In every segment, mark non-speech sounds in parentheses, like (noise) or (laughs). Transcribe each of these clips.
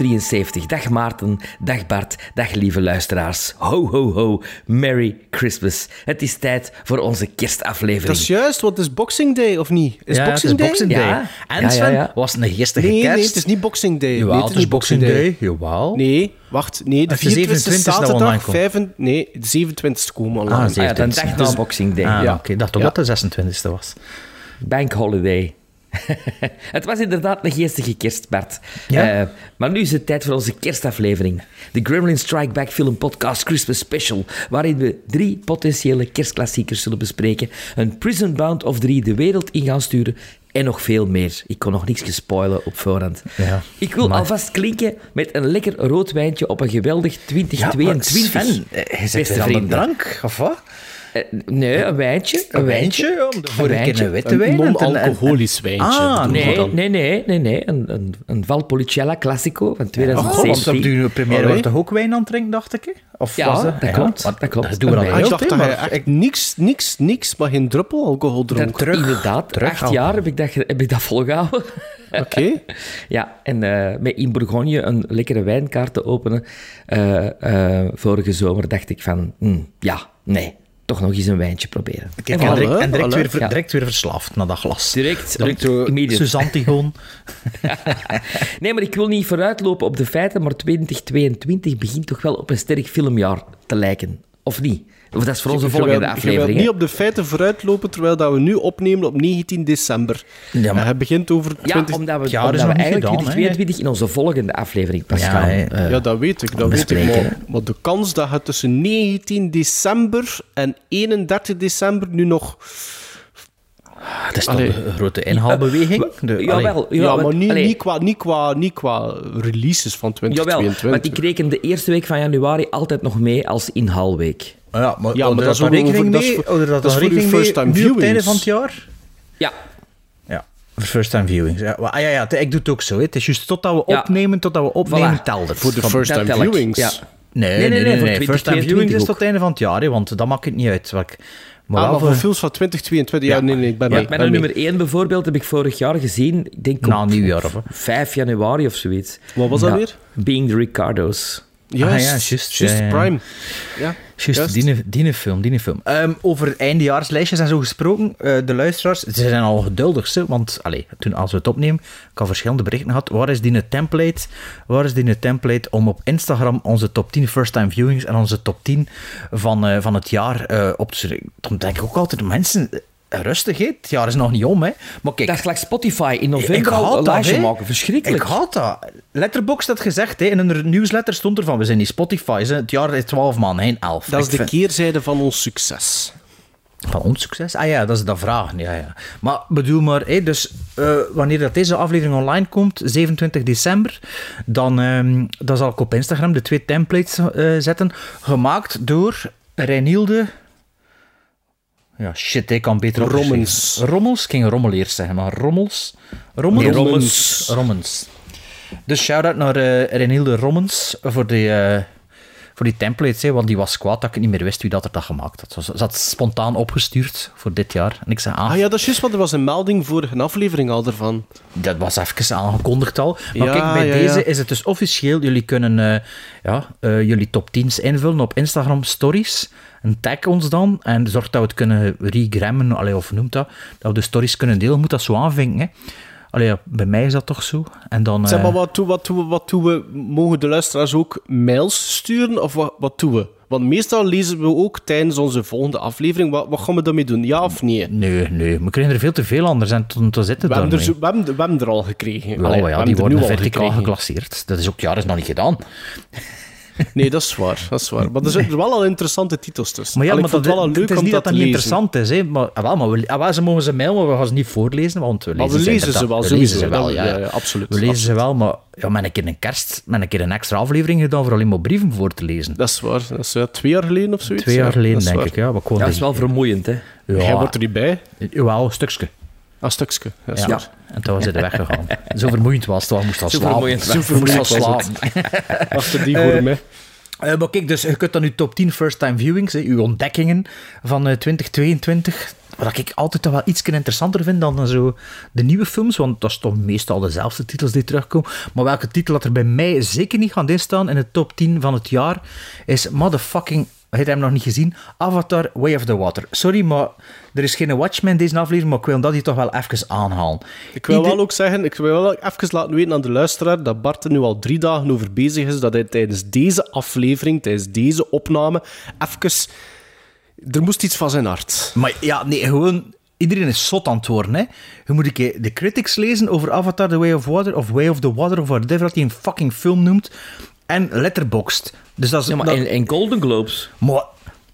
73. Dag Maarten, dag Bart, dag lieve luisteraars. Ho, ho, ho. Merry Christmas. Het is tijd voor onze kerstaflevering. Dat is juist, Wat is Boxing Day, of niet? Is Boxing het is Boxing Day? Ja. En ja, was het een gisteren nee. Nee, het is niet Boxing Day. Nee, het is, Boxing Day. Jawel. Nee, wacht. Nee, de 24 nou zaterdag, nee, de 27 komen online. Ah, 27. Ah, dan dacht dus- nou Boxing Day. Ah, ja. oké. Dacht toch dat de 26e was. Bank Holiday. (laughs) het was inderdaad een geestige kerst, Bart. Ja. Eh, maar nu is het tijd voor onze kerstaflevering. De Gremlin Strike Back Film Podcast Christmas Special, waarin we drie potentiële kerstklassiekers zullen bespreken. Een Prison Bound of drie de wereld in gaan sturen en nog veel meer. Ik kon nog niks spoilen op voorhand. Ja, Ik wil maar- alvast klinken met een lekker rood wijntje op een geweldig 2022. Sven, eh, Beste vrienden. drank, of wat? Eh, nee, een wijntje. Een, wijntje? Om de vorige wijntje. keer een witte Een wijn. en- en- non-alcoholisch wijntje. Ah, Nee, dan? nee, nee, nee, nee. Een, een, een Valpolicella Classico van Oh, want 2017. op de première wordt toch ook wijn aan het drinken, dacht ik? Of Ja, was dat klopt, want dat klopt. Dat doen we Een dan Ah, ik dacht dat je echt niks, niks, niks, maar geen druppel alcohol dronk. Dat- terug- Inderdaad, terug acht al. jaar heb ik dat, heb ik dat volgehouden. (laughs) Oké. ja, en eh, met in Bourgogne een lekkere wijnkaart te openen eh, eh, vorige zomer dacht ik van, hm, ja, nee, toch nog eens een wijntje proberen. Kijk, En voilà. direct, en direct, weer, ver- Ja. direct weer verslaafd naar dat glas. Direct, direct zo immediate. Suzantigoon. (laughs) Nee, maar ik wil niet vooruitlopen op de feiten, maar 2022 begint toch wel op een sterk filmjaar te lijken. Of niet? Of dat is voor onze Je volgende Je aflevering. niet op de feiten vooruitlopen, terwijl dat we nu opnemen op 19 december. Ja, maar- En het begint over Ja, 20... omdat we, jaar omdat we eigenlijk gedaan, hè. 2022 in onze volgende aflevering pas Ja, gaan. eh, Ja, dat weet ik. Dat weet ik maar, maar de kans dat het tussen 19 december en 31 december nu nog... Het is toch een grote inhaalbeweging? De, allee. Jawel, Ja, jawel, maar niet, niet, qua, niet, qua, niet qua releases van Jawel, 2022. want ik reken de eerste week van januari altijd nog mee als inhaalweek. Ja, maar, Ja, maar dat dat is is ook rekening dat is mee. er dat dat is uw rekening mee first-time nu op het einde viewings. van het jaar? Ja, Ja, voor first time viewings. Ja, maar- ah, ja, ja, ik doe het ook zo. hè. Het is juist totdat we Ja. opnemen, totdat we opnemen, Voilà. telt het. Voor de first time dat viewings. Ja. Nee, Nee, nee, nee, nee. voor nee, First time 2022 viewings is tot het einde van het jaar, hè, want dat maakt het niet uit. Wat ik- Maar Ah, maar voor films van 2022, ja, Ja. nee, nee, ik ben ja mijn ben nummer 1 bijvoorbeeld heb ik vorig jaar gezien. Ik denk Na op nieuwjaar, of, hè? 5 januari of zoiets. Wat was dat weer? Being the Ricardos. Juist, Ah, ja, juist, ja, ja. Prime. Ja, Juist, die, die film, die film. Ehm, over eindejaarslijstjes en zo gesproken, eh, de luisteraars, ze zijn al geduldig, hè, want allee, toen, als we het opnemen, ik had verschillende berichten gehad, waar is die template, waar is die template om op Instagram onze top 10 first-time viewings en onze top 10 van, eh, van het jaar eh, op te schrijven. Dan denk ik ook altijd, mensen, rustig, hè. het jaar is nog niet om, hè. maar kijk, Dat is gelijk Spotify in november al een dat, lijstje maken. Verschrikkelijk. Ik haat dat. Letterboxd had gezegd, hè, in een nieuwsletter stond er van, we zijn niet Spotify, hè. het jaar is 12 maanden, geen 11. Dat is Ik de vind- keerzijde van ons succes. Van ons succes? Ah ja, dat is de vraag. Ja, ja. Maar bedoel maar, hé, dus eh, wanneer dat deze aflevering online komt, 27 december, dan, ehm, dan zal ik op Instagram de twee templates eh, zetten, gemaakt door Reinilde... Ja, shit, ik kan beter opgeschreven. Rommens. Rommels? Ik ging rommel eerst zeggen, maar rommels? Rommels? Nee, Rommens. Rommens. Dus shout-out naar eh Reinilde Rommens voor die, eh, voor die templates, hè, want die was kwaad dat ik niet meer wist wie dat er dat gemaakt had. Ze had spontaan opgestuurd voor dit jaar. En ik zei, ah, Ah ja, dat is juist, want er was een melding voor een aflevering al ervan. dat was even aangekondigd al. Maar Ja, kijk, bij ja, deze ja. is het dus officieel. Jullie kunnen eh, ja, eh, jullie top 10's invullen op Instagram stories. En tag ons dan. En zorg dat we het kunnen regrammen, of noemt dat. Dat we de stories kunnen delen. Moet dat zo aanvinken, hè. Allee, ja, bij mij is dat toch zo. En dan... Zeg eh, maar, wat doen, wat, doen we, wat doen we? Mogen de luisteraars ook mails sturen? Of wat, wat doen we? Want meestal lezen we ook tijdens onze volgende aflevering. Wat, wat gaan we daarmee doen? Ja of nee? Nee, nee. We krijgen er veel te veel anders. En toen, toen zitten We hebben, er zo, we, hebben, we hebben er al gekregen. Allee, we ja, die worden verticaal geclasseerd. Dat is ook, ja, dat is nog niet gedaan. Nee, dat is waar. Dat is waar. Maar er zitten wel al interessante titels tussen. Maar ja, Allee, maar ik vond dat, het wel al leuk het is om niet dat dat dat niet interessant is. Hè? Maar, ah, wel, maar we, ah, wel, ze mogen ze mailen, maar we gaan ze niet voorlezen, want we Maar lezen, we lezen ze wel, We lezen ze wel, Dat- ja, ja. ja, absoluut, We lezen ze wel, maar ja, met een keer een kerst, met een keer een extra aflevering gedaan voor alleen maar brieven voor te lezen. Dat is waar. Dat is ja, twee jaar geleden of zoiets. Twee jaar Ja, geleden, dat is denk waar. ik. Ja, maar gewoon Dat is wel vermoeiend, hè. Ja, Jij wordt er niet bij. Jawel, een stukje. Een stukje. Ja, Ja. sorry. En toen was hij er weggegaan. (laughs) Zo vermoeiend was het, moest al Zo slapen. vermoeiend was Zo vermoeiend het. slapen. (laughs) Achter die voor mij. Eh, maar kijk, dus je kunt dan uw top 10 first-time viewings, hè, uw ontdekkingen van eh, 2022. Wat ik altijd toch wel iets interessanter vind dan zo de nieuwe films, want dat is toch meestal dezelfde titels die terugkomen. Maar welke titel dat er bij mij zeker niet gaan instaan in de top 10 van het jaar, is motherfucking, hebt hem nog niet gezien, Avatar Way of the Water. Sorry, maar er is geen Watchmen deze aflevering, maar ik wil dat hier toch wel even aanhalen. Ik wil Ieder- wel ook zeggen, ik wil wel even laten weten aan de luisteraar dat Bart er nu al drie dagen over bezig is, dat hij tijdens deze aflevering, tijdens deze opname, even... Er moest iets van zijn hart. Maar ja, nee, gewoon... Iedereen is zot aan het worden, hè. Je moet keer de critics lezen over Avatar The Way of Water, of Way of the Water, of whatever dat hij een fucking film noemt. En Letterboxd. Dus dat is... Ja, maar dat- en, en Golden Globes. maar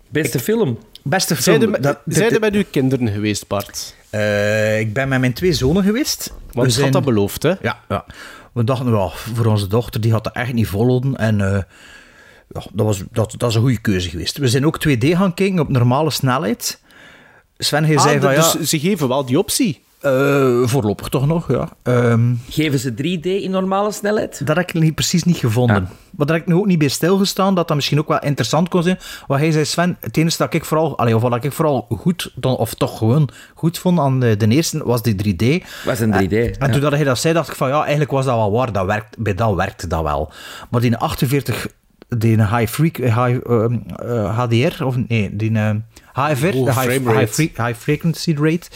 Beste film. beste film... Zijn er met, zijn er uw kinderen geweest, Bart? Eh, ik ben met mijn twee zonen geweest. Want We ik had dat beloofd, hè? Ja, ja. We dachten, ja, voor onze dochter, die had dat echt niet volhouden. En eh, ja, dat, was, dat, dat is een goede keuze geweest. We zijn ook 2D gaan kijken op normale snelheid. Sven, hij Ah, zei van, dus ja, ze geven wel die optie. Eh, voorlopig toch nog, ja. Ehm, Geven ze 3D in normale snelheid? Dat heb ik niet, precies niet gevonden. Ja. Maar daar heb ik nu ook niet bij stilgestaan, dat dat misschien ook wel interessant kon zijn. Wat hij zei, Sven, het enige dat ik vooral, allee, of wat ik vooral goed, dan- of toch gewoon goed vond aan de, de eerste, was die 3D. Was een 3D. En ja. toen dat hij dat zei, dacht ik van, ja, eigenlijk was dat wel waar. Dat werkt, bij dat werkte dat wel. Maar die 48, die high, freak, high ehm, eh, HDR, of nee, die eh, HFR, de high, high frequency rate,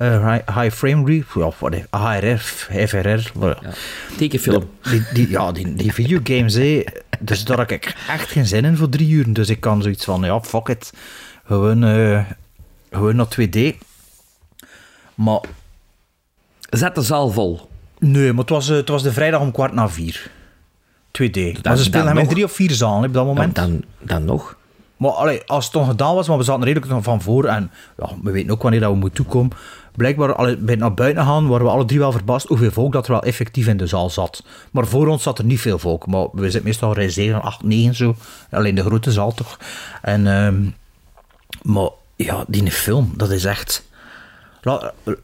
eh, high, frame rate, ja, whatever, HRR, FRR, wat- Tekenfilm. die, die, ja, die, die videogames, hè. Dus daar heb ik echt geen zin in voor drie uur. Dus ik kan zoiets van, ja, fuck it. Gewoon, eh, gewoon naar 2D. Maar Zet de zaal vol. nee, maar het was, eh, het was de vrijdag om kwart na vier. 2D. maar dan ze spelen hem in drie of vier zalen op dat moment. dan, dan nog. Maar allee, als het dan gedaan was, maar we zaten redelijk nog van voor en ja, we weten ook wanneer dat we moeten toekomen. Blijkbaar, bij naar buiten gaan, waren we alle drie wel verbaasd hoeveel volk dat er wel effectief in de zaal zat. Maar voor ons zat er niet veel volk, maar we zitten meestal rij 7, 8, 9 zo. Alleen de grote zaal toch. En, ehm, maar ja, die film, dat is echt...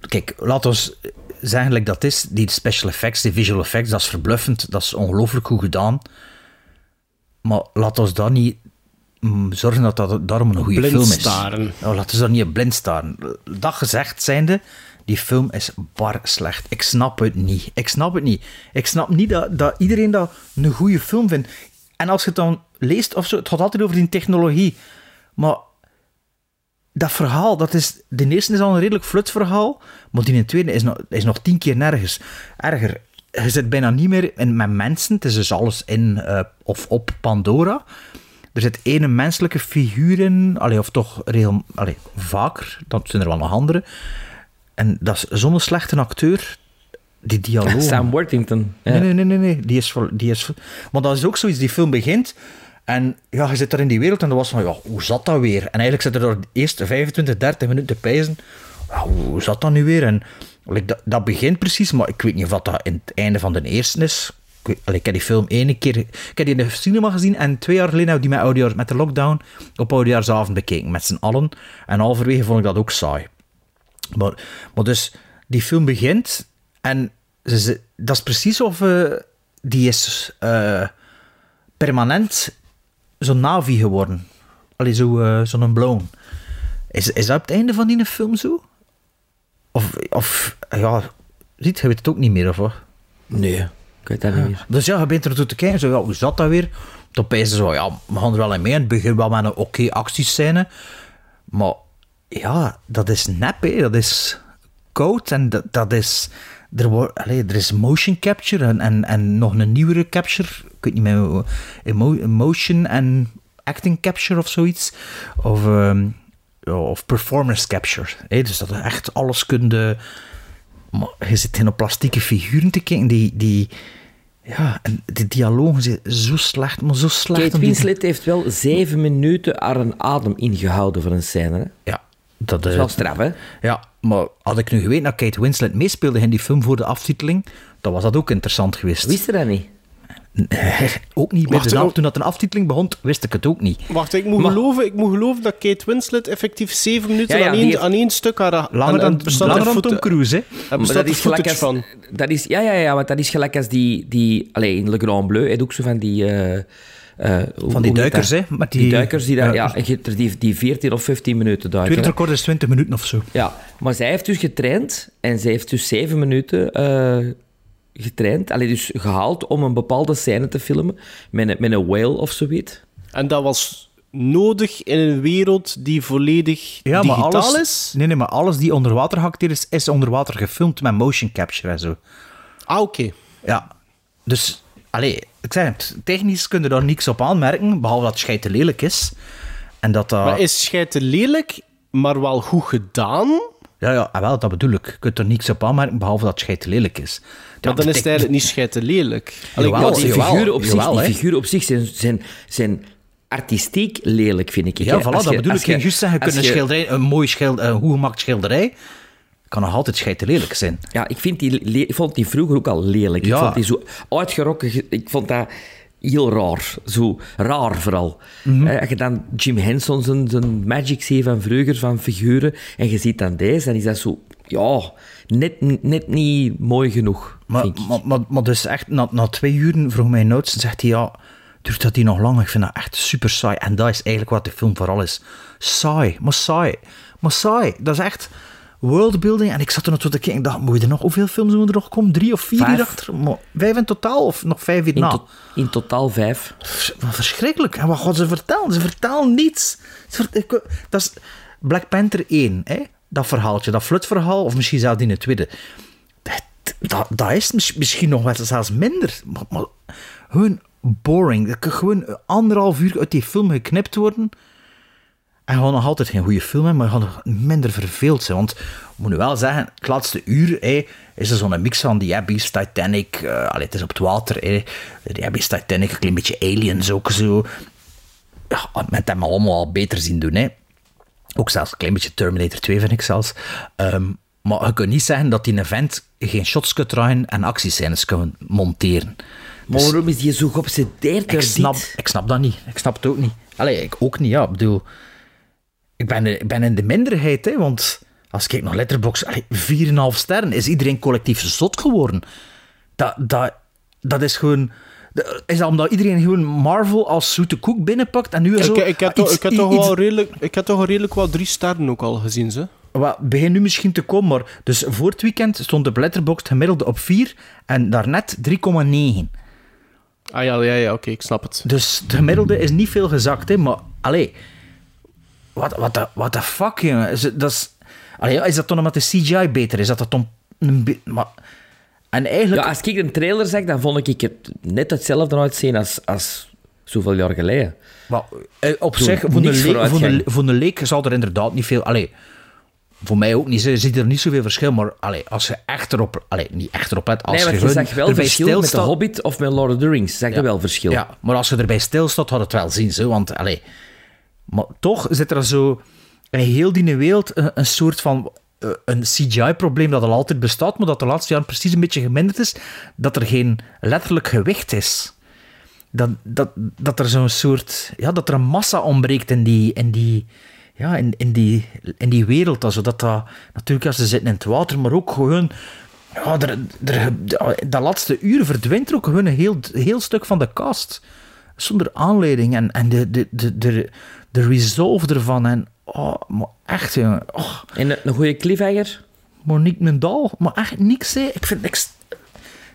Kijk, laat ons zeggen dat is. Die special effects, die visual effects, dat is verbluffend. Dat is ongelooflijk goed gedaan. Maar laat ons daar niet zorgen dat dat daarom een goede film is. staren. Ja, laten we daar niet blind staren. Dat gezegd zijnde, die film is bar slecht. Ik snap het niet. Ik snap het niet. Ik snap niet dat, dat iedereen dat een goede film vindt. En als je het dan leest of zo, het gaat altijd over die technologie. Maar dat verhaal, dat is, de eerste is al een redelijk flut verhaal, maar die tweede is nog, is nog tien keer nergens. Erger, je zit bijna niet meer in, met mensen, het is dus alles in eh, of op Pandora. Er zit ene menselijke figuur in, allee, of toch regel, allee, vaker, dat zijn er wel nog andere. En dat is zo'n slechte acteur, die dialoog. (laughs) Sam Worthington. Nee, nee, nee, nee. Die is, die is Maar dat is ook zoiets, die film begint en ja, je zit daar in die wereld en dan was van, ja, hoe zat dat weer? En eigenlijk zit er door de eerste 25, 30 minuten te pijzen, ja, hoe zat dat nu weer? En like, dat, dat begint precies, maar ik weet niet of dat, dat in het einde van de eerste is. Ik, heb die film ene keer... Ik heb die in de cinema gezien en twee jaar geleden heb ik die met, met de lockdown op oudejaarsavond bekeken, met z'n allen. En halverwege vond ik dat ook saai. Maar, maar dus, die film begint en dat is precies of eh, die is eh, permanent zo'n Navi geworden. Allee, zo, eh, zo'n blown. Is, is dat het einde van die film zo? Of, of ja, ziet, je weet het ook niet meer, of wat? Nee, ik weet dat niet meer. Dus ja, je bent er toe te kijken, zo, ja, hoe zat dat weer? Pijzen ze zo, ja, we gaan er wel in mee. In het begin wel met een oké actiescène. Maar ja, dat is nep, hè. Dat is koud en dat, dat is... Er, wordt, er is motion capture en, en, en nog een nieuwere capture. Ik weet niet meer, emo, motion en acting capture of zoiets. Of, ehm, of performance capture. Hè. Dus dat echt alles kunt... eh, maar je zit in op plastieke figuren te kijken die... die ja, en de dialogen zijn zo slecht, maar zo slecht. Kate die- Winslet heeft wel zeven minuten haar een adem ingehouden voor een scène. hè. Ja, dat is is wel straf, hè? Ja, maar had ik nu geweten dat Kate Winslet meespeelde in die film voor de aftiteling, dan was dat ook interessant geweest. Wist je dat niet? Ook niet. Bij Wacht, de oh. Toen dat een aftiteling begon, wist ik het ook niet. Wacht, ik moet, Maar- geloven, ik moet geloven dat Kate Winslet effectief zeven minuten Ja, ja, aan, één, heeft- aan één stuk haar... Langer dan, langer Tom Cruise, hè? Maar bestaat dat er is gelijk als, van. dat is, ja, ja, ja, want dat is gelijk als die, die allee, in Le Grand Bleu, je ook zo van die... eh, eh, hoe- Van die duikers, hè, met die, die- duikers die, daar, ja. ja, je hebt er die, die 14 of 15 minuten duiken. hè. Wereldrecord is 20 minuten of zo. Ja, maar zij heeft dus getraind en zij heeft dus zeven minuten eh, getraind, allee, dus gehaald om een bepaalde scène te filmen met een, met een whale of zoiets. En dat was nodig in een wereld die volledig Ja, maar digitaal alles, is? Nee, nee, maar alles die onder water geacteerd is, is onder water gefilmd met motion capture en zo. Ah, oké. Ja, dus, allee, ik zeg het, technisch kun je daar niks op aanmerken, behalve dat het schijt te lelijk is. En dat dat... Maar is scheiden lelijk, maar wel goed gedaan? Ja, ja, ah, wel, dat bedoel ik. Je kunt er niks op aanmerken, behalve dat het lelijk is. Maar dan is het eigenlijk niet scheiden lelijk. Die, figuren op jawel, zich, hè. die figuren op zich zijn, zijn, zijn artistiek lelijk, vind ik. Ja, voilà, dat je- bedoel ik. Je juist zeggen, je- schilderij, een mooi schilderij, een goed gemaakt schilderij, kan nog altijd schijt te lelijk zijn. Ja, ik, vind die, ik vond die vroeger ook al lelijk. Ja. Ik vond die zo uitgerokken. ge- Ik vond dat heel raar. Zo raar vooral. Mhm. Eh, Als je dan Jim Henson zijn, zijn magic ziet van vroeger, van figuren, en je ziet dan deze, dan is dat zo... Ja, net, net niet mooi genoeg, Maar, vind ik. maar, maar, maar dus echt, na, na twee uur vroeg mij Nouts en zegt hij, ja, duurt dat die nog lang? Ik vind dat echt super saai. En dat is eigenlijk wat de film vooral is. Saai, maar saai. Maar saai. Dat is echt worldbuilding. En ik zat er nog tot te kijken, ik dacht, moet je er nog, hoeveel films moeten er nog komen? Drie of vier Vijf. hierachter? Maar Vijf in totaal of nog vijf in, hierna? to- in totaal vijf. Wat verschrikkelijk. En wat gaan ze vertellen? Ze vertellen niets. Dat is Black Panther 1, hè? dat verhaaltje, dat flutverhaal, of misschien zelfs in het tweede. Dat, dat, dat is mis- misschien nog wel zelfs minder. Maar, maar gewoon boring. Dat kan gewoon anderhalf uur uit die film geknipt worden. En gewoon nog altijd geen goede film hebben, maar nog minder verveeld zijn. Want, ik moet nu wel zeggen, het laatste uur hè, is er zo'n mix van die Abyss, Titanic. eh allee, het is op het water. Hè. Die Abyss, Titanic, een klein beetje Aliens ook zo. Ja, met hem allemaal al beter zien doen. Hè. Ook zelfs een klein beetje Terminator 2, vind ik zelfs. Ehm, maar je kunt niet zeggen dat die event geen shots kan draaien en actiescènes kan monteren. Maar waarom is die zo geobsedeerd Ik snap, dit? ik snap dat niet. Ik snap het ook niet. Allee, ik ook niet, ja. Ik bedoel, ik ben, ik ben in de minderheid, hè, want als ik kijk naar Letterboxd, allee, 4,5 sterren, is iedereen collectief zot geworden. Dat, dat, dat is gewoon... Is dat omdat iedereen gewoon Marvel als zoete koek binnenpakt en nu zo... Ik, ik, heb toch, iets- ik, heb toch wel redelijk, ik heb toch redelijk wel drie sterren ook al gezien, ze. Wat begin nu misschien te komen, maar dus voor het weekend stond de Letterboxd gemiddelde op 4 en daarnet 3,9. Ah ja, ja, ja oké, ik snap het. Dus de gemiddelde is niet veel gezakt, hè, maar allee, wat, wat, de, wat de fuck, jongen. Is, het- dat is, allee, ja, is dat dan omdat de CGI beter is? Dat dat dan een maar, en eigenlijk, Ja, als ik een trailer zag, dan vond ik het net hetzelfde uitzien als, als zoveel jaar geleden. maar, eh, op zich, voor een, leek, voor, een, voor een leek zal er inderdaad niet veel, allee, voor mij ook niet, je ziet er niet zoveel verschil, maar allee, als je echt erop, allee, niet echt erop let, als nee, je je zag wel erbij verschil met The stilstaat- Hobbit of met Lord of the Rings. Zag je wel verschil. Ja, maar als je erbij stilstaat, had het wel zien. Zo, want, allee, maar toch zit er zo in heel die wereld een, soort van eh, een CGI-probleem dat al altijd bestaat, maar dat de laatste jaren precies een beetje geminderd is, dat er geen letterlijk gewicht is. Dat, dat, dat er zo'n soort... Ja, dat er een massa ontbreekt in die... In die ja, in, in, die, in die wereld. Also dat dat, natuurlijk, als ze zitten in het water, maar ook gewoon... Ja, er, er, dat laatste uur verdwijnt er ook gewoon een heel, heel stuk van de cast. Zonder aanleiding. En, en de, de, de, de resolve ervan. En, oh, maar echt, jongen. Oh, En een, een goede cliffhanger, Monique Mendal. Maar echt niks, hè. Ik vind niks...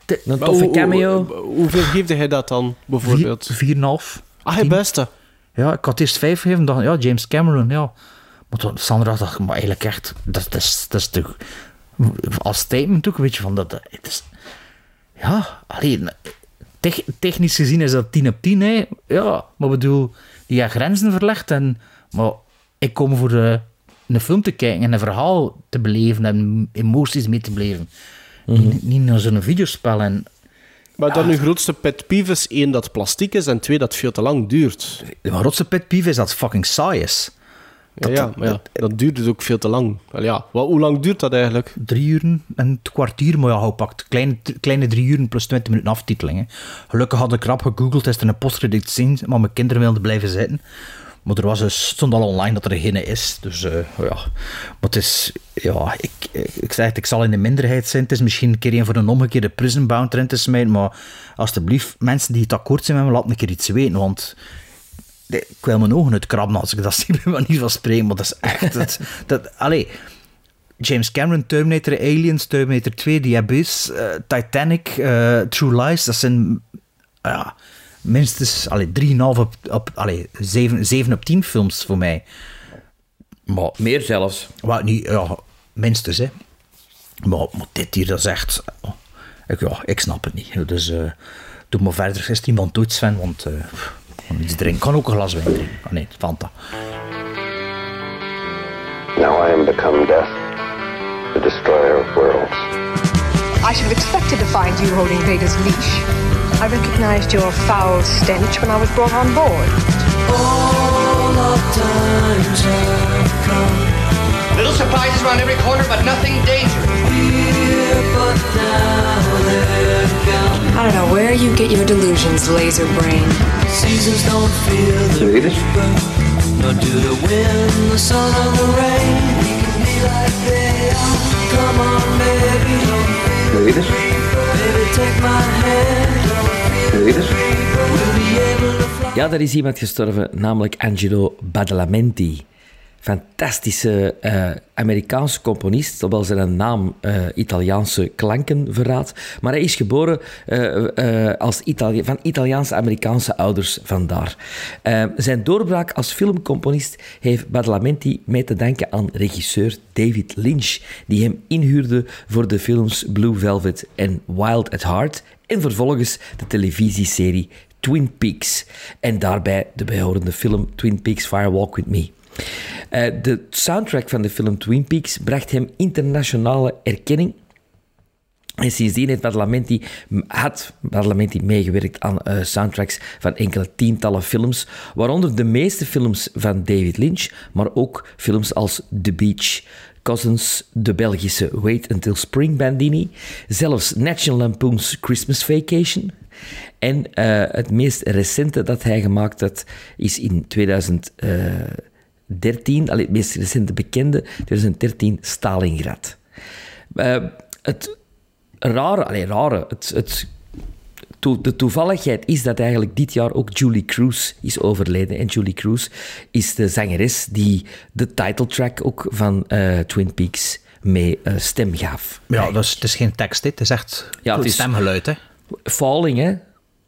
een Maar toffe hoe- cameo. hoe- hoeveel geefde hij dat dan, bijvoorbeeld? 4,5. Ah, hij beste. Ja, ik had eerst 5 gegeven. dacht ja, James Cameron, ja. Maar toen, Sandra dacht, maar eigenlijk echt... Dat, dat, is, dat is de... Als statement ook, weet je, van dat... dat- Het is, ja, alleen... Tech, technisch gezien is dat 10 op 10, hè. Ja, maar bedoel, die grenzen verlegd. En, maar ik kom voor de, een film te kijken en een verhaal te beleven en emoties mee te beleven. Niet, niet naar zo'n videospel. En Maar dan uw grootste pet peeve is één, dat het plastiek is, en twee, dat veel te lang duurt. Mijn rotse pet peeve is dat het fucking saai is. Ja, ja, maar ja, dat duurt dus ook veel te lang. Wel ja, wat, hoe lang duurt dat eigenlijk? drie uren en het kwartier, maar ja, hou pakt kleine, kleine drie uren plus 20 minuten aftiteling. Hè. Gelukkig had ik rap gegoogeld, is er een postcredit zien, maar mijn kinderen wilden blijven zitten. Maar er was dus, stond al online dat er geen is. Dus eh, ja, maar het is, ja, ik, ik, ik zeg het, ik zal in de minderheid zijn. Het is misschien een keer een voor een omgekeerde prison bound erin te smijten, maar alsjeblieft, mensen die het akkoord zijn met me, laat een keer iets weten, want ik wil mijn ogen uitkrabben als ik dat (laughs) zie, bij manier van spreken, maar dat is echt, dat, (laughs) dat, allee, James Cameron, Terminator, Aliens, Terminator 2, The Abyss, eh, Titanic, eh, True Lies, dat zijn ja, minstens allee, 3,5 op, op allee, 7, 7 op 10 films voor mij. Maar, Meer zelfs. maar niet, ja, minstens, hè. Maar, maar dit hier, dat is echt... oh, ik, ja, ik snap het niet. Dus eh doe maar verder. Is iemand doet, Sven? Want ik kan iets drinken. Ik kan ook een glas wijn drinken. Ah nee, Fanta. Now I am become death, the destroyer of worlds. I should have expected to find you holding Vader's leash. I recognized your foul stench when I was brought on board. Little surprises around every corner, but nothing dangerous. I don't know where you get your delusions, laser brain. Seasons don't feel the ¿Me dices? nor do the wind, the sun, and the rain. We can be like they are. Come on, baby, ¿Me dices? baby, take my hand. ¿Me dices? We'll be able to fly. Ja, er is iemand gestorven, namelijk Angelo Badalamenti. Fantastische eh, Amerikaanse componist, hoewel zijn naam eh, Italiaanse klanken verraadt. Maar hij is geboren eh, als Itali van Italiaanse-Amerikaanse ouders, vandaar. Zijn doorbraak als filmcomponist heeft Badalamenti mee te danken aan regisseur David Lynch, die hem inhuurde voor de films Blue Velvet en Wild at Heart en vervolgens de televisieserie Twin Peaks. En daarbij de behorende film Twin Peaks Fire Walk With Me. Eh, de soundtrack van de film Twin Peaks bracht hem internationale erkenning. En sindsdien heeft Badalamenti, had Badalamenti meegewerkt aan eh, soundtracks van enkele tientallen films, waaronder de meeste films van David Lynch, maar ook films als The Beach, Cousins, de Belgische Wait Until Spring Bandini, zelfs National Lampoon's Christmas Vacation. En eh, het meest recente dat hij gemaakt had, is in 2013, allee, het meest recente bekende, 2013, Stalingrad. Eh, het rare, allee, rare, het, het, to- de toevalligheid is dat eigenlijk dit jaar ook Julie Cruz is overleden. En Julie Cruz is de zangeres die de titletrack ook van eh, Twin Peaks mee eh, stem gaf. Ja, dat is, het is geen tekst, dit. het is echt Ja, het is- stemgeluid. Hè. Falling, hè?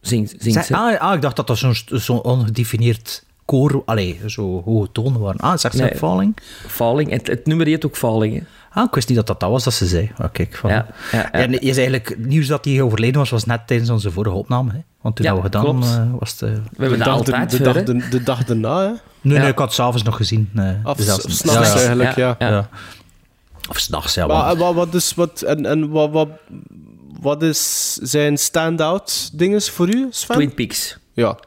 Zingt, zingt ze. ah, ah, ik dacht dat dat zo'n zo'n ongedefinieerd koor... Allee, zo hoge tonen waren. Ah, zegt ze Nee. Falling? Falling. Het, het nummer heet ook Falling, hè? Ah, ik wist niet dat dat dat was dat ze zei. Ah, kijk, van. Ja, ja, ja. nee, is eigenlijk, het nieuws dat hij overleden was, was net tijdens onze vorige opname. Hè? Want toen Ja, dat we gedaan klopt. eh, was het... eh, We hebben de, dag, altijd de, voor, dag, de, de dag daarna, hè? Nee, Ja. nee, ik had het s'avonds nog gezien. eh, Of dus dat- s- s'nachts ja, ja. eigenlijk, ja. ja. Ja. Of s'nachts, ja. Maar wat, wat is, wat, en, en wat, wat, wat is zijn stand-out dinges voor u, Sven? Twin Peaks. Ja.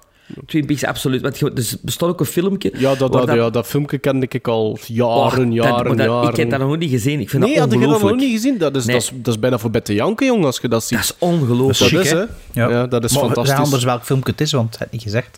Twin Peaks, absoluut. Want je- dus er bestond ook een filmpje. Ja, dat, dat, ja, dat filmpje kende ik al Oh, jaren, dat- jaren, maar dat- jaren. Ik heb dat nog niet gezien. Ik vind Nee, dat had ik dat nog niet gezien? Dat is, Nee. dat, is, dat is bijna voor bed te janken, jong, als je dat ziet. Dat is ongelooflijk. dat is, hè? Ja. dat is maar fantastisch. zeg anders welk filmpje het is, want het had niet gezegd.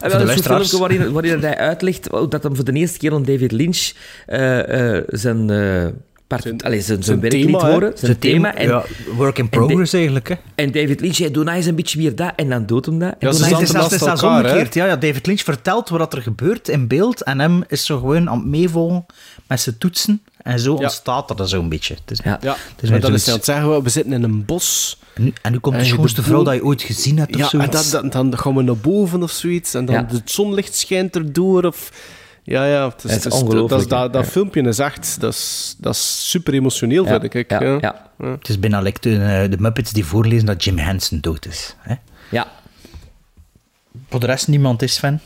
En Voor wel een filmpje waarin, waarin hij uitlegt dat hem voor de eerste keer aan David Lynch eh, eh, zijn, eh, Zijn- allee, zijn, zijn werk thema, liet hè? horen. Zijn thema. En, ja, work in progress eigenlijk. Hè. en David Lynch doe nou eens een beetje meer dat. En dan doet hem dat. En Ja, ze is zelfs- elkaar, omgekeerd. Ja, ja, David Lynch vertelt wat er gebeurt in beeld en hem is zo gewoon aan het meevolgen met zijn toetsen. En zo Ja. ontstaat dat zo'n beetje. Is, Ja. Ja, dat is het zeggen, we zitten in een bos. En nu, en nu komt En de je schoonste de vrouw dat je ooit gezien hebt of Ja, zo. en dan, dan, dan gaan we naar boven of zoiets. En dan Ja. het zonlicht schijnt erdoor. Of... Ja, ja. Het is, Het is ongelooflijk, Dat, is- dat, dat ja. filmpje is echt... Dat is, dat is super emotioneel, Ja, vind ik. ja, ja. ja. Het is bijna like de, eh, de Muppets die voorlezen dat Jim Henson dood is. Hè? Ja. Voor de rest niemand is fan.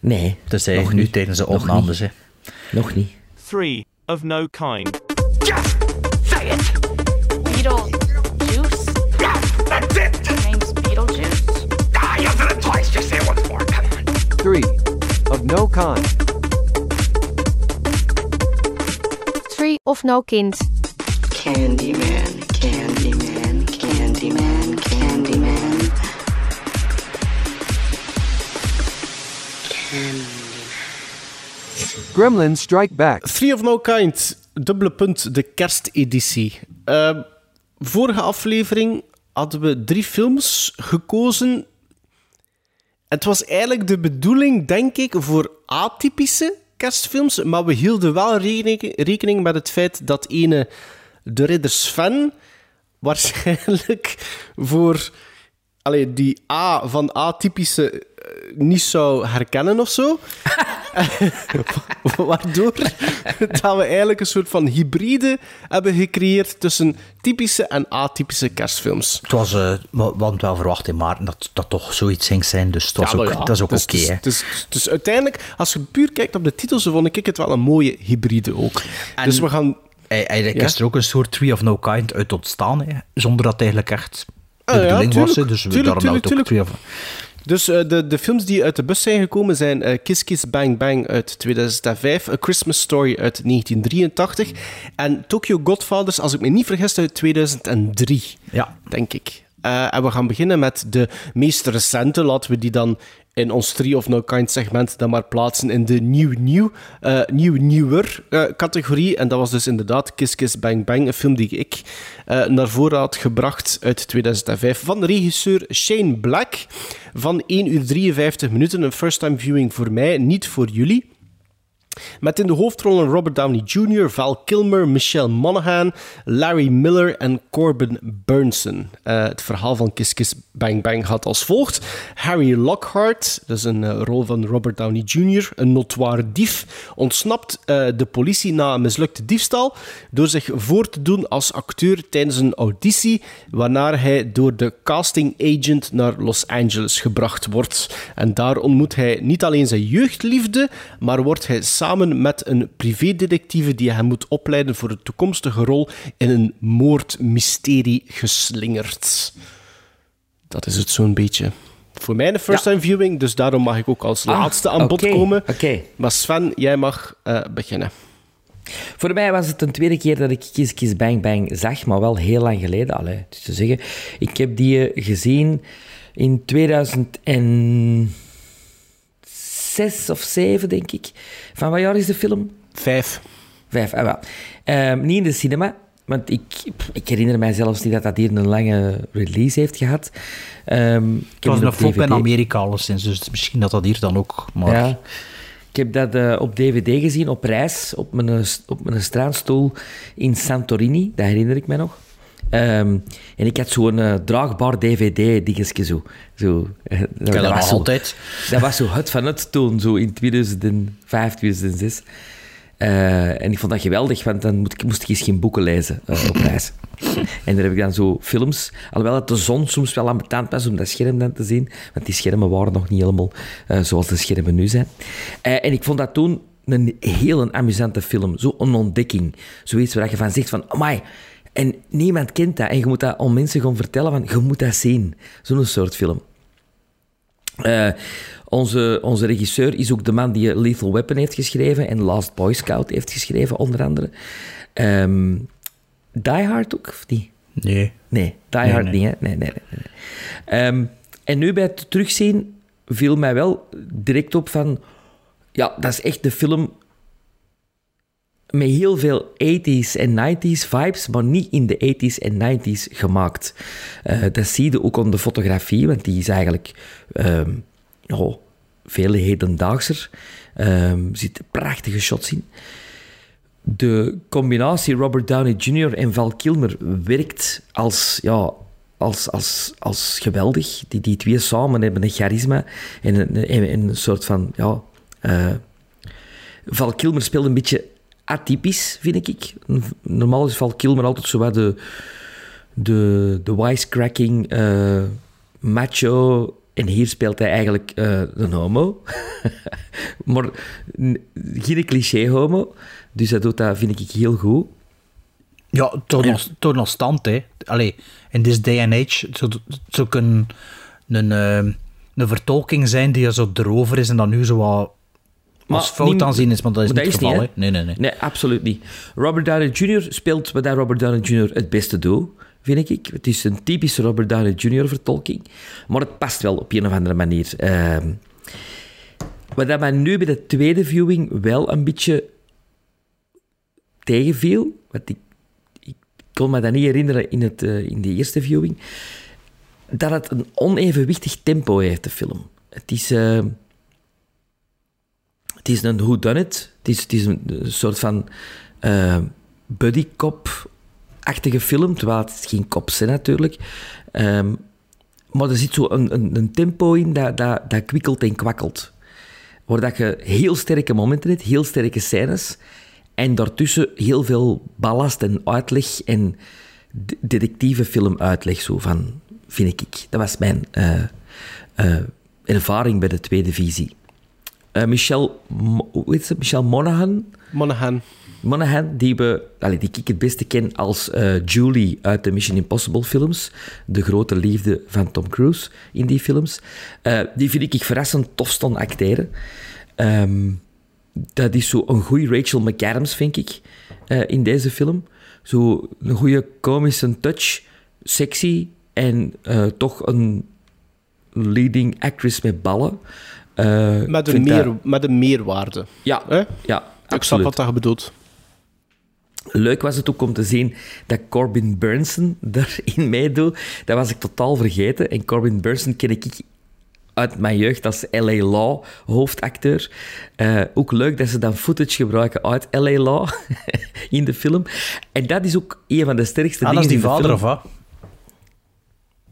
Nee, Dat zei nog nu niet. tijdens de Nog opnames. Hè. Nog niet. Three of no kind. Beetlejuice? That's it! Name's Beetlejuice? Ah, you said it twice. Just say it once more. Come on. Three no kind. Three of no kind. Candyman, Candyman, Candyman, Candyman. Candyman. Gremlin Strike Back. Three of No Kind, dubbele punt, de kersteditie. Uh, vorige aflevering hadden we drie films gekozen het was eigenlijk de bedoeling, denk ik, voor atypische kerstfilms, maar we hielden wel rekening, met het feit dat ene De Ridder Sven waarschijnlijk voor allee, die A van atypische niet zou herkennen of zo. (laughs) (laughs) Waardoor dat we eigenlijk een soort van hybride hebben gecreëerd tussen typische en atypische kerstfilms. Het was, uh, we hadden wel verwacht in maart dat dat toch zoiets ging zijn, dus dat, ja, was ook, ja, dat is ook oké. Okay, dus, dus, dus, uiteindelijk, als je puur kijkt op de titels, vond ik het wel een mooie hybride ook. En dus we gaan... Eigenlijk ja? is er ook een soort Tree of No Kind uit ontstaan, hè, zonder dat het eigenlijk echt de ah, bedoeling ja, tuurlijk, was. Dus tuurlijk, daarom tuurlijk, ook Tree of... Dus uh, de, de films die uit de bus zijn gekomen zijn uh, Kiss Kiss Bang Bang uit 2005, A Christmas Story uit 1983 en Tokyo Godfathers, als ik me niet vergis, uit 2003, ja. denk ik. Uh, en we gaan beginnen met de meest recente. Laten we die dan in ons Tree of No Kind segment dan maar plaatsen in de nieuw-nieuw, uh, nieuw-nieuwer uh, categorie. En dat was dus inderdaad Kiss Kiss Bang Bang, een film die ik uh, naar voren had gebracht uit 2005 van regisseur Shane Black van 1 uur 53 minuten. Een first-time viewing voor mij, niet voor jullie. Met in de hoofdrollen Robert Downey Jr., Val Kilmer, Michelle Monaghan, Larry Miller en Corbin Burnson. Uh, het verhaal van Kiss Kiss Bang Bang gaat als volgt. Harry Lockhart, dat is een uh, rol van Robert Downey Jr., een notoire dief, ontsnapt uh, de politie na een mislukte diefstal door zich voor te doen als acteur tijdens een auditie, waarna hij door de casting agent naar Los Angeles gebracht wordt. En daar ontmoet hij niet alleen zijn jeugdliefde, maar wordt hij samen samen met een privédetectieve die hem moet opleiden voor de toekomstige rol in een moordmysterie geslingerd. Dat is het zo'n beetje. Voor mij een first-time viewing, dus daarom mag ik ook als ah, laatste aan bod komen. Okay. Maar Sven, jij mag uh, beginnen. Voor mij was het een tweede keer dat ik Kiss Kiss Bang Bang zag, maar wel heel lang geleden al. Dus te zeggen, ik heb die eh, gezien in 2000 en zes of zeven, denk ik. Van wat jaar is de film? Vijf. Vijf, ah, wel. Um, niet in de cinema, want ik, ik herinner mij zelfs niet dat dat hier een lange release heeft gehad. Um, het was nog flop in Amerika alleszins, dus misschien dat dat hier dan ook... Maar... Ja. Ik heb dat uh, op DVD gezien, op reis, op mijn, op mijn straatstoel in Santorini. Dat herinner ik mij nog. Um, en ik had zo'n uh, draagbaar DVD-dingetje zo. zo uh, (laughs) dat, dat was zo, altijd. (laughs) Dat was zo het van het toen, zo in 2005, 2006. Uh, en ik vond dat geweldig, want dan moest ik, moest ik eens geen boeken lezen op reis. (laughs) en daar heb ik dan zo films, alhoewel het de zon soms wel ambetant was om dat scherm dan te zien, want die schermen waren nog niet helemaal zoals de schermen nu zijn. en ik vond dat toen een heel amusante film, zo een ontdekking. Zoiets waar je van zegt van, amai, en niemand kent dat. En je moet dat om mensen gaan vertellen van, je moet dat zien. Zo'n soort film. Uh, onze, onze regisseur is ook de man die Lethal Weapon heeft geschreven en Last Boy Scout heeft geschreven, onder andere. Um, Die Hard ook, of niet? Nee. Nee, Die nee, Hard nee. niet, hè? Nee, nee, nee. nee. Um, en nu bij het terugzien viel mij wel direct op van... Ja, dat is echt de film met heel veel 80s en 90s vibes, maar niet in de 80s en 90s gemaakt. Uh, dat zie je ook aan de fotografie, want die is eigenlijk um, oh, veel hedendaagser. Um, er zitten prachtige shots in. De combinatie Robert Downey Jr. en Val Kilmer werkt als, ja, als, als, als geweldig. Die, die twee samen hebben een charisma en een, een, soort van... Ja, uh, Val Kilmer speelt een beetje atypisch, vind ik. Normaal is Val Kilmer altijd zo wat de, de, de wisecracking uh, macho. En hier speelt hij eigenlijk uh, een homo. (laughs) maar geen cliché homo. Dus dat doet dat, vind ik, heel goed. Ja, toch nog stand, hè. Allee, in this day and age, het zou een, een, een, een vertolking zijn die zo erover is en dan nu zo wat Als fout aanzien is, maar dat is niet het geval. Nee, nee, nee. Nee, absoluut niet. Robert Downey Jr. speelt wat dat Robert Downey Jr. het beste doet, vind ik. Het is een typische Robert Downey Jr. vertolking, maar het past wel op een of andere manier. Ehm, wat dat mij nu bij de tweede viewing wel een beetje tegenviel, want ik, ik kon me dat niet herinneren in, het, eh, in de eerste viewing, dat het een onevenwichtig tempo heeft, de film. Het is... eh, het is een whodunit. Het is, het is een, soort van eh buddy cop-achtige film, terwijl het geen cops zijn natuurlijk. Ehm, maar er zit zo een, tempo in dat, dat, dat kwikkelt en kwakkelt. Waar dat je heel sterke momenten hebt, heel sterke scènes, en daartussen heel veel ballast en uitleg en de- detectieve film uitleg, zo van, vind ik. Dat was mijn eh, eh, ervaring bij de tweede visie. Eh, Michel, Mo- hoe heet ze? Michel Monaghan. Monaghan. Monaghan, die, we, allee, die ik het beste ken als eh, Julie uit de Mission Impossible films. De grote liefde van Tom Cruise in die films. Eh, die vind ik verrassend tof staan acteren. Ehm, dat is zo een goede Rachel McAdams, vind ik, in deze film. Zo een goede komische touch, sexy en toch een leading actress met ballen. Eh, Met een, meer, dat- met een meerwaarde. ja, Hè? ja, Ik snap absoluut. wat dat je bedoelt. Leuk was het ook om te zien dat Corbin Burnson (laughs) erin meedoet. Dat was ik totaal vergeten. En Corbin Burnson ken ik uit mijn jeugd als L.A. Law hoofdacteur. Eh, ook leuk dat ze dan footage gebruiken uit L.A. Law (laughs) in de film. En dat is ook een van de sterkste Ah, dat dingen is die in de vader, film. of wat?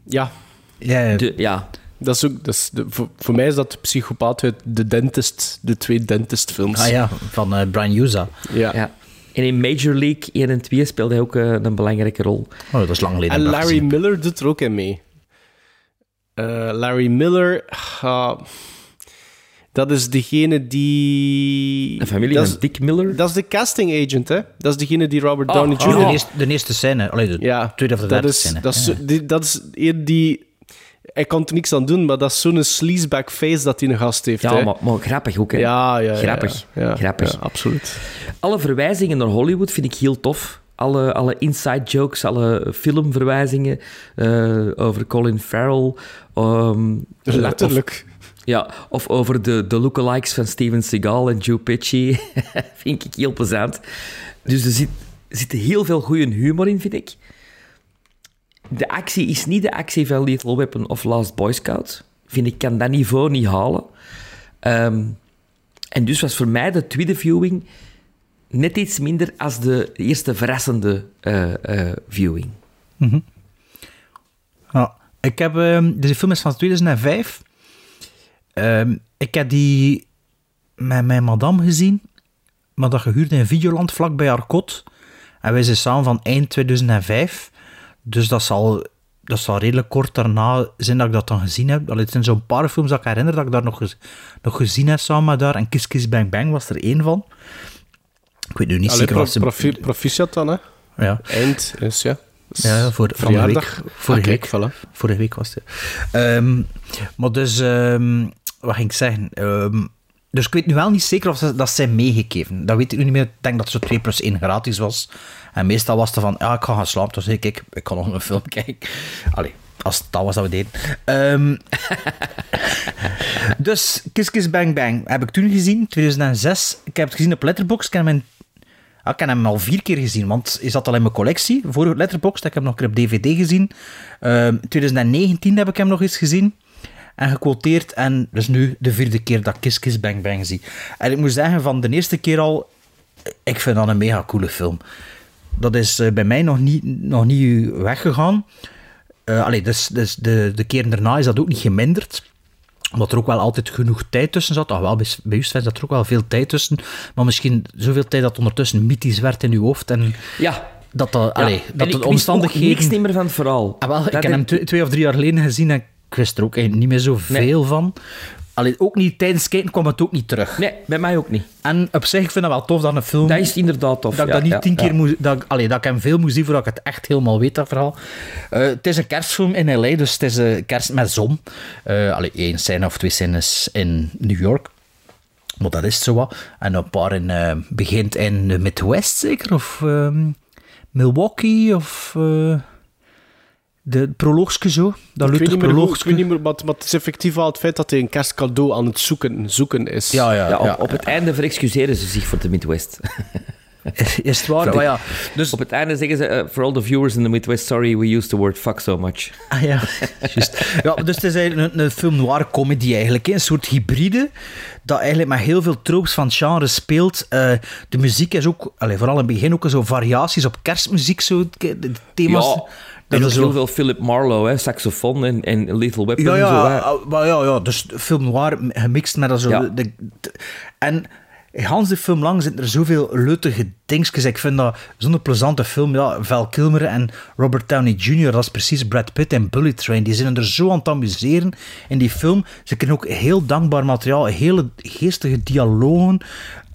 Ja, Ja, ja. De- ja, dat is ook, dat is de, voor, voor mij is dat de psychopaat uit de Dentist, de twee Dentist-films. Ah ja, van eh, Brian Yuza. Ja. ja. En in Major League 1 en 2 speelde hij ook eh, een belangrijke rol. Oh, dat is lang geleden. En Larry. Miller doet er ook in mee. Eh, Larry Miller, ah, dat is degene die... De familie dat van is, Dick Miller. dat is de casting agent, hè? Dat is degene die Robert Oh, Downey oh, Jr. De, eerste, de eerste scène. Allee, de Ja, tweede of de dat derde is, scène. dat is, Ja. zo- die, dat is eer die... Hij kan er niks aan doen, maar dat is zo'n sleazeback face dat hij een gast heeft. Ja, hè. maar, maar grappig ook, hè? ja, ja, ja, Grappig, ja, ja, grappig. ja, absoluut. Alle verwijzingen naar Hollywood vind ik heel tof. Alle, alle inside jokes, alle filmverwijzingen eh, over Colin Farrell. ehm, Letterlijk. Of, ja, of over de, de lookalikes van Steven Seagal en Joe Pesci. (laughs) vind ik heel plezant. Dus er zit, er zit heel veel goede humor in, vind ik. De actie is niet de actie van Lethal Weapon of Last Boy Scout. Vind ik, kan dat niveau niet halen. Ehm, en dus was voor mij de tweede viewing net iets minder als de eerste verrassende eh, eh, viewing. Ja, ik heb, ehm, deze film is van 2005. Ehm, ik heb die met mijn madame gezien, maar dat gehuurd in Videoland, vlak bij haar kot. En wij zijn samen van eind 2005. Dus dat zal, dat zal redelijk kort daarna zijn dat ik dat dan gezien heb. Allee, het zijn zo'n paar films dat ik herinner dat ik daar nog, gez- nog gezien heb samen met haar. En Kiss Kiss Bang Bang was er één van. Ik weet nu niet Allee, zeker wat ze... profi- proficiat dan, hè? ja. Eind is, ja. Ja, voor, vorige week. Vorige Ah, week. kijk, voilà. Vorige week was het. Ehm, maar dus, ehm, wat ging ik zeggen? Ehm, dus ik weet nu wel niet zeker of ze, dat zijn meegegeven. Dat weet ik nu niet meer. Ik denk dat zo 2 plus 1 gratis was. En meestal was het van, ja, ik ga gaan slapen. Dus ik, ik, ik kan nog een film (laughs) kijken. Allee, als dat was dat we deden. Ehm, (laughs) dus, Kiss Kiss Bang Bang heb ik toen gezien, 2006. Ik heb het gezien op Letterboxd. Ik heb hem, ik hem al vier keer gezien, want hij zat al in mijn collectie voor Letterboxd. Ik heb hem nog een keer op DVD gezien. Ehm 2019 heb ik hem nog eens gezien en gequoteerd. En dus nu de vierde keer dat Kiss Kiss Bang Bang zie. En ik moet zeggen, van de eerste keer al, ik vind dat een mega coole film. Dat is eh, bij mij nog niet, nog niet weggegaan. Allee, dus, dus de, de keer daarna is dat ook niet geminderd omdat er ook wel altijd genoeg tijd tussen zat. Ah, wel, bij, bij Just zat er ook wel veel tijd tussen. Maar misschien zoveel tijd dat ondertussen mythisch werd in uw hoofd. En Ja, dat, dat, allee, ja. dat de ik omstandigheden... ook niks meer van het verhaal. Ah, wel, ik heb hem twee, twee of drie jaar geleden gezien en ik wist er ook niet meer zoveel van. Allee, ook niet tijdens kijken kwam het ook niet terug. Nee, bij mij ook niet. En op zich, ik vind dat wel tof dat een film... Dat is inderdaad tof. Dat ik ja, dat niet ja, tien keer ja. moet... Dat, allee, dat ik hem veel moet zien voordat ik het echt helemaal weet, dat verhaal. Eh, het is een kerstfilm in L.A., dus het is een kerst met zon. Eh allee, één scène of twee scènes in New York. Maar dat is zo wat. En een paar in, eh, begint in de Midwest zeker? Of ehm, Milwaukee? Of eh, de proloogske zo? Dat Ik weet, Luther niet meer hoe, ik proloogske. weet niet meer, maar, maar het is effectief wel het feit dat hij een kerstcadeau aan het zoeken, zoeken is. Ja, ja, Ja, ja. op, op het einde verexcuseren ze zich voor de Midwest. (laughs) Is het waar? Maar ja, dus... Op het einde zeggen ze, eh, for all the viewers in the Midwest, sorry, we used the word fuck so much. Ah ja, (laughs) juist. Ja, dus het is eigenlijk een, een film noir comedy eigenlijk. Een soort hybride dat eigenlijk met heel veel tropes van het genre speelt. Eh, de muziek is ook, allee, vooral in het begin ook zo variaties op kerstmuziek, zo, de thema's. Ja, dat en is heel veel Philip Marlowe, hè, saxofoon en, en Lethal Weapon. Ja, en zo, ah, maar ja, ja, dus film noir gemixt met dat zo. Ja. De, de- en Hans de film lang zitten er zoveel leutige dingetjes. Ik vind dat zo'n plezante film. Ja, Val Kilmer en Robert Downey Jr., dat is precies Brad Pitt en Bullet Train. Die zijn er zo aan het amuseren in die film. Ze kunnen ook heel dankbaar materiaal, hele geestige dialogen.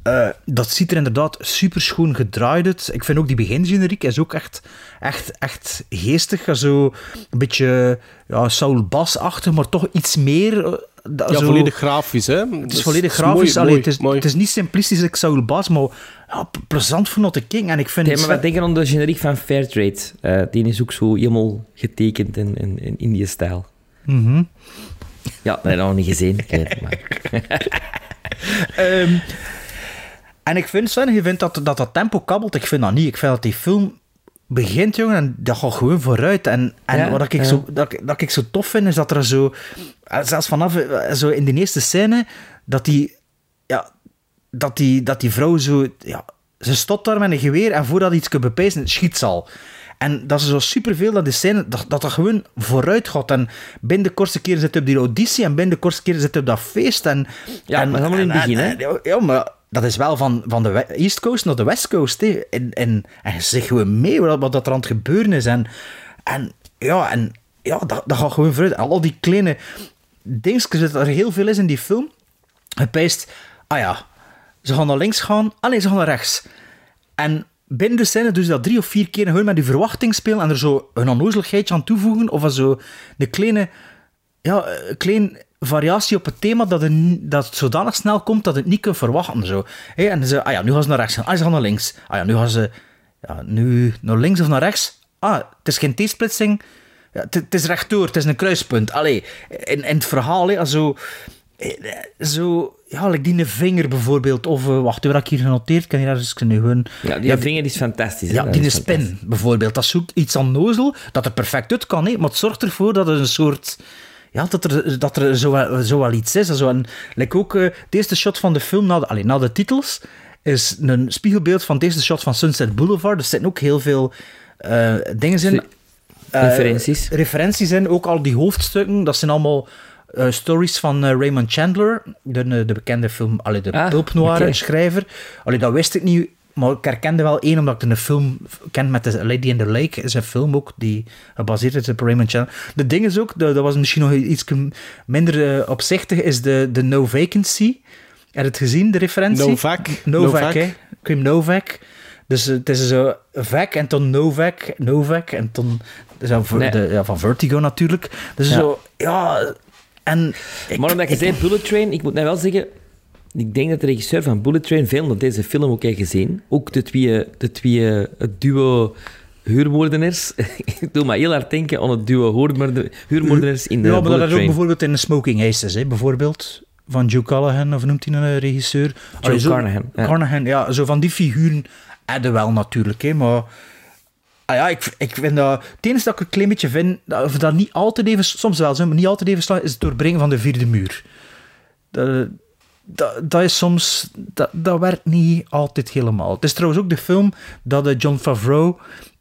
Eh, dat ziet er inderdaad super schoon gedraaid uit. Ik vind ook die begingeneriek is ook echt, echt, echt geestig. Zo een beetje ja, Saul Bass-achtig, maar toch iets meer. eh, dat Ja, zo- volledig grafisch, hè? het is volledig grafisch. Allee, het, is, het is niet simplistisch als Saul Bass, maar ja, plezant voor not kijken. En ik vind Nee, maar wat denken aan de generiek van Fairtrade? Eh die is ook zo helemaal getekend in, in, in Indië-stijl. Mhm. Ja, dat heb ik nog niet gezien. Ik (laughs) maar... Ehm, en ik vind, Sven, je vindt dat, dat dat tempo kabbelt. Ik vind dat niet. Ik vind dat die film begint, jongen, en dat gaat gewoon vooruit. En, en Ja, wat ik, ja. zo, dat, dat ik zo tof vind, is dat er zo... eh, Zelfs vanaf eh, zo in die eerste scène, dat die... Ja, dat die, dat die vrouw zo... Ja, ze stopt daar met een geweer en voordat iets kan bepijzen, schiet ze al. En dat is zo superveel dat die scène, dat, dat dat gewoon vooruit gaat. En binnen de kortste keer zit op die auditie en binnen de kortste keer zit op dat feest. En, Ja, en, maar allemaal in het begin, hè? ja, maar dat is wel van, van de we- East Coast naar de West Coast. Hè. En, en, en zegt gewoon mee wat, wat dat er aan het gebeuren is. En, en ja, en, ja dat, dat gaat gewoon vooruit. Al die kleine dingetjes, dat er heel veel is in die film. Je pijst, ah ja, ze gaan naar links gaan. Ah nee, ze gaan naar rechts. En binnen de scène ze dat drie of vier keer gewoon met die verwachting spelen en er zo een onnozeligheidje aan toevoegen. Of zo een kleine, ja, een klein variatie op het thema dat, dat het zodanig snel komt dat het niet kunt verwachten. Zo. En ze, ah ja, nu gaan ze naar rechts gaan. Ah, ze gaan naar links. Ah ja, nu gaan ze ja, nu naar links of naar rechts. Ah, het is geen T-splitsing. Ja, het, het is rechtdoor, het is een kruispunt. Allee, in, in het verhaal, hè, zo, eh, zo, ja, like die vinger bijvoorbeeld. Of, eh, wacht, waar heb ik hier genoteerd? Kan je daar eens kunnen gewoon... Ja, die vinger is fantastisch. Ja, die spin fantastisch. bijvoorbeeld. Dat zoekt iets aan nozel, dat er perfect uit kan, hè, maar het zorgt ervoor dat er een soort... Ja, dat er, dat er zo, wel- zo wel iets is. Zo en, like ook de eerste shot van de film, na de, allee, na de titels, is een spiegelbeeld van de eerste shot van Sunset Boulevard. Er zitten ook heel veel eh, dingen in. Eh, Referenties. referenties in. Ook al die hoofdstukken, dat zijn allemaal stories van Raymond Chandler, de, de bekende film, allee, de Ah, pulp noir schrijver. Allee, dat wist ik niet, maar ik herkende wel één, omdat ik een film ken met de Lady in the Lake, is een film ook die gebaseerd is op Raymond Chandler. De ding is ook, dat was misschien nog iets minder eh, opzichtig, is de, de No Vacancy. Heb je het gezien, de referentie? Novak. Novak, Novak. hè. Kim Novak. Dus eh, het is zo Vac en dan Novak, Novak en dan dus Nee. de, ja, van Vertigo natuurlijk. Dus Ja. zo, ja... En ik- Maar omdat je ik- zei Bullet Train, ik moet nou wel zeggen... Ik denk dat de regisseur van Bullet Train veel naar deze film ook heeft gezien. Ook de twee, de twee het duo huurmoordenaars. (laughs) ik doe maar heel hard denken aan het duo huurmoorde- huurmoordenaars in de ja, maar dat is ook bijvoorbeeld in de Smoking Aces, hè, bijvoorbeeld. Van Joe Callahan, of noemt hij een regisseur? Allee, zo- Carnahan, ja. Carnahan, ja. Zo van die figuren hadden wel natuurlijk, hè, maar... Ah ja, ik, ik vind dat... Het enige dat ik een klein beetje vind, dat, of dat niet altijd even... Soms wel maar niet altijd even slag, is het doorbrengen van de vierde muur. Dat, dat, dat is soms... Dat, dat werkt niet altijd helemaal. Het is trouwens ook de film dat eh, John Favreau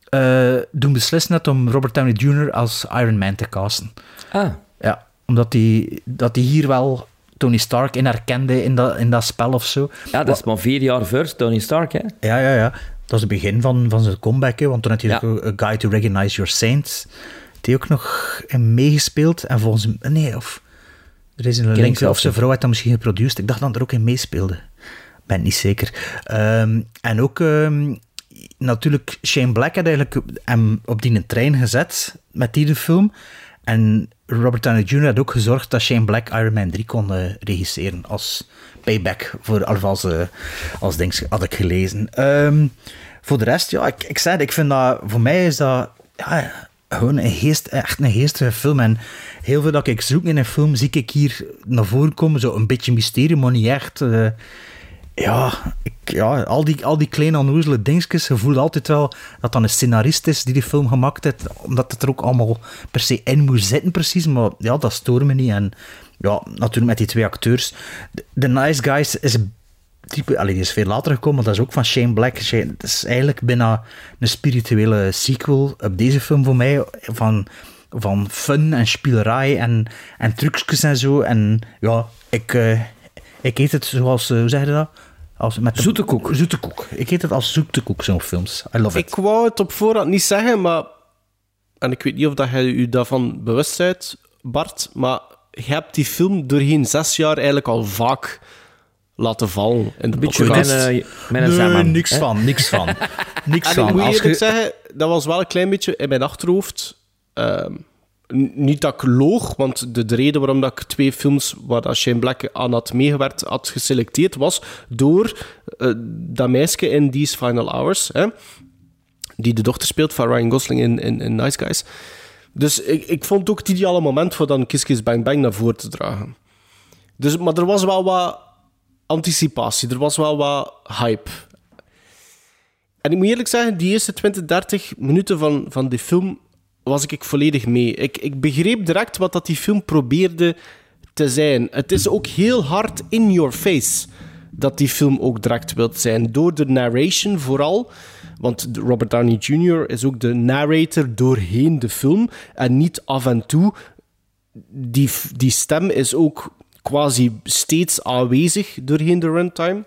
eh doen beslissen had om Robert Downey Jr. als Iron Man te casten. Ah, Ja, omdat hij dat die hier wel Tony Stark in herkende in dat, in dat spel of zo. ja, dat is maar vier jaar voor Tony Stark, hè. Ja, ja, ja. Dat is het begin van, van zijn comeback, hè, want toen had hij Ja. ook A Guide to Recognize Your Saints. Hij ook nog in meegespeeld. En volgens mij, nee, of er is een link, of zijn vrouw had dat misschien geproduceerd. Ik dacht dat er ook in meespeelde. Ben niet zeker. Ehm, en ook ehm, natuurlijk Shane Black had eigenlijk hem op die trein gezet met die de film. En Robert Downey Jr. had ook gezorgd dat Shane Black Iron Man 3 kon eh, regisseren als payback voor als, uh, als ding had ik gelezen. Ehm, voor de rest, ja, ik, ik zei ik vind dat, voor mij is dat ja, gewoon een geest, echt een geestige film. En heel veel dat ik zoek in een film, zie ik hier naar voren komen. Zo een beetje mysterie, maar niet echt. eh, ja, ja al, die, al die kleine onnozele dingetjes. Je voelt altijd wel dat dan een scenarist is die die film gemaakt heeft. Omdat het er ook allemaal per se in moet zitten, precies. Maar ja, dat stoort me niet. En ja, natuurlijk met die twee acteurs. The Nice Guys is type, allee, die is veel later gekomen, maar dat is ook van Shane Black. Shane, dat is eigenlijk bijna een spirituele sequel op deze film voor mij. Van, van fun en spielerij en, en trucjes en zo. En ja, ik, uh, ik eet het zoals, uh, hoe zeg je dat? Als met de, zoete koek. Zoete koek. Ik eet het als zoete koek, zo'n films. I love it. Ik wou het op voorhand niet zeggen, maar... En ik weet niet of dat je u daarvan bewust bent, Bart, maar je hebt die film doorheen zes jaar eigenlijk al vaak laten vallen in de Beetje podcast. mijn, mijn nee, zaman, niks hè? van, niks van. (laughs) niks En van. ik moet Als eerlijk je- zeggen, dat was wel een klein beetje in mijn achterhoofd. Ehm, niet dat ik loog, want de, de reden waarom dat ik twee films waar dat Shane Black aan had meegewerkt had geselecteerd, was door eh, dat meisje in These Final Hours, hè, die de dochter speelt van Ryan Gosling in, in, in Nice Guys. Dus ik, ik vond het ook het ideale moment voor dan Kiss Kiss Bang Bang naar voren te dragen. Dus, maar er was wel wat anticipatie, er was wel wat hype. En ik moet eerlijk zeggen, die eerste 20, 30 minuten van, van die film was ik volledig mee. Ik, ik begreep direct wat dat die film probeerde te zijn. Het is ook heel hard in your face dat die film ook direct wilt zijn. Door de narration vooral. Want Robert Downey Jr. is ook de narrator doorheen de film. En niet af en toe. Die, die stem is ook quasi steeds aanwezig doorheen de runtime.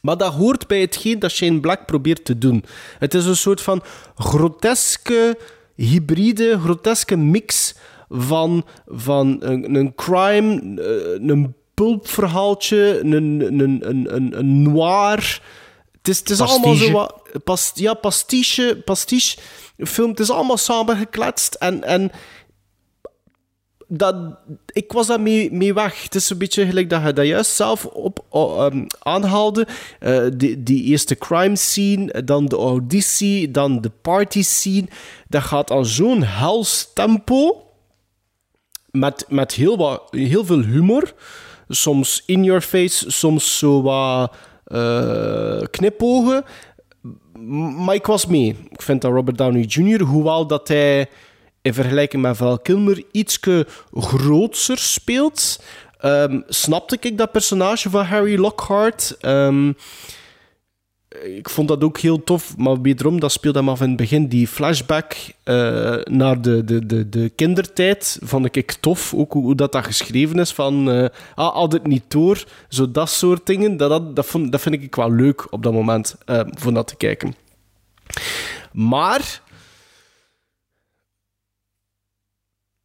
Maar dat hoort bij hetgeen dat Shane Black probeert te doen. Het is een soort van groteske, hybride, groteske mix van, van een, een crime, eh, een pulpverhaaltje, een, een, een, een, een noir. Het is, het is allemaal zo wat... Pas, ja, pastiche, pastiche film. Het is allemaal samengekletst en... en dat, ik was daar mee, mee weg. Het is een beetje gelijk dat je dat juist zelf op, ehm, aanhaalde. Eh, die, eerste crime scene, dan de auditie, dan de party scene. Dat gaat aan zo'n hels tempo. Met, met heel, wat, heel veel humor. Soms in your face, soms zo wat eh, knipogen. Maar ik was mee. Ik vind dat Robert Downey Jr., hoewel dat hij in vergelijking met Val Kilmer ietske grootser speelt, ehm, snapte ik dat personage van Harry Lockhart. Ehm, ik vond dat ook heel tof, maar wederom, dat speelde hem af in het begin. Die flashback eh, naar de, de, de, de kindertijd vond ik tof. Ook hoe, dat, dat geschreven is van... eh ah, had niet door. Zo dat soort dingen. Dat, dat, dat, vond, dat vind ik wel leuk op dat moment, eh voor dat te kijken. Maar...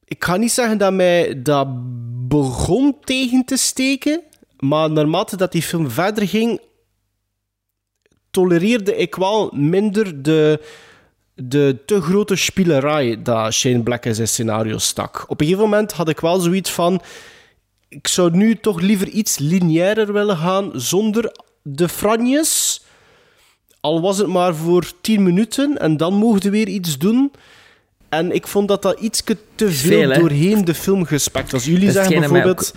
Ik ga niet zeggen dat mij dat begon tegen te steken, maar naarmate dat die film verder ging, tolereerde ik wel minder de, de te grote spielerij dat Shane Black in zijn scenario stak. Op een gegeven moment had ik wel zoiets van... Ik zou nu toch liever iets lineairer willen gaan, zonder de franjes. Al was het maar voor 10 minuten, en dan mogen we weer iets doen... En ik vond dat dat iets te veel, doorheen de film gespekt was. Jullie zeggen bijvoorbeeld...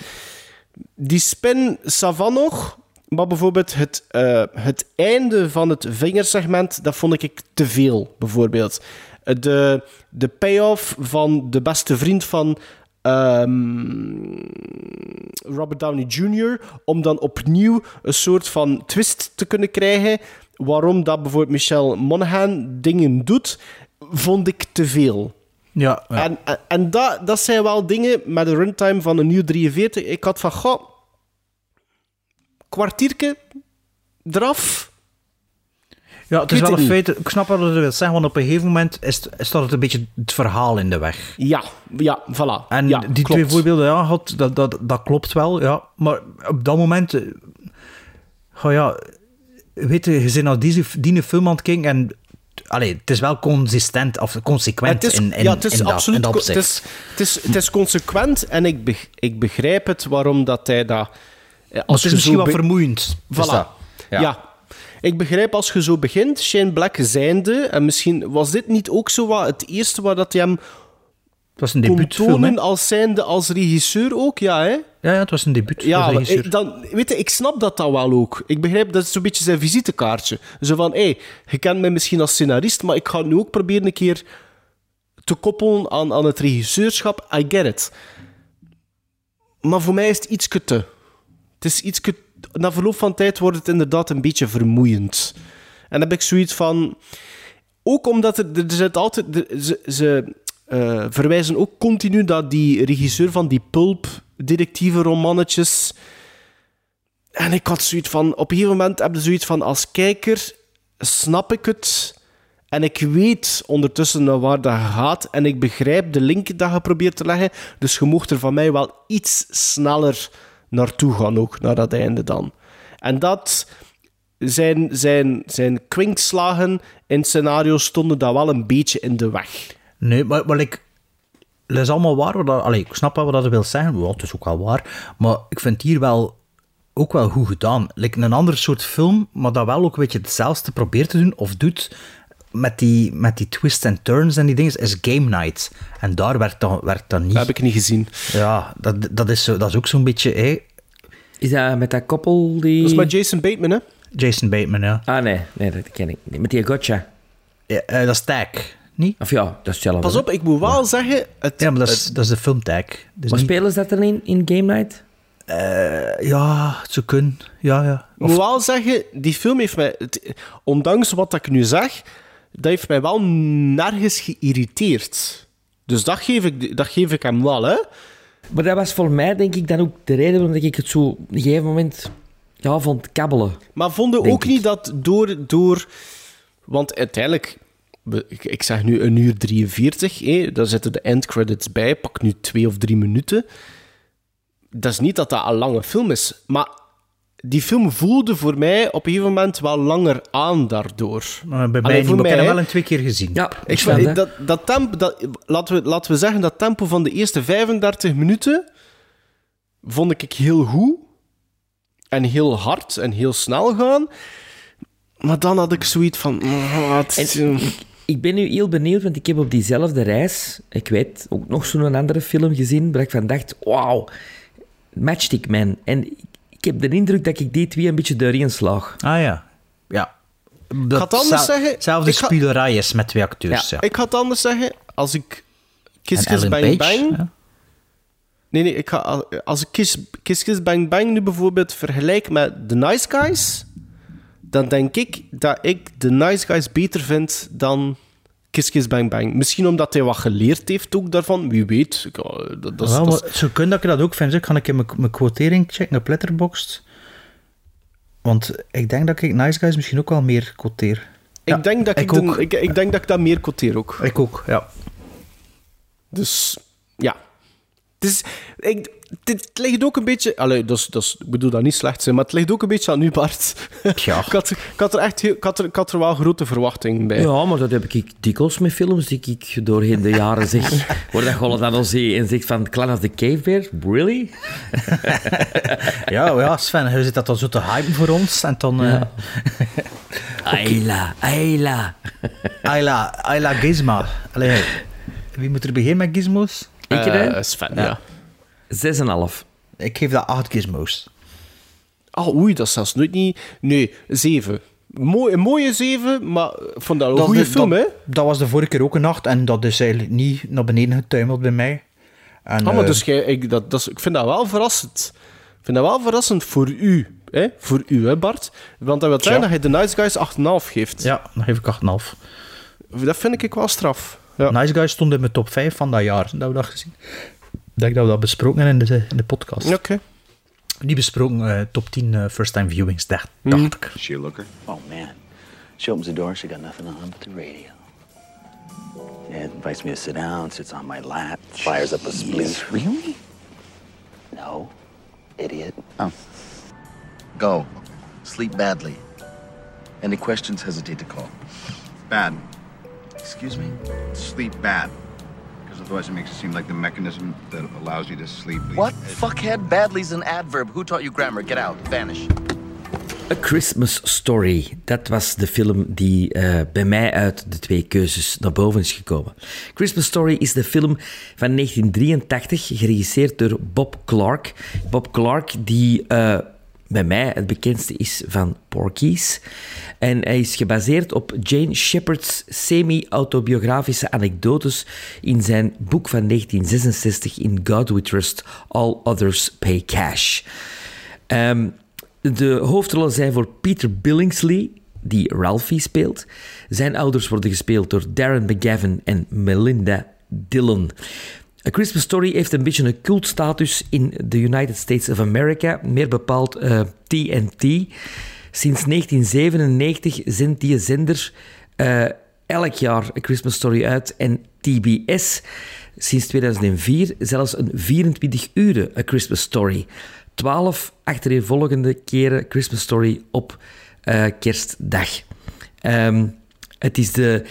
Die spin, savan nog. Maar bijvoorbeeld het, eh, het einde van het vingersegment, dat vond ik te veel, bijvoorbeeld. Eh, De, de payoff van de beste vriend van ehm, Robert Downey Jr., om dan opnieuw een soort van twist te kunnen krijgen, waarom dat bijvoorbeeld Michelle Monaghan dingen doet, vond ik te veel. Ja, ja. En, en, en dat, dat zijn wel dingen met een runtime van een nieuw 43. Ik had van, goh, kwartiertje eraf. ja, het is wel een feit. Ik snap wat je wilt zeggen, want op een gegeven moment is, het- staat het een beetje het verhaal in de weg. Ja, ja, voilà. En ja, die klopt. twee voorbeelden, ja, had, dat, dat, dat klopt wel, ja. Maar op dat moment... eh, Ga ja... Weet je, je bent naar deze, die film aan het kijken en Allee, het is wel consistent of consequent is, in, in, ja, het is in dat, absoluut. in dat co- het, is, het, is, het is consequent en ik, ik begrijp het waarom dat hij dat. eh, Maar Als het is misschien wat vermoeiend. Voilà. dat- ja. ja. Ik begrijp als je zo begint, Shane Black zijnde, en misschien was dit niet ook zo wat het eerste waar dat hij hem Het was een debuutfilm, tonen als zijnde als regisseur ook, ja hè? Ja, ja, het was een debuut Ja, maar ik, dan, weet je, ik snap dat dan wel ook. Ik begrijp dat is zo'n beetje zijn visitekaartje. Zo van, hé, hey, je kent mij misschien als scenarist, maar ik ga nu ook proberen een keer te koppelen aan, aan het regisseurschap. I get it. Maar voor mij is het iets te. Het is iets Na verloop van tijd wordt het inderdaad een beetje vermoeiend. En dan heb ik zoiets van... Ook omdat er, er zit altijd... er- ze ze eh, verwijzen ook continu dat die regisseur van die pulp-directieve romannetjes... En ik had zoiets van... Op een gegeven moment heb je zoiets van... Als kijker snap ik het... En ik weet ondertussen naar waar dat gaat. En ik begrijp de link dat je probeert te leggen. Dus je mocht er van mij wel iets sneller naartoe gaan ook. Naar dat einde dan. En dat... Zijn, zijn, zijn kwinkslagen in scenario's stonden dat wel een beetje in de weg. Nee, maar, maar ik... Dat is allemaal waar. Wat dat, allee, ik snap wel wat dat wil zeggen. Ja, het is ook wel waar. Maar ik vind hier wel ook wel goed gedaan. Like een ander soort film, maar dat wel ook een beetje hetzelfde probeert te doen of doet met die, met die twists en turns en die dingen, is Game Night. En daar werkt dat, werkt dat niet. Dat heb ik niet gezien. Ja, dat, dat, is, zo, dat is ook zo'n beetje... Is dat met dat koppel die... Dat is met Jason Bateman, hè? Jason Bateman, ja. Ah, nee. Nee, dat ken ik niet. Met die gotcha. ja eh, dat is Tag, niet? Of ja, dat is hetzelfde. Pas op, ik moet wel zeggen... Het, Ja, maar dat is, dat is de film Tag. Dus Maar niet- spelen ze dat dan in, in Game Night? Eh, ja, het zou kunnen. Ja, ja. Ik moet wel zeggen, die film heeft mij... het- ondanks wat ik nu zeg, dat heeft mij wel nergens geïrriteerd. Dus dat geef ik, dat geef ik hem wel, hè. Maar dat was voor mij, denk ik, dan ook de reden waarom ik het zo op een gegeven moment ja, vond kabbelen. Maar vonden ook ik. niet dat door... door want uiteindelijk... Ik, ik zeg nu een uur 43, hè, daar zitten de endcredits bij. Pak nu twee of drie minuten. Dat is niet dat dat een lange film is. Maar die film voelde voor mij op een gegeven moment wel langer aan daardoor. Maar bij Allee, mij niet, voor maar ik heb wel een twee keer gezien. Ja, Ik vind, dat. dat, dat tempo, dat, laten, we, laten we zeggen, dat tempo van de eerste 35 minuten vond ik heel goed. En heel hard en heel snel gaan. Maar dan had ik zoiets van... ah, het is- En ik ben nu heel benieuwd, want ik heb op diezelfde reis, ik weet, ook nog zo'n andere film gezien, waar ik van dacht, wauw, Matchstick Man. En ik, ik heb de indruk dat ik die twee een beetje doorheen slaag. Ah ja. Ja. Dat ga het anders zel- zeggen. Hetzelfde Ik ga- spielerij is met twee acteurs. Ja. Ik ga het anders zeggen. Als ik Kiss Kiss Ellen Bang Page, Bang... ja. Nee, nee, ik ga, als ik Kiss, Kiss Kiss Bang Bang nu bijvoorbeeld vergelijk met The Nice Guys, dan denk ik dat ik The Nice Guys beter vind dan Kiss Kiss Bang Bang. Misschien omdat hij wat geleerd heeft ook daarvan, wie weet. Ik, ja, dat, dat, zo kun dat ik dat ook vind. zeg. Ga ik in mijn, mijn quotering checken op Letterboxd. Want ik denk dat ik Nice Guys misschien ook wel meer quoteer. ik, denk dat ik, ik de- ik, ik denk dat ik dat meer quoteer ook. Ik ook, ja. Dus ja. Het, is, ik, dit ligt ook een beetje... Allee, dat is, dat is, ik bedoel dat niet slecht zijn, maar het ligt ook een beetje aan u, Bart. (laughs) Ja. ik, had, ik, had er echt heel, ik, had er, ik had er wel grote verwachtingen bij. Ja, maar dat heb ik dikwijls met films die ik doorheen de jaren zeg. (laughs) Waar dat gewoon dan al zie en zegt van, Clan of the Cave Bear, really? (laughs) Ja, ja, Sven, je zit dat dan zo te hypen voor ons. En dan... eh Ayla, Ayla. Ayla, Ayla Gizma. Allee, wie moet er beginnen met gizmos? Ik Eh, uh, Sven, ja. Zes en een half. Ik geef dat acht gizmos. Oh, oei, dat is zelfs nooit niet... Nee, zeven. Mooi, een mooie zeven, maar ik vond dat een goede film, dat, hè? Dat was de vorige keer ook een nacht en dat is eigenlijk niet naar beneden getuimeld bij mij. En, Ah, maar eh, dus ik, dat, dat is, ik vind dat wel verrassend. Ik vind dat wel verrassend voor u, hè? Voor u, hè, Bart? Want dat wil zeggen dat hij de Nice Guys 8,5 geeft. Ja, dan geef ik 8,5. Dat vind ik wel straf. Ja. Nice Guys stond in mijn top 5 van dat jaar. Dat we dat gezien. Ik denk dat we dat besproken hebben in de, in de podcast. Oké. Niet besproken, eh, top 10 eh, first time viewings, dacht, dacht ik. She a looker? Oh man. She opens the door, she got nothing on but the radio. Yeah, invites me to sit down, sits on my lap, fires up a spliff. Really? No, idiot. Oh. Go. Sleep badly. Any questions, hesitate to call. Bad. Excuse me? Sleep bad. Because otherwise it makes it seem like the mechanism that allows you to sleep. What? Fuckhead? Badly's an adverb. Who taught you grammar? Get out. Vanish. A Christmas Story. Dat was de film die eh, bij mij uit de twee keuzes naar boven is gekomen. Christmas Story is de film van 1983, geregisseerd door Bob Clark. Bob Clark, die eh, bij mij het bekendste is van Porky's. En hij is gebaseerd op Jane Shepard's semi-autobiografische anekdotes in zijn boek van 1966 In God We Trust, All Others Pay Cash. Ehm, de hoofdrollen zijn voor Peter Billingsley, die Ralphie speelt. Zijn ouders worden gespeeld door Darren McGavin en Melinda Dillon. A Christmas Story heeft een beetje een cultstatus in de United States of America, meer bepaald eh, TNT. Sinds 1997 zendt die zender eh, elk jaar A Christmas Story uit en TBS sinds 2004 zelfs een 24 uur A Christmas Story. 12 achtereenvolgende keren Christmas Story op eh, kerstdag. Ehm, het is de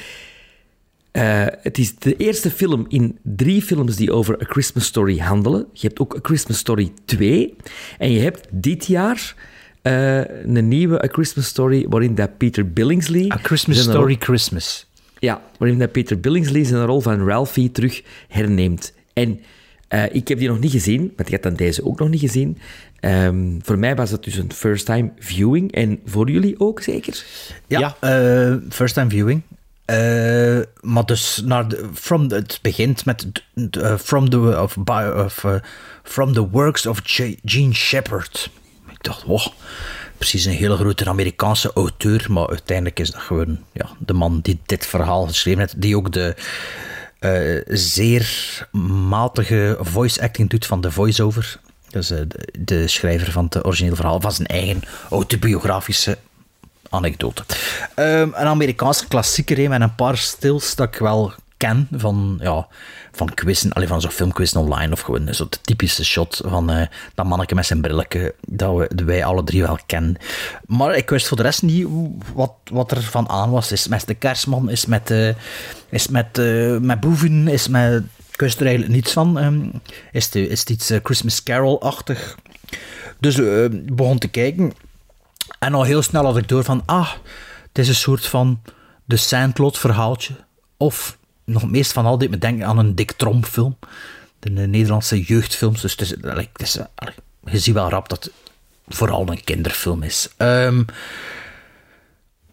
eh, het is de eerste film in drie films die over A Christmas Story handelen. Je hebt ook A Christmas Story 2. En je hebt dit jaar eh, een nieuwe A Christmas Story waarin dat Peter Billingsley... A Christmas Story rol- Christmas. Ja, waarin dat Peter Billingsley zijn rol van Ralphie terug herneemt. En eh, ik heb die nog niet gezien, want ik had dan deze ook nog niet gezien. Ehm, voor mij was het dus een first-time viewing. En voor jullie ook zeker? Ja, eh, first time viewing. Eh, maar dus naar from the- het begint met eh, from, the, of, of, eh, from the works of Gene Shepard. Ik dacht, wow, precies een hele grote Amerikaanse auteur, maar uiteindelijk is dat gewoon ja, de man die dit verhaal geschreven heeft, die ook de zeer matige voice acting doet van de voice-over. Dus de, de schrijver van het originele verhaal, van zijn eigen autobiografische anekdote. Ehm, een Amerikaanse klassieker hè, met een paar stils dat ik wel ken van, ja, van quizzen, alleen van zo'n filmquizzen online of gewoon zo de typische shot van eh, dat manneke met zijn brilletje dat, we, wij alle drie wel kennen. Maar ik wist voor de rest niet wat, wat er van aan was. Is met de kerstman, is met, eh, is met, eh, met boeven, is met... Ik wist er eigenlijk niets van. Ehm, is, het, is het iets Christmas Carol-achtig? Dus begon te kijken. En al heel snel had ik door van, ah, het is een soort van de Sandlot verhaaltje. Of nog meest van al deed me denken aan een Dick Tromp film. De eh, Nederlandse jeugdfilms. Dus het is, allee, het is, eh, je ziet wel rap dat het vooral een kinderfilm is. Ehm,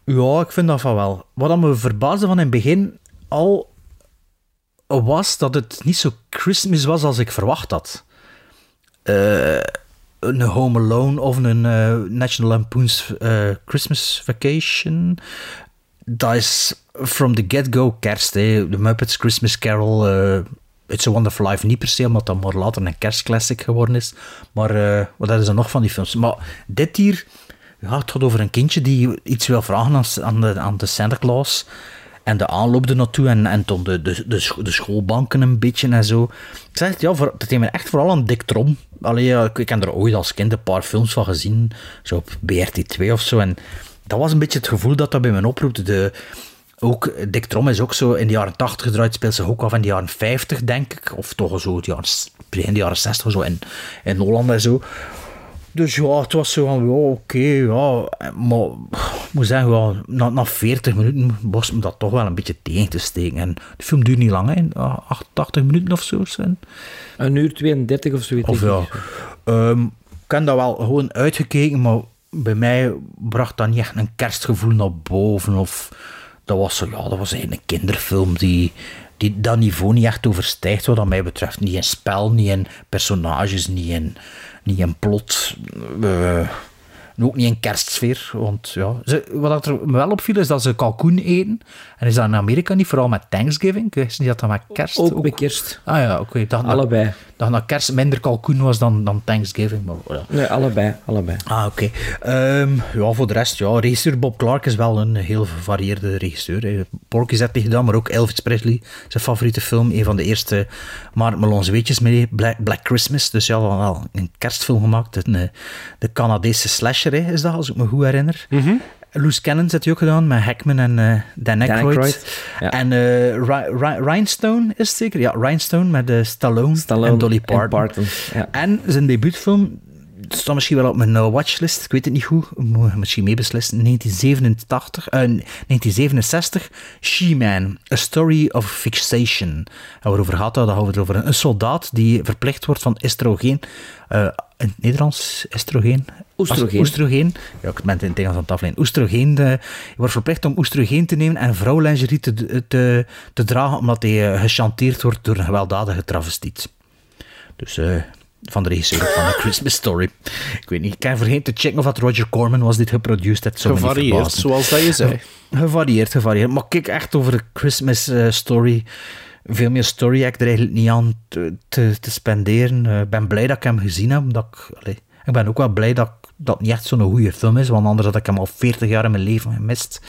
ja, ik vind dat van wel. Wat me verbaasde van in het begin al was dat het niet zo Christmas was als ik verwacht had. Eh, een Home Alone of een eh, National Lampoon's eh, Christmas Vacation. Dat is from the get-go kerst. Hè. The Muppets Christmas Carol, eh, It's a Wonderful Life niet per se, omdat dat maar later een kerstclassic geworden is. Maar wat is er nog van die films? Maar dit hier, ja, het gaat over een kindje die iets wil vragen aan, aan, de, aan de Santa Claus. En de aanloop er naartoe en, en toen de, de, de, de schoolbanken een beetje en zo. Ik zeg het, ja, voor, dat me echt vooral aan Dick Trom. Allee, ik, ik heb er ooit als kind een paar films van gezien, zo op BRT2 of zo. En dat was een beetje het gevoel dat dat bij me oproepte. De, ook, Dick Trom is ook zo in de jaren 80 gedraaid, speelt zich ook af in de jaren 50, denk ik. Of toch zo het jaren, begin de jaren 60 of zo in, in Holland en zo. Dus ja, het was zo van, ja, oké, ja. Maar ik moet zeggen, ja, na, na 40 minuten was me dat toch wel een beetje tegen te steken. En de film duurt niet lang, hè. 88 minuten of zo. Zijn. Een uur 32 of zoiets. Of ja, ik. ehm, ik heb dat wel gewoon uitgekeken, maar bij mij bracht dat niet echt een kerstgevoel naar boven. Of dat was zo, ja, dat was een kinderfilm die, die dat niveau niet echt overstijgt, wat dat mij betreft. Niet in spel, niet in personages, niet in, niet in plot. en ook niet in kerstsfeer. Want ja, ze, wat er wel opviel is dat ze kalkoen eten. En is dat in Amerika niet vooral met Thanksgiving? Ik wist niet dat dat met kerst Ook bij kerst. Ah ja, oké. Ik dacht dat- Allebei. dat na kerst minder kalkoen was dan, dan Thanksgiving. Maar, ja. Nee, allebei. allebei. Ah, oké. Ehm, ja, voor de rest, ja, regisseur Bob Clark is wel een heel gevarieerde regisseur. hè. Porky's heeft hij gedaan, maar ook Elvis Presley, zijn favoriete film. Een van de eerste Mark Malone weetjes mee, Black, Black Christmas. Dus ja, wel- wel een kerstfilm gemaakt. Een, eh, de Canadese slasher hè, is dat, als ik me goed herinner. Loose Cannon zit hij ook gedaan met Hackman en eh, Dan Aykroyd. Aykroyd, ja. En Ri- Rhinestone is het zeker? Ja, Rhinestone met eh, Stallone, Stallone en Dolly en Parton. Parton, ja. En zijn debuutfilm staat misschien wel op mijn watchlist. Ik weet het niet goed. Moet misschien meebeslissen. 1987, eh, 1967. She-Man. A Story of Fixation. En waarover gaat dat? We het over een soldaat die verplicht wordt van estrogeen. in het Nederlands estrogeen? Oestrogeen. Oestrogeen. Ja, ik ben het in het Engels aan het afleiden. Oestrogeen. eh, je wordt verplicht om oestrogeen te nemen en vrouwlingerie te, te, te dragen omdat hij eh, gechanteerd wordt door een gewelddadige travestiet. Dus eh, van de regisseur van A Christmas Story. Ik weet niet, ik kan vergeten te checken of dat Roger Corman was dit geproduceerd. Zou niet Gevarieerd, zoals dat je zei. Gevarieerd, gevarieerd. Maar kijk echt over de Christmas eh, Story. Veel meer story heb ik er eigenlijk niet aan te, te, te spenderen. Ik ben blij dat ik hem gezien heb. Dat ik, allee, ik ben ook wel blij dat ik- dat niet echt zo'n goede film is, want anders had ik hem al 40 jaar in mijn leven gemist.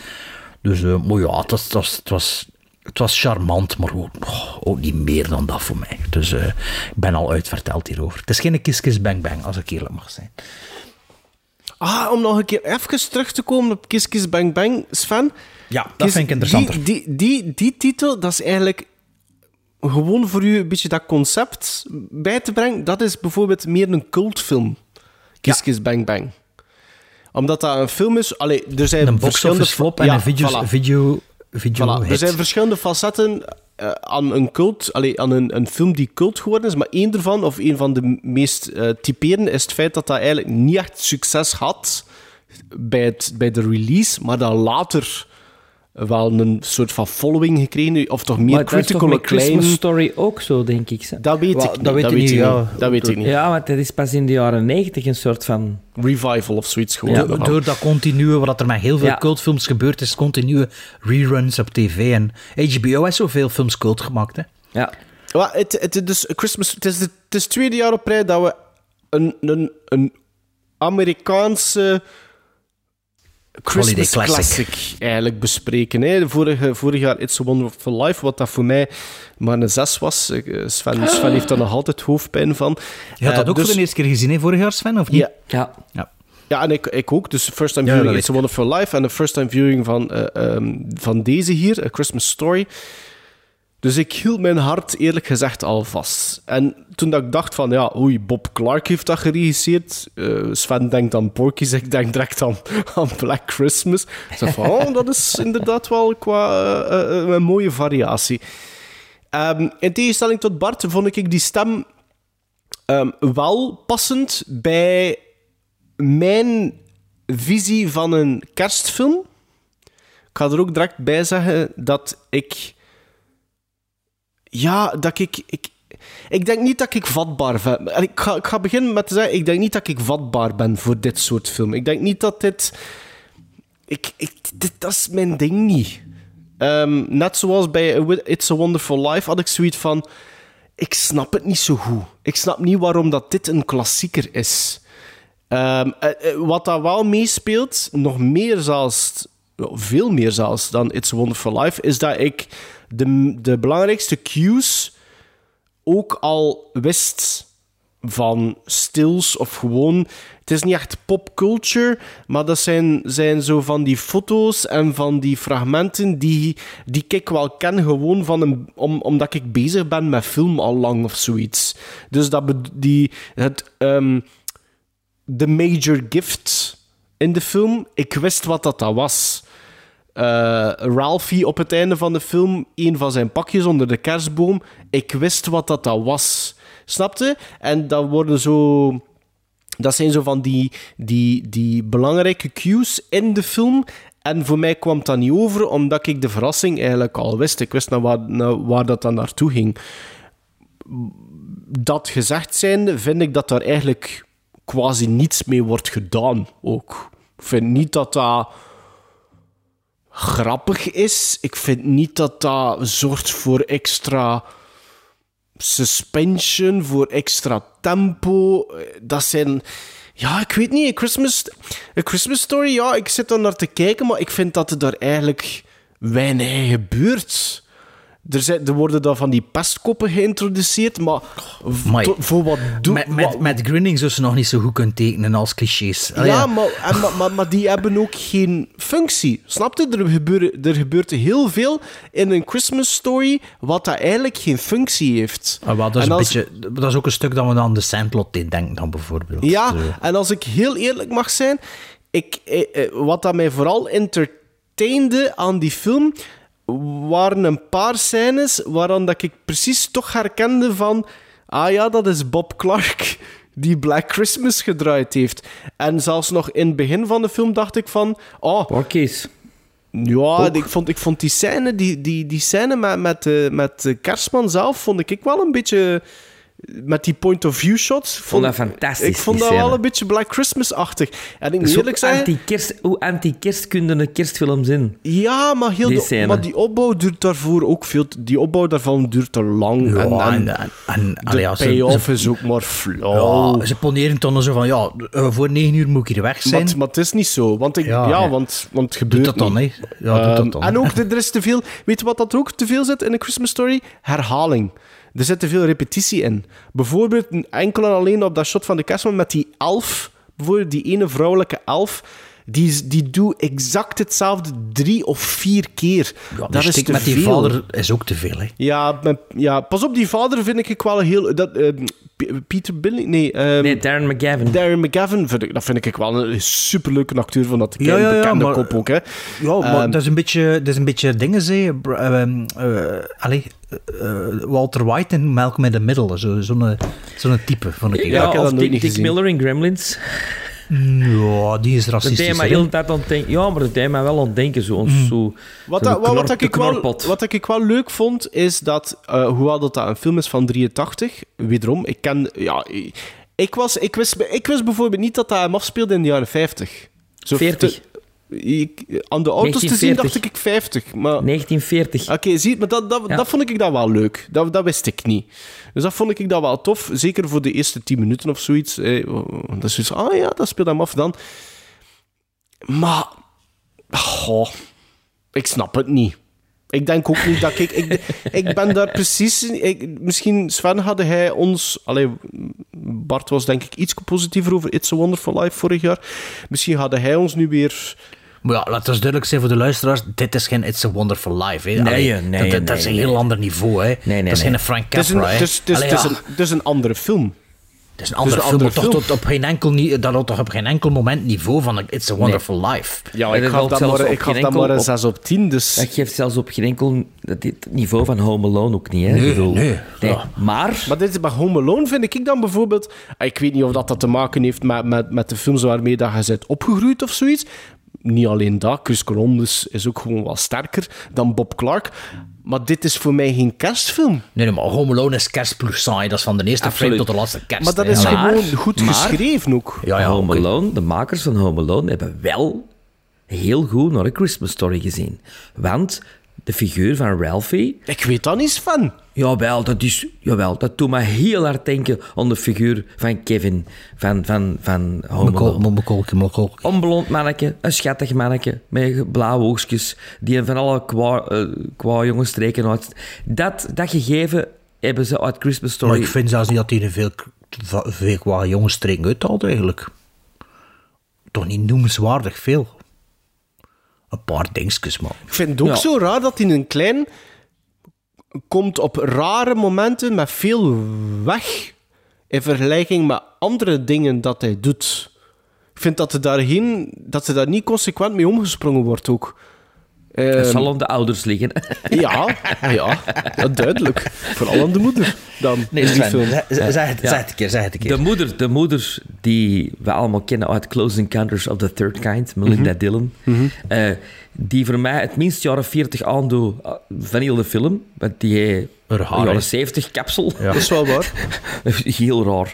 Dus, maar ja, het was, het, was, het, was, het was charmant, maar ook, oh, ook niet meer dan dat voor mij. Dus eh, ik ben al uitverteld hierover. Het is geen kiss kiss bang bang, als ik eerlijk mag zijn. Ah, om nog een keer even terug te komen op Kiss Kiss Bang Bang, Sven. Ja, dat Kiss- vind ik interessanter. Die, die, die, die titel, dat is eigenlijk gewoon voor u een beetje dat concept bij te brengen. Dat is bijvoorbeeld meer een cultfilm. Kiss Kiss Bang Bang. Omdat dat een film is... Allee, er zijn Een verschillende... flop en Ja, een video, voilà. video, video Voilà. Er zijn verschillende facetten eh, aan een cult, allee, aan een, een film die cult geworden is, maar één ervan, of een van de meest eh typerende, is het feit dat dat eigenlijk niet echt succes had bij, het, bij de release, maar dat later wel een soort van following gekregen, of toch meer Maar critical acclaim. Christmas Story ook zo, denk ik. Dat weet ik dat niet. weet Dat ik weet niet, ja. niet. Dat weet ik niet. Ja, want dat is pas in de jaren negentig een soort van... Revival of zoiets geworden. Door, door dat continue, wat er met heel veel Ja. cultfilms gebeurd is, continue reruns op tv. En HBO heeft zoveel films cult gemaakt. Hè. Ja. Het, het, is dus Christmas, het, is de, het is het tweede jaar op rij dat we een, een, een Amerikaanse Christmas Holiday classic. classic. eigenlijk bespreken. Hè. Vorige, vorig jaar It's a Wonderful Life, wat dat voor mij maar een zes was. Eh, Sven, Sven heeft daar nog altijd hoofdpijn van. Je had Eh, dat ook dus- voor de eerste keer gezien, hè, vorig jaar, Sven, of niet? Ja, Ja. Ja. ja, en ik, ik ook. Dus first time viewing It's a Wonderful Life en de first time viewing van, eh, ehm, van deze hier, A Christmas Story. Dus ik hield mijn hart eerlijk gezegd al vast. En toen dat ik dacht van, ja, oei, Bob Clark heeft dat geregisseerd. Eh, Sven denkt aan Porky's, ik denk direct aan, (laughs) Black Christmas. Zei van, oh, dat is inderdaad wel qua eh, eh, een mooie variatie. Ehm, in tegenstelling tot Bart vond ik die stem ehm, wel passend bij mijn visie van een kerstfilm. Ik ga er ook direct bij zeggen dat ik. Ja, dat ik. Ik, ik denk niet dat ik vatbaar ben. En Ik ga, beginnen met te zeggen: ik denk niet dat ik vatbaar ben voor dit soort film. Ik denk niet dat dit. Ik, ik, dat is mijn ding niet. Ehm, net zoals bij It's a Wonderful Life had ik zoiets van. Ik snap het niet zo goed. Ik snap niet waarom dat dit een klassieker is. Ehm, eh, eh, wat dat wel meespeelt, nog meer zelfs, veel meer zelfs dan It's a Wonderful Life, is dat ik de, de belangrijkste cues ook al wist van stills of gewoon. Het is niet echt popculture, maar dat zijn, zijn zo van die foto's en van die fragmenten die, die ik wel ken, gewoon van een, om, omdat ik bezig ben met film al lang of zoiets. Dus dat die, het, ehm, de major gift in de film, ik wist wat dat, dat was. Eh, Ralphie op het einde van de film, een van zijn pakjes onder de kerstboom. Ik wist wat dat, dat was. Snapte? En dat worden zo. Dat zijn zo van die, die, die belangrijke cues in de film. En voor mij kwam dat niet over, omdat ik de verrassing eigenlijk al wist. Ik wist naar waar, naar waar dat dan naartoe ging. Dat gezegd zijnde, vind ik dat daar eigenlijk quasi niets mee wordt gedaan ook. Ik vind niet dat dat grappig is. Ik vind niet dat dat zorgt voor extra suspension, voor extra tempo. Dat zijn... Ja, ik weet niet. A Christmas, A Christmas Story, ja, ik zit er naar te kijken, maar ik vind dat er daar eigenlijk weinig gebeurt. Er, zijn, er worden dan van die pestkoppen geïntroduceerd, maar to- voor wat doe... Met, met, met grinning zou ze nog niet zo goed kunnen tekenen als clichés. Ja, Maar, en, maar, maar, maar die hebben ook geen functie. Snap je? Er, gebeuren, er gebeurt heel veel in een Christmas story wat dat eigenlijk geen functie heeft. Ah, wel, dat, is En een als- beetje, dat is ook een stuk dat we aan de Sandlot denken dan bijvoorbeeld. Ja, Zo. en als ik heel eerlijk mag zijn, ik, eh, eh, wat dat mij vooral entertainde aan die film, waren een paar scènes waaraan dat ik precies toch herkende van, ah ja, dat is Bob Clark (laughs) die Black Christmas gedraaid heeft. En zelfs nog in het begin van de film dacht ik van, oh, Porky's. ja, ik vond, ik vond die scène, die, die, die scène met, met, eh, met de kerstman zelf, vond ik wel een beetje... Met die point-of-view shots. Vond, dat fantastisch, Ik vond dat wel een beetje Black Christmas-achtig. En ik moet eerlijk zeggen... anti-kerst, hoe anti-kerst kunnen een kerstfilm zijn? Ja, maar, heel Die de- maar die opbouw duurt daarvoor ook veel... te- Die opbouw daarvan duurt te lang. Ja, en, en, en, en, de allee, payoff ze- is ook maar flauw. Ja, ze poneren dan zo van, ja, eh, voor negen uur moet ik hier weg zijn. Maar, maar het is niet zo. Want, ik, ja, want, want het gebeurt dat dan, hè. Ja, doe dat Ehm, dan. En ook, er is te veel... Weet je wat dat ook te veel zit in een Christmas Story? Herhaling. Er zit te veel repetitie in. Bijvoorbeeld enkel en alleen op dat shot van de kerstman met die elf. Bijvoorbeeld die ene vrouwelijke elf. Die, die doet exact hetzelfde drie of vier keer. Ja, dat die is te met die veel. vader is ook te veel, hè. Ja, met- ja, pas op, die vader vind ik wel heel... Dat, eh, Peter Billing? Nee, ehm, Nee, Darren McGavin. Darren McGavin, vind ik, dat vind ik wel een superleuke acteur van dat Ja, ja, ja, bekende maar- kop ook. Hè. Ja, maar Ehm, dat is een beetje, dat is een beetje dingen, zeg. Br- ehm, eh, allee, eh, Walter White in Malcolm in the Middle. Zo'n zo zo'n type, vond ik. Ja, Ja, ik heb of dat nooit Dick, niet Dick. Miller in Gremlins. Ja, die is Dat racistisch. deed mij hè. heel de tijd aan het denken. Ja, maar dat deed mij wel aan het denken. Zo, Mm. zo, Wat, wat, wat, ik wel, wat ik wel leuk vond, is dat, eh, hoewel dat, dat een film is van 83, wederom, ik ken... Ja, ik, was, ik, wist, ik wist bijvoorbeeld niet dat dat hem afspeelde in de jaren 50. Zo 40. Ik, aan de auto's te zien 1940. dacht ik 50, maar... 1940. Oké, zie, maar dat, dat, Ja. dat vond ik dan wel leuk. Dat, dat wist ik niet. Dus dat vond ik dan wel tof. Zeker voor de eerste 10 minuten of zoiets. Eh, dat is dus, ah ja, dat speelt hem af dan. Maar, goh, ik snap het niet. Ik denk ook niet dat ik... Ik, (laughs) ik ben daar precies... Ik, misschien, Sven, had hij ons... Allee, Bart was denk ik iets positiever over It's a Wonderful Life vorig jaar. Misschien had hij ons nu weer... Maar ja, laten we duidelijk zijn voor de luisteraars. Dit is geen It's a Wonderful Life. Hè. Nee, Allee, nee, dat, dat, nee, is een nee. heel ander niveau. Hè. nee, dat is nee. geen Frank Het is een, Capra. het is, ja, een, het is een andere film. het is een andere een film, andere maar toch film. tot op geen enkel, dat loopt toch op geen enkel moment niveau van It's a Wonderful Life. Ja, ik gaf dat maar, op ik gaf dat maar een op- 6 op 10. Dus... Dat geeft zelfs op geen enkel dat dit niveau van Home Alone ook niet. Hè? Nee, nee, ja. Maar, Maar dit is bij Home Alone vind ik dan bijvoorbeeld... Ik weet niet of dat, dat te maken heeft met, met, met de films waarmee dat je bent opgegroeid of zoiets. Niet alleen dat. Chris Columbus is ook gewoon wel sterker dan Bob Clark. Maar dit is voor mij geen kerstfilm. Nee, nee, maar Home Alone is kerst plus saai. Dat is van de eerste frame Absoluut. tot de laatste kerst. Maar dat is. Maar- gewoon goed maar- geschreven ook. Ja, ja, Home oké. Alone, de makers van Home Alone, hebben wel heel goed naar een Christmas Story gezien. Want de figuur van Ralphie, Ik weet daar niets van. jawel, dat, is, jawel, dat doet me heel hard denken aan de figuur van Kevin van, van, van Mekkolke. Onblond manneke, een schattig manneke met blauwe oogstjes, die van alle kwa, eh, kwa jonge streken uit. Dat, dat gegeven hebben ze uit Christmas Maar Story. ik vind zelfs niet dat hij er veel, veel qua jonge streken uithaalt, eigenlijk. Toch niet noemenswaardig veel. Een paar dingetjes, maar... Ik vind het ook Ja. zo raar dat hij een klein... komt op rare momenten met veel weg in vergelijking met andere dingen dat hij doet. Ik vind dat er daar, geen, dat er daar niet consequent mee omgesprongen wordt ook. Dat Ehm, zal aan de ouders liggen. (laughs) Ja, ja, ja, duidelijk. Vooral aan de moeder dan. Nee, Sven, zeg, zeg, zeg het, zeg het een keer, zeg het een keer. De moeder, de moeder die we allemaal kennen uit Close Encounters of the Third Kind, Melinda Mhm. Dillon, eh, die voor mij het minst jaren 40 aandoet eh, van heel de film. Want die heeft Haar jaren hè. 70 kapsel. Dat is wel waar. (laughs) heel raar.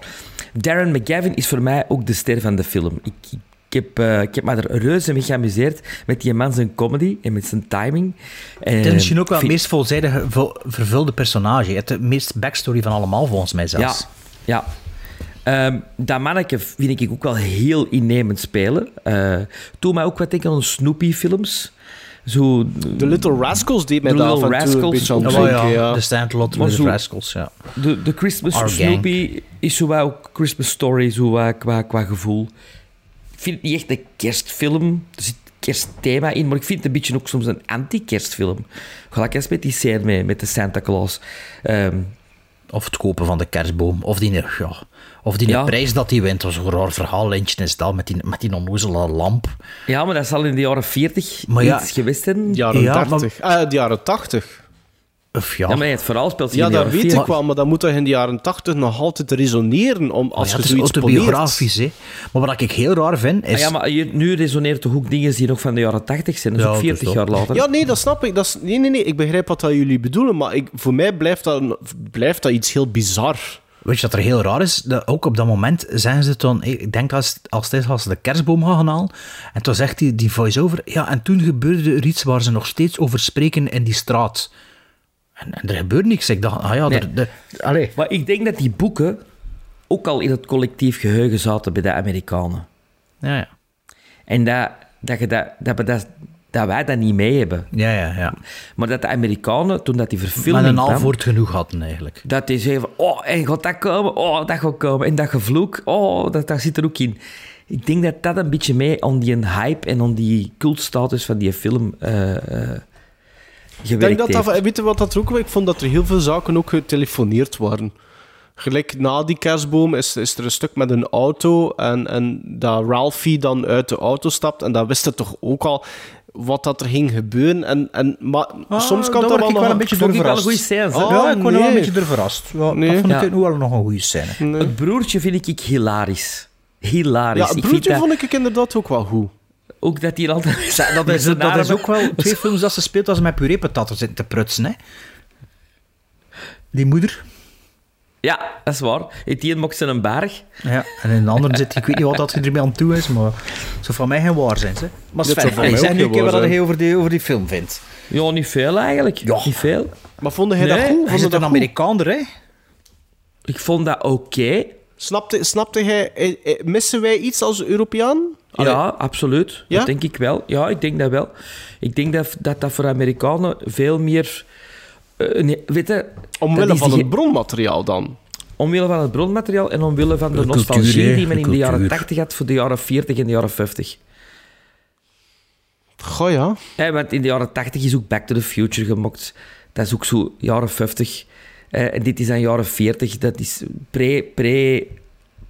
Darren McGavin is voor mij ook de ster van de film. Ik, ik, heb, eh, ik heb me er reuze mee geamuseerd met die man zijn comedy en met zijn timing. Het is misschien ook wel het Vind- meest volzijdig vo- vervulde personage. Het meest backstory van allemaal, volgens mij Ja, zelfs. ja. Ehm, dat manneke vind ik ook wel heel innemend spelen. Eh doe mij ook wat denken aan Snoopy-films. Zo, The Little Rascals deed mij The daar af Little en toe een Rascals. beetje aan Ja, ja, ja. de Sandlot met de zo- Rascals, ja. De, de Christmas Our Snoopy is zo wel ook Christmas Story, zo qua, qua gevoel. Ik vind het niet echt een kerstfilm. Er zit kerstthema in, maar ik vind het een beetje ook soms een anti-kerstfilm. Gelijk als met die scène met, met de Santa Claus. Ehm, Of het kopen van de kerstboom. Of die, ja, of die Ja. prijs dat hij wint. Dat is een raar verhaallintje is dat, met die, met die onnozele lamp. ja, maar dat zal in de jaren 40 Maar ja, iets geweest zijn. De jaren Ja, maar- 30. Ah, de jaren 80. Of ja, Ja, maar het verhaal speelt zich Ja, in de dat jaren weet 40. ik wel, maar dat moet toch in de jaren 80 nog altijd resoneren om, Maar als ja, je het is zoiets autobiografisch, hè. Maar wat ik heel raar vind, is... Ah ja, maar nu resoneert toch ook dingen die nog van de jaren 80 zijn. Dat is Ja, ook dat is 40 wel- jaar later. Ja, nee, dat snap ik. Dat is, nee, nee, nee, ik begrijp wat dat jullie bedoelen, maar ik, voor mij blijft dat, blijft dat iets heel bizar. Weet je wat er heel raar is? Dat ook op dat moment zijn ze dan... Ik denk als, als, het is als ze de kerstboom gaan halen. En toen zegt die, die voice-over... Ja, en toen gebeurde er iets waar ze nog steeds over spreken in die straat. En, en er gebeurt niks. Ik dacht, ah ja, Nee. er, de, allee. Maar ik denk dat die boeken ook al in het collectief geheugen zaten bij de Amerikanen. Ja, ja. En dat, dat, je dat, dat, we dat, dat wij dat niet mee hebben. Ja, ja, ja. Maar dat de Amerikanen, toen dat die verfilming Met een kwam, alvoort genoeg hadden, eigenlijk. dat die zeiden van, oh, en gaat dat komen? Oh, dat gaat komen. En dat gevloek, oh, dat, dat zit er ook in. Ik denk dat dat een beetje mee aan die hype en aan die cultstatus van die film eh, eh, gewerkt denk dat dat, weet je wat dat ook? Ik vond dat er heel veel zaken ook getelefoneerd waren. Gelijk na die kerstboom is, is er een stuk met een auto en, en dat Ralphie dan uit de auto stapt en dat wist het toch ook al wat dat er ging gebeuren. En, en, maar soms kan dat ik nog wel een beetje door vond ik wel een verrast. goede scène. Oh, ja, ik word er wel een beetje door verrast. Ja, Nee. Dat vond Ja. ik nu wel nog een goede scène. Het broertje vind ik hilarisch. Hilarisch. Ja, ik het vind broertje dat, vond ik inderdaad ook wel goed. Ook dat hij (laughs) altijd... Dat is, dat is ook wel twee films dat ze speelt als ze met puree-pataten zitten te prutsen. Hè. Die moeder. Ja, dat is waar. Etienne mocht ze een berg. Ja, en in de andere zit, ik weet niet wat dat ermee aan toe is, maar zo van mij geen waar zijn ze. Maar Dat Sven, hey, zeg nu een keer wat zijn. je over die, over die film vindt. Ja, niet veel eigenlijk. Ja. Niet veel. Maar vond hij dat goed? Hij Vond zit je een dat? Amerikaner, hè? Ik vond dat oké. Snapte, snapte hij... eh, eh, Missen wij iets als Europeaan? Allee, Ja, absoluut. Ja? Dat denk ik wel. Ja, ik denk dat wel. Ik denk dat dat, dat voor Amerikanen veel meer... eh, nee, weet je, Omwille van die het bronmateriaal dan. omwille van het bronmateriaal en omwille van de, De nostalgie cultuur, die men de in de jaren cultuur. 80 had voor de jaren 40 en de jaren 50. Goh ja. Want in de jaren 80 is ook Back to the Future gemokt. Dat is ook zo jaren 50. Eh, en dit is aan jaren 40. Dat is pre, pre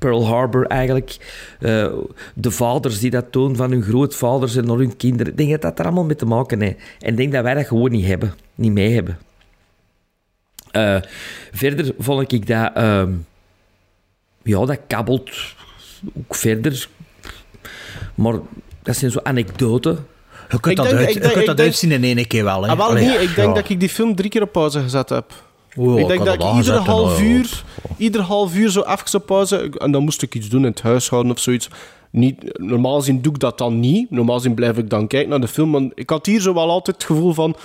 Pearl Harbor eigenlijk. Eh, de vaders die dat doen van hun grootvaders en naar hun kinderen. Ik denk dat dat er allemaal mee te maken heeft. En ik denk dat wij dat gewoon niet hebben. Niet mee hebben. Eh, verder vond ik dat... ehm, ja, dat kabbelt ook verder. Maar dat zijn zo anekdoten. Je kunt Ik dat, denk- uit, ik je denk- kunt ik dat denk- uitzien in één keer wel. Hè. Ah, wel. Ik denk ja. dat ik die film drie keer op pauze gezet heb. Oh, ik denk dat ik dat ieder half nou, uur, ieder half uur zo even op pauze... En dan moest ik iets doen in het huishouden of zoiets. Niet, normaal gezien doe ik dat dan niet. Normaal gezien blijf ik dan kijken naar de film. Maar ik had hier zo wel altijd het gevoel van...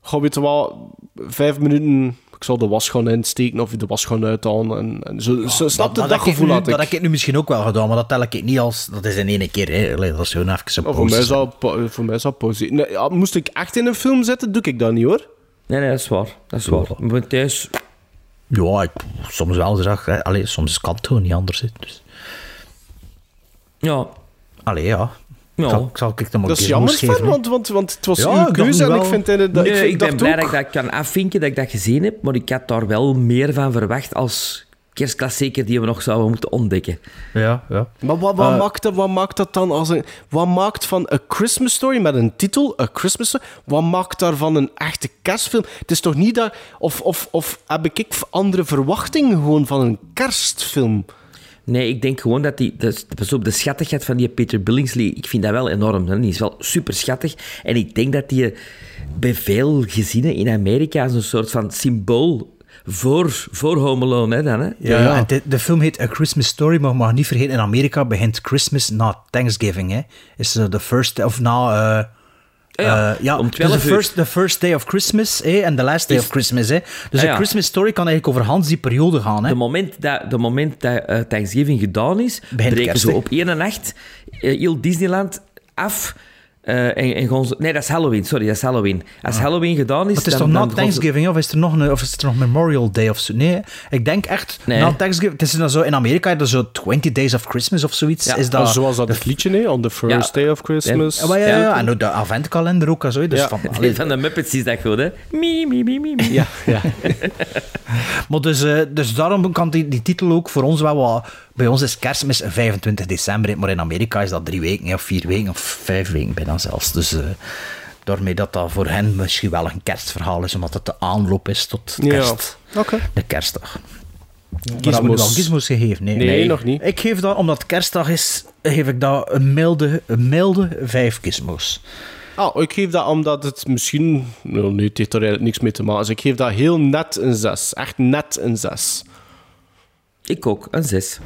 Goh, weet je wel, vijf minuten... Ik zal de was gaan insteken of de was gaan uithalen. En, en zo, zo snap dat, heb ik gevoel nu, had ik. Dat heb ik nu misschien ook wel gedaan, maar dat tel ik niet als... Dat is in één keer, hè. Dat is gewoon even een voor, mij pauze. zou, pa- voor mij zou pauze... Nee, ja, moest ik echt in een film zitten, doe ik dat niet hoor. Nee, nee, dat is waar. Dat is waar. Maar thuis... Ja, ik, soms wel. Zeg, hè. Allee, soms kan het gewoon niet anders. hè. Dus. Ja. Allee, ja. Ja. Zal, zal ik dan maar Dat is jammer, hè. want, want, want het was Ja, uw ik keuze en ik vind... Dat, Nee, ik, ik, ben blij ook- dat ik dat kan afvinken, dat ik dat gezien heb, maar ik had daar wel meer van verwacht als kerstklassieker die we nog zouden moeten ontdekken. Ja, ja. Maar wat, wat, Eh, maakt dat, wat maakt dat dan als een... Wat maakt van A Christmas Story met een titel, A Christmas Story, wat maakt daarvan een echte kerstfilm? Het is toch niet dat... Of, of, of heb ik andere verwachtingen gewoon van een kerstfilm? Nee, ik denk gewoon dat die... Pas op, de schattigheid van die Peter Billingsley, ik vind dat wel enorm. Hè. Die is wel super schattig. En ik denk dat die bij veel gezinnen in Amerika als een soort van symbool voor, voor Home Alone, hè, dan, hè? Ja, ja. En de, de film heet A Christmas Story, maar je mag niet vergeten, in Amerika begint Christmas na Thanksgiving. Hè. Is eh, de first, of na... eh, Ja, eh, ja, om dus 12 the uur. first, the first day of Christmas en the last day Is- of Christmas. Hè. Dus Ah, A ja. Christmas Story kan eigenlijk over Hans die periode gaan. Hè. De moment dat, de moment dat eh, Thanksgiving gedaan is, Begint breken kerst, ze op één nacht eh, heel Disneyland af Eh, en, en gewoon zo- nee, dat is Halloween. Sorry, dat is Halloween. Als Halloween gedaan is... Het is dan, toch na Thanksgiving of is er nog een, of is er nog Memorial Day of zo? Nee, ik denk echt Nee. na Thanksgiving. Het is dan zo in Amerika, dat is zo 20 Days of Christmas of zoiets. Ja, is dat, Zoals dat het liedje, nee? On the first Ja. day of Christmas. Ja, maar ja, ja, ja. en ook de adventkalender ook zo. Dus Ja. van, (laughs) allee, van de Muppets is dat goed, hè? Mie, mie, mie, mie, mie. Ja, ja. (laughs) maar dus, eh, dus daarom kan die, die titel ook voor ons wel wat... Bij ons is kerstmis 25 december, maar in Amerika is dat drie weken, of vier weken, of vijf weken bijna zelfs. Dus eh, daarmee dat dat voor hen misschien wel een kerstverhaal is, omdat het de aanloop is tot Ja. kerst, Oké. de kerstdag. Maar Gizmos. nu al gizmos gegeven? Nee, Nee, nog niet. Ik geef dat, omdat het kerstdag is, geef ik dat een milde, een milde vijf gizmos. Ah, ik geef dat omdat het misschien... Nou, nee, het heeft er eigenlijk niks mee te maken. Dus ik geef dat heel net een 6. Echt net een 6. Ik ook, een zes.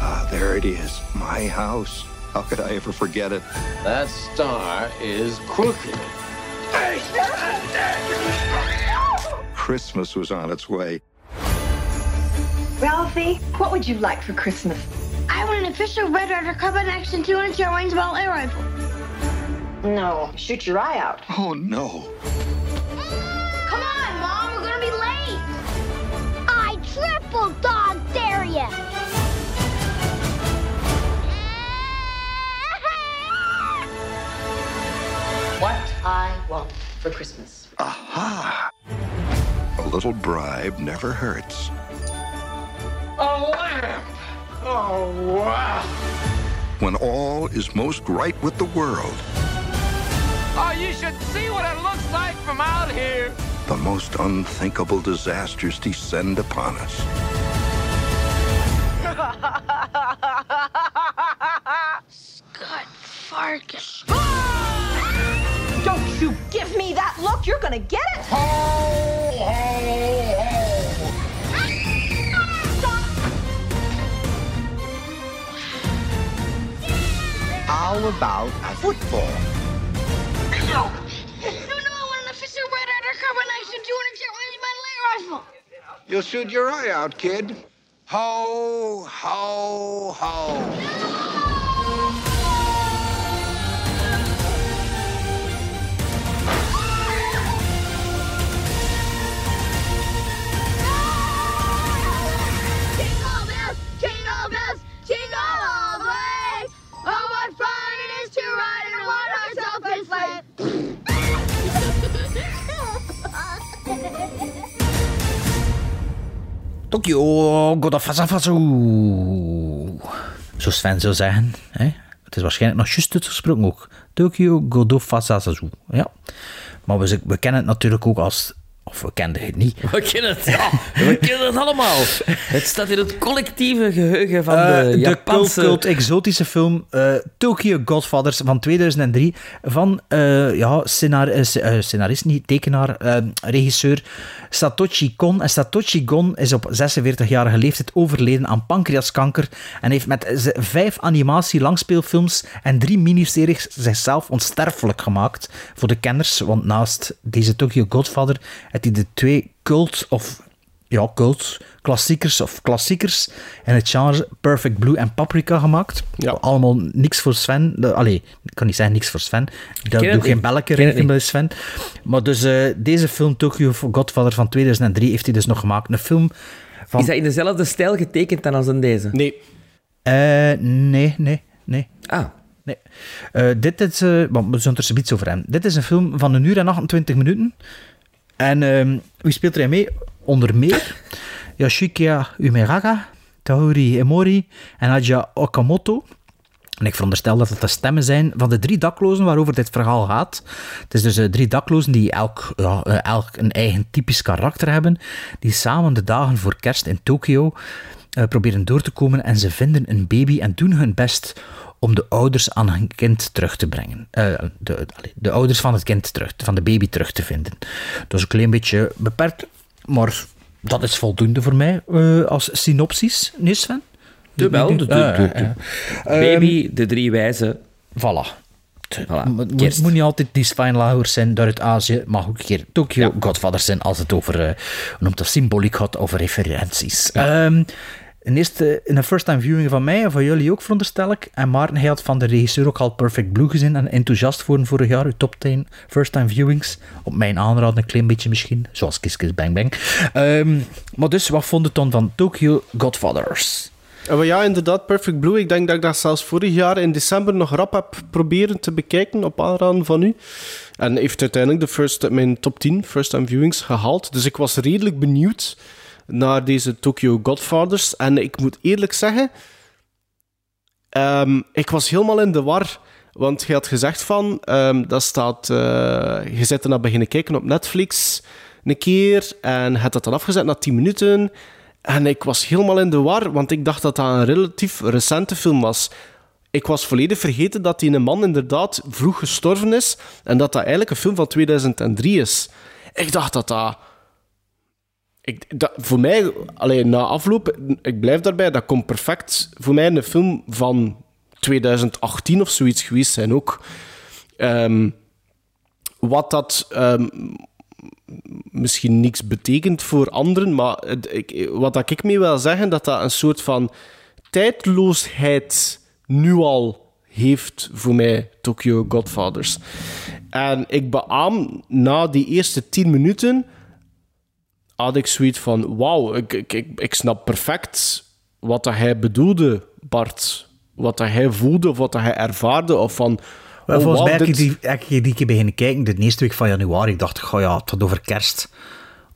Ah, there it is. My house. How could I ever forget it? That star is crooked. Christmas was on its way. Ralphie, what would you like for Christmas? I want an official Red Ryder Carbine Action 200 short range ball air rifle. No, shoot your eye out. Oh, no. Come on, Mom, we're gonna be late. I triple dog dare you. What I want for Christmas. Aha! A little bribe never hurts. A lamp! Oh, wow! When all is most right with the world, Oh, you should see what it looks like from out here. the most unthinkable disasters descend upon us. Scott Farkas. Don't you give me that look. You're gonna get it. How about a football? No. No, no, I want an official Red Ryder Carbine Action 200 short range battle air rifle. You'll shoot your eye out, kid. Ho, ho, ho. Tokyo Godafazafazu. Zo Sven zou zeggen. Hè? Het is waarschijnlijk nog juist uitgesproken ook. Tokyo Godafazazu. Ja. Maar we, we kennen het natuurlijk ook als... Of we kenden het niet. We kennen het, ja. We (laughs) kennen het allemaal. Het staat in het collectieve geheugen van Eh, de de Japanse... cult, cult exotische film eh, Tokyo Godfathers van 2003 van eh, ja, scenar sc- scenarist, niet tekenaar, regisseur Satoshi Kon. En Satoshi Kon is op 46-jarige leeftijd overleden aan pancreaskanker en heeft met vijf animatie-langspeelfilms en drie miniseries zichzelf onsterfelijk gemaakt voor de kenners. Want naast deze Tokyo Godfather hij de twee cult of ja, cult, klassiekers of klassiekers in het genre Perfect Blue en Paprika gemaakt. Allemaal niks voor Sven. Allee, ik kan niet zeggen niks voor Sven. Dat doe geen belletje richting bij. Sven. Maar dus eh, deze film, Tokyo Godfather van 2003, heeft hij dus nog gemaakt. Een film van... Is dat in dezelfde stijl getekend dan als in deze? Nee. Eh, nee, nee, nee. Ah. Nee. Eh, dit is... eh, want we zullen er zoiets over hebben. Dit is een film van een uur en 28 minuten. En ehm, wie speelt erin mee? Onder meer Yashikia Umeraga, Taori Emori en Aja Okamoto. En ik veronderstel dat het de stemmen zijn van de drie daklozen waarover dit verhaal gaat. Het is dus eh, drie daklozen die elk, ja, eh, elk een eigen typisch karakter hebben, die samen de dagen voor kerst in Tokio eh, proberen door te komen en ze vinden een baby en doen hun best om de ouders aan hun kind terug te brengen. Eh, de, de ouders van het kind terug, van de baby terug te vinden. Dat is een klein beetje beperkt, maar dat is voldoende voor mij eh, als synopsis, nee Sven? De wel, de, ja. Baby, de drie wijzen. Voilà. Voilà. Het moet, niet altijd die Spinelagers zijn uit Azië, mag ook een keer Tokyo Godfathers zijn als het over, hoe noemt dat, symboliek gaat, over referenties. Ehm, een eerste, een first-time viewing van mij en van jullie ook, veronderstel ik. En Maarten, hij had van de regisseur ook al Perfect Blue gezien en enthousiast voor vorig jaar, uw top 10 first-time viewings. Op mijn aanraden een klein beetje misschien, zoals Kiss Kiss Bang Bang. Ehm, maar dus, wat vond het dan van Tokyo Godfathers? Eh, ja, inderdaad, Perfect Blue. Ik denk dat ik dat zelfs vorig jaar in december nog rap heb proberen te bekijken op aanraden van u. En heeft uiteindelijk de first, mijn top 10 first-time viewings gehaald. Dus ik was redelijk benieuwd naar deze Tokyo Godfathers. En ik moet eerlijk zeggen, ehm, ik was helemaal in de war. Want je had gezegd van, ehm, dat staat, eh, je zit er naar beginnen kijken op Netflix een keer en hebt dat dan afgezet na 10 minuten. En ik was helemaal in de war, want ik dacht dat dat een relatief recente film was. Ik was volledig vergeten dat die een man inderdaad vroeg gestorven is en dat dat eigenlijk een film van 2003 is. Ik dacht dat dat... Ik, voor mij, alleen na afloop, ik blijf daarbij, dat komt perfect voor mij een film van 2018 of zoiets geweest zijn ook. Ehm, wat dat ehm, misschien niks betekent voor anderen, maar ik, wat dat ik mee wil zeggen, dat dat een soort van tijdloosheid nu al heeft voor mij, Tokyo Godfathers. En ik beaam, na die eerste tien minuten had ik zoiets van, wauw, ik, ik, ik, ik snap perfect wat dat hij bedoelde, Bart. Wat dat hij voelde, of wat dat hij ervaarde, of van... Oh, volgens mij heb ik die, heb ik die keer beginnen kijken de eerste week van januari. Ik dacht, goh ja, het had over kerst.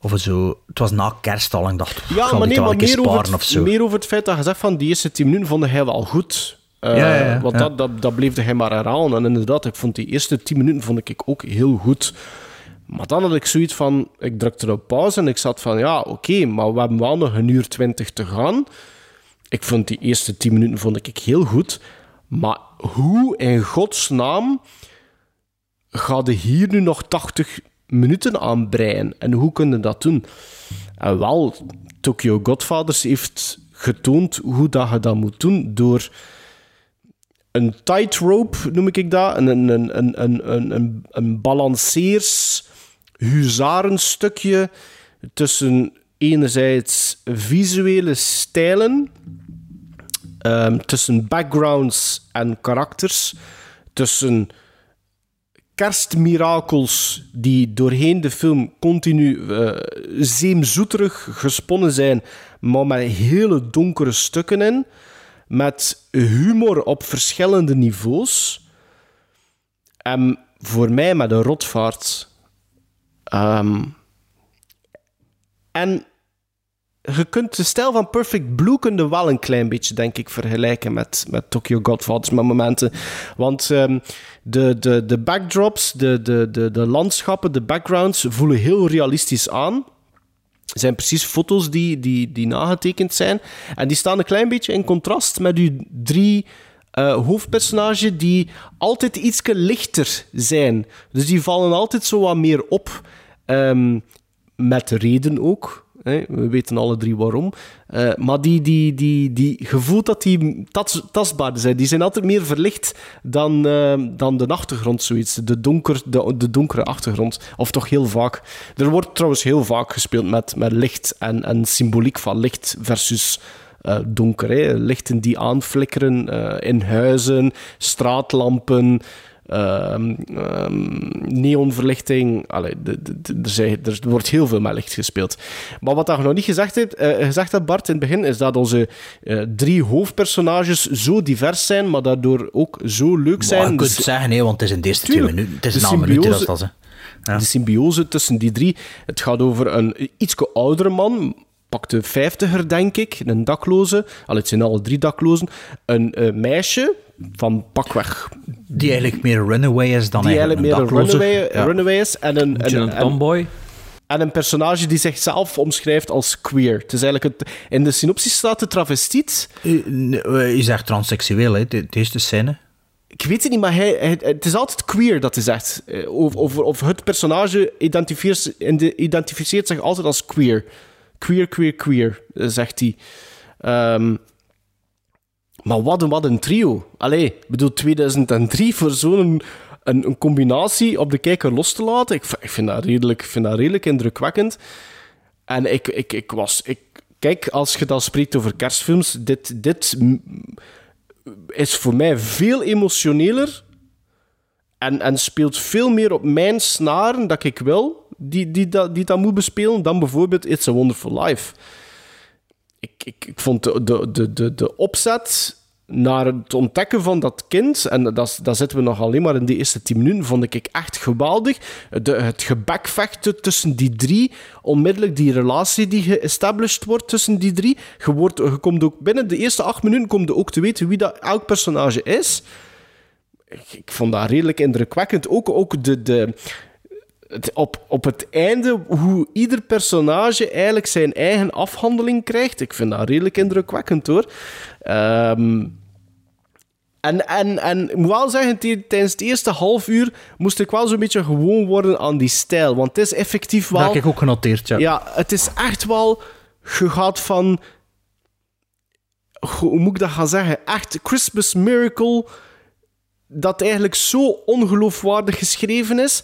Of zo. Het was na kerst al en ik dacht, Ja, maar nee, maar meer over, het, of zo. meer over het feit dat je zegt van die eerste 10 minuten vond hij wel goed. Ja, ja, ja. want. Dat, dat, dat bleef hij maar herhalen. En inderdaad, ik vond die eerste 10 minuten vond ik ook heel goed. Maar dan had ik zoiets van, ik drukte op pauze en ik zat van, ja, oké, maar we hebben wel nog een uur twintig te gaan. Ik vond die eerste tien minuten vond ik heel goed. Maar hoe in godsnaam ga je hier nu nog 80 minuten aan breien? En hoe kunnen dat doen? En wel, Tokyo Godfathers heeft getoond hoe dat je dat moet doen door een tightrope, noem ik dat, een, een, een, een, een, een, een balanceers huzarenstukje tussen enerzijds visuele stijlen, ehm, tussen backgrounds en karakters, tussen kerstmirakels die doorheen de film continu eh zeemzoeterig gesponnen zijn, maar met hele donkere stukken in, met humor op verschillende niveaus. En voor mij met een rotvaart. Ehm, en je kunt de stijl van Perfect Blue kun je wel een klein beetje, denk ik, vergelijken met, met Tokyo Godfathers met momenten. Want ehm, de, de, de backdrops, de, de, de, de landschappen, de backgrounds voelen heel realistisch aan. Het zijn precies foto's die, die, die nagetekend zijn. En die staan een klein beetje in contrast met uw drie eh hoofdpersonages die altijd iets lichter zijn. Dus die vallen altijd zo wat meer op. Ehm, met reden ook. Hè. We weten alle drie waarom. Eh, maar die, die, die, die gevoelt dat die tas, tastbaarder zijn. Die zijn altijd meer verlicht dan, eh, dan de achtergrond, zoiets. De, donker, de, de donkere achtergrond. Of toch heel vaak. Er wordt trouwens heel vaak gespeeld met, met licht en, en symboliek van licht versus eh, donker. Hè. Lichten die aanflikkeren eh, in huizen, straatlampen. Ehm, ehm, neonverlichting. Allee, de, de- de- er, zijn- er wordt heel veel met licht gespeeld. Maar wat je nog niet gezegd hebt, eh, gezegd hebt, Bart, in het begin, is dat onze eh, drie hoofdpersonages zo divers zijn, maar daardoor ook zo leuk zijn. Maar je kunt Dus- zeggen, nee, want het is in de eerste twee minuten. Het is een half minuut dat hè. de symbiose tussen die drie. Het gaat over een iets oudere man, pak de vijftiger, denk ik, een dakloze. Al, het zijn alle drie daklozen. Een eh, meisje van pakweg. Die eigenlijk meer runaway is dan die eigenlijk meer een dakloze. runaway, Ja. runaway is. En een, Beetje een en- tomboy. En een personage die zichzelf omschrijft als queer. Het is eigenlijk het, in de synopsis staat de travestiet. Eh, Je zegt transseksueel, hè, de, eerste scène. Ik weet het niet, maar hij, hij- het is altijd queer dat hij zegt. Eh, Of, of, of het personage identificeert, identificeert zich altijd als queer. Queer, queer, queer, eh, zegt hij. Ehm, maar wat een, wat een trio. Allee, ik bedoel, 2003 voor zo'n een, een combinatie op de kijker los te laten. Ik, ik, vind, dat redelijk, vind dat redelijk indrukwekkend. En ik, ik, ik was... Ik, Kijk, als je dan spreekt over kerstfilms, dit, dit is voor mij veel emotioneler en, en speelt veel meer op mijn snaren dat ik wil, die, die, dat, die dat moet bespelen, dan bijvoorbeeld It's a Wonderful Life. Ik, ik, ik vond de, de, de, de, de opzet naar het ontdekken van dat kind, en dat, dat zitten we nog alleen maar in de eerste tien minuten, vond ik echt geweldig. De, het gebekvechten tussen die drie, onmiddellijk die relatie die geestablished wordt tussen die drie. Je, wordt, je komt ook binnen de eerste acht minuten komt je ook te weten wie dat elk personage is. Ik, ik vond dat redelijk indrukwekkend. Ook, ook de, de, het, op, op het einde, hoe ieder personage eigenlijk zijn eigen afhandeling krijgt. Ik vind dat redelijk indrukwekkend hoor. Ehm, en, en, en ik moet wel zeggen, tijdens het eerste half uur moest ik wel zo'n beetje gewoon worden aan die stijl. Want het is effectief wel... Dat heb ik ook genoteerd, ja. Ja, het is echt wel... Je gaat van... Hoe moet ik dat gaan zeggen? Echt Christmas Miracle... Dat eigenlijk zo ongeloofwaardig geschreven is.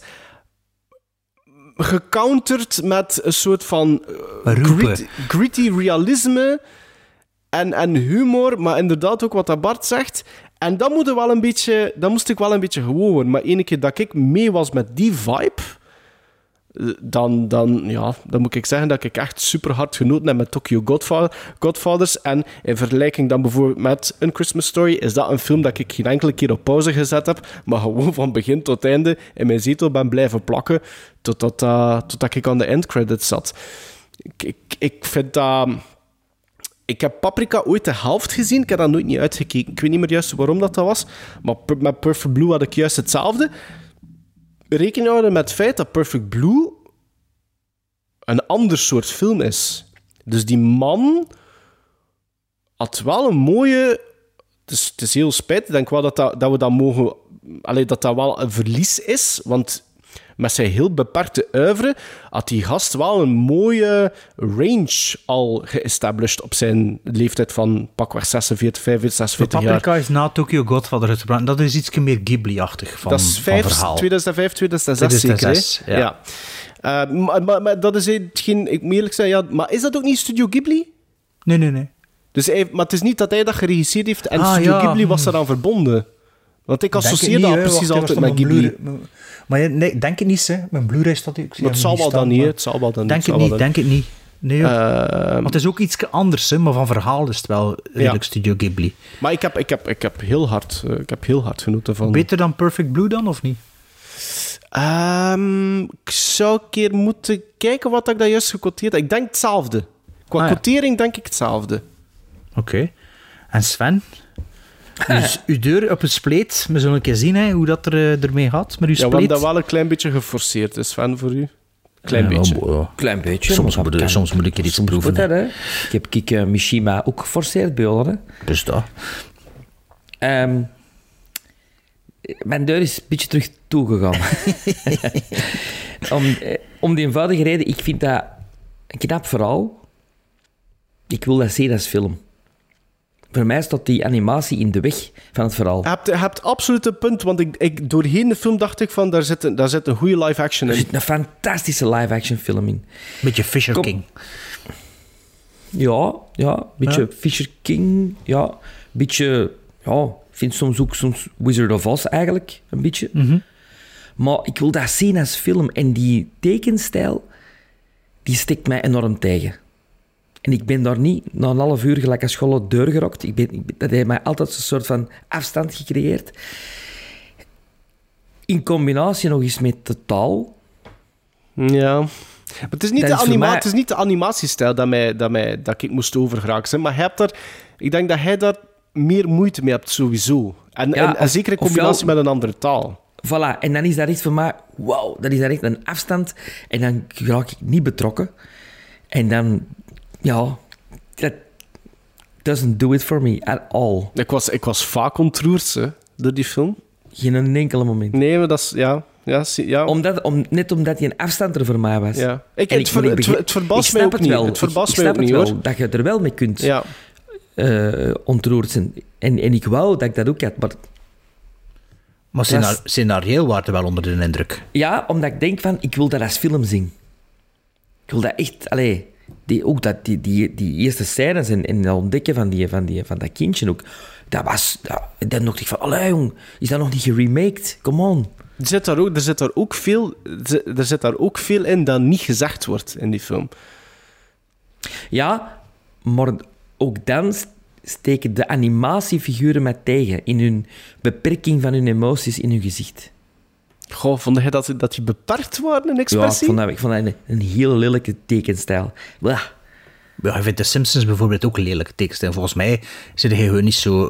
Gecounterd met een soort van... eh, grit- gritty realisme en, en humor, maar inderdaad ook wat dat Bart zegt. En dat, moet wel een beetje, dat moest ik wel een beetje gewoon worden. Maar ene keer dat ik mee was met die vibe, dan, dan, ja, dan moet ik zeggen dat ik echt super hard genoten heb met Tokyo Godfa- Godfathers. En in vergelijking dan bijvoorbeeld met een Christmas Story, is dat een film dat ik geen enkele keer op pauze gezet heb, maar gewoon van begin tot einde in mijn zetel ben blijven plakken, totdat, uh, totdat ik aan de endcredits zat. Ik, ik, vind dat... Ik heb Paprika ooit de helft gezien. Ik heb dat nooit niet uitgekeken. Ik weet niet meer juist waarom dat, dat was. Maar met Perfect Blue had ik juist hetzelfde. Rekening houden met het feit dat Perfect Blue een ander soort film is. Dus die man had wel een mooie... Het is, het is heel spijtig. Ik denk wel dat, dat, dat we dat mogen... Allee, dat dat wel een verlies is. Want met zijn heel beperkte uivre had die gast wel een mooie range al geestablished op zijn leeftijd van pakweg 46, 45, 46 jaar. Paprika is na Tokyo Godfather uitgebracht. Dat is iets meer Ghibli-achtig van, dat is van verhaal. 2005, 2006 zeker, 2006, hè? ja. Eh, maar, maar, maar dat is hetgeen, ik moet eerlijk zijn, ja, maar is dat ook niet Studio Ghibli? Nee, nee, nee. Dus hij, maar het is niet dat hij dat geregisseerd heeft en Ah, Studio ja, Ghibli was hmm. daaraan verbonden. Want ik associeer dat precies altijd met Ghibli. Maar nee, denk het niet, hè. Mijn Blu-ray staat... Ik zie het zal wel dan niet, het zal wel dan niet. Denk het niet, denk het niet. Nee. Ehm, Want het is ook iets anders, hè, maar van verhaal is het wel redelijk Ja. Studio Ghibli. Maar ik heb, ik heb, ik heb, heel, hard, eh, ik heb heel hard genoten van... Beter dan Perfect Blue dan, of niet? Ehm, ik zou een keer moeten kijken wat ik daar juist gequoteerd heb. Ik denk hetzelfde. Qua Ah, ja. denk ik hetzelfde. Oké. En Sven? Dus uw deur op het spleet. We zullen een keer zien hè, hoe dat er, eh, ermee gaat met uw Ja, hebben dat wel een klein beetje geforceerd, is Sven, voor u? Klein Ja, beetje. ja. Klein beetje. Soms maar moet, kan. soms moet ik er iets Soms proeven. dat, hè. Ik heb kijk, eh, Mishima ook geforceerd bij hè. Dus dat. Ehm, mijn deur is een beetje terug toegegaan. (laughs) om, eh, om die eenvoudige reden, ik vind dat een knap verhaal. Ik wil dat zien als film. Voor mij staat die animatie in de weg van het verhaal. Je hebt, je hebt absoluut een punt, want ik, ik, doorheen de film dacht ik van, daar zit een, daar zit een goede live action Er in. zit een fantastische live-action film in. Beetje Fisher Kom. King. Ja, ja, een beetje Fisher King, ja, beetje, ja, ik vind soms ook soms Wizard of Oz eigenlijk, een beetje. Mhm. Maar ik wil dat zien als film en die tekenstijl, die stikt mij enorm tegen. En ik ben daar niet na een half uur gelijk als school deur gerokt. Ik ben, ik ben- dat heeft mij altijd een soort van afstand gecreëerd. In combinatie nog eens met de taal. Ja. Maar het is niet, Dat de, anima mij- het is niet de animatiestijl dat, mij, dat, mij, dat ik moest overgeraken. zijn, Maar hij hebt daar, ik denk dat hij daar meer moeite mee hebt, sowieso. En, Ja, en, en of- zeker in combinatie met een andere taal. Voilà, en dan is dat echt voor mij, wauw, dat is dat echt een afstand. En dan raak ik niet betrokken. En dan, ja, dat doesn't do it for me at all. Ik was, ik was vaak ontroerd hè, door die film. Geen enkele moment. Nee, maar dat is... Ja, ja, ja. Omdat, om, net omdat die een afstand er voor mij was. Ja. Ik- En het ver- maar het- het verbaast ik mij snap ook het niet. wel. Het verbaast ik, mij ik ook niet, hoor. dat je er wel mee kunt Ja. eh, ontroerd zijn. En, en ik wou dat ik dat ook had, maar Maar scenario waren wel onder de indruk. Ja, omdat ik denk van, ik wil dat als film zien. Ik wil dat echt, allee... die, ook dat, die, die, die eerste scènes en, en het ontdekken van, die, van, die, van dat kindje ook, dat was... Dat, dan dacht ik van, allee jong, is dat nog niet geremaked? Come on. Er zit daar ook, er zit daar ook, veel, er zit daar ook veel in dat niet gezegd wordt in die film. Ja, maar ook dan steken de animatiefiguren mij tegen in hun beperking van hun emoties in hun gezicht. Goh, vond je dat, dat die beperkt waren in Ja, ik expressie? vond dat, ik vond dat een, een heel lelijke tekenstijl. Blah. Ja, ik vind de Simpsons bijvoorbeeld ook een lelijke tekst. En volgens mij zit hij gewoon niet zo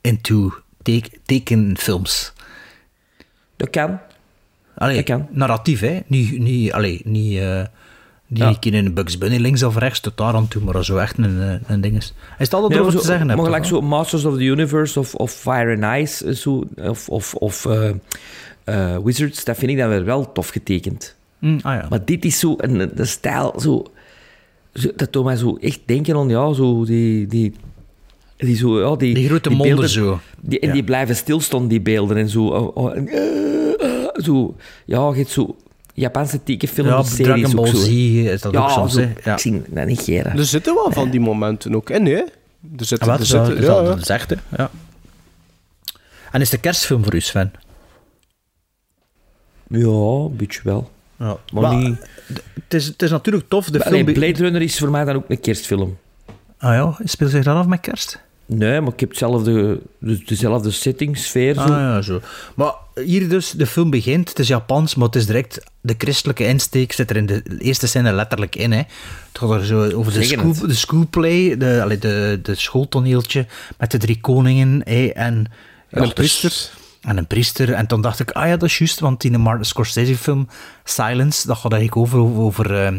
into tek- tekenfilms. Dat kan. Allee, Dat kan. narratief, hè. Niet, niet, allee, niet, eh niet Ja. een keer in een Bugs Bunny links of rechts, tot daar aan toe, maar zo echt een, eh, een ding is. Is het altijd Nee, over te zeggen? Maar gelijk zo Masters of the Universe of, of Fire and Ice, eh, zo, of, of, of eh, eh, Wizards, dat vind ik dan weer wel tof getekend. Mm, ah ja. Maar dit is zo een, een, een stijl, zo, zo, dat doet mij zo echt denken aan, ja, zo die... die die, zo, ja, die, Die grote monden beelden, zo. Die, en Ja. die blijven stilstaan, die beelden. En zo, oh, oh, en, eh, eh, zo ja, je hebt zo Japanse tekenfilms, Ja, series Dragon ook Ball zo. Z is dat ja, ook soms, zo. Ja. Ik zie dat niet geren. Er zitten wel van die momenten ook in, hè? Er zitten, Ah, wat er zitten, ja, dat? Ja. En is de kerstfilm voor u, Sven? Ja, een beetje wel. Ja. Maar niet... Het is, het is natuurlijk tof, de Allee, film... Blade Runner is voor mij dan ook een kerstfilm. Ah ja, speelt zich dat af met kerst? Nee, maar ik heb hetzelfde, de- dezelfde setting, sfeer. Zo. Ah ja, zo. Maar hier dus, de film begint, het is Japans, maar het is direct, de christelijke insteek zit er in de eerste scène letterlijk in. Hè. Het gaat er zo over de, school, het. de schoolplay, de, allee, de, de schooltoneeltje met de drie koningen hè, en... En een dus- priester. En een priester. En toen dacht ik, ah ja, dat is juist, want in de Martin Scorsese-film Silence, dat gaat eigenlijk over, over, eh,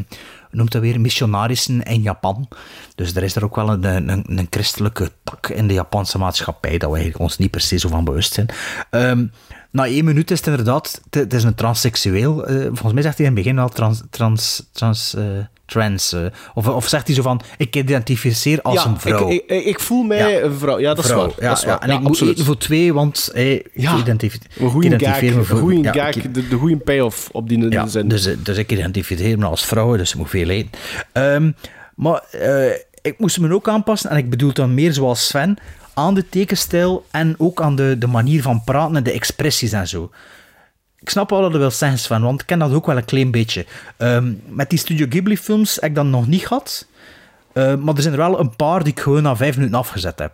noemt dat weer, missionarissen in Japan. Dus er is er ook wel een, een, een christelijke tak in de Japanse maatschappij, dat we eigenlijk ons niet per se zo van bewust zijn. Ehm, na één minuut is het inderdaad, het, het is een transseksueel. eh, volgens mij zegt hij in het begin wel trans, trans, trans, eh, trans eh, of, of zegt hij zo van, ik identificeer als ja, een vrouw. Ik, ik, ik voel mij Ja. een vrouw. Ja, dat is Vrouw, waar. Ja, dat is ja, waar. en ik moet eten voor twee, want hey, Ja, ik Een identificeer me een voor... goede ja, gag, ik- de, de goede payoff op die ja, zin. dus, eh, dus ik identificeer me als vrouw, dus ik moet veel eten. Ehm, maar eh, ik moest me ook aanpassen, en ik bedoel dan meer zoals Sven, aan de tekenstijl en ook aan de, de manier van praten en de expressies en zo. Ik snap wel wat je wil zeggen, Sven, want ik ken dat ook wel een klein beetje. Ehm, met die Studio Ghibli-films heb ik dat nog niet gehad. Eh, maar er zijn er wel een paar die ik gewoon na vijf minuten afgezet heb.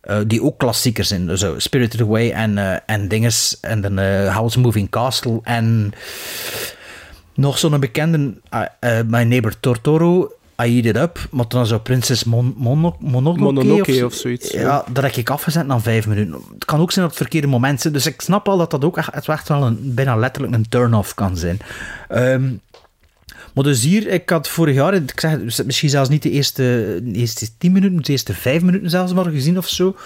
Eh, die ook klassiekers zijn. Zo Spirited Away en, eh en dinges. En dan eh House Moving Castle. En nog zo'n bekende, uh, uh, My Neighbor Tortoro. I Eat It Up. Maar dan zo Prinses Mon Mono Mononoke, Mononoke of, zoiets, Ja, ja. dat heb ik afgezet na vijf minuten. Het kan ook zijn op het verkeerde moment zijn. Dus ik snap wel dat dat ook echt, echt wel een, bijna letterlijk een turn-off kan zijn. Ehm, maar dus hier, ik had vorig jaar, ik zeg, misschien zelfs niet de eerste, de eerste tien minuten, de eerste vijf minuten zelfs maar gezien of zo.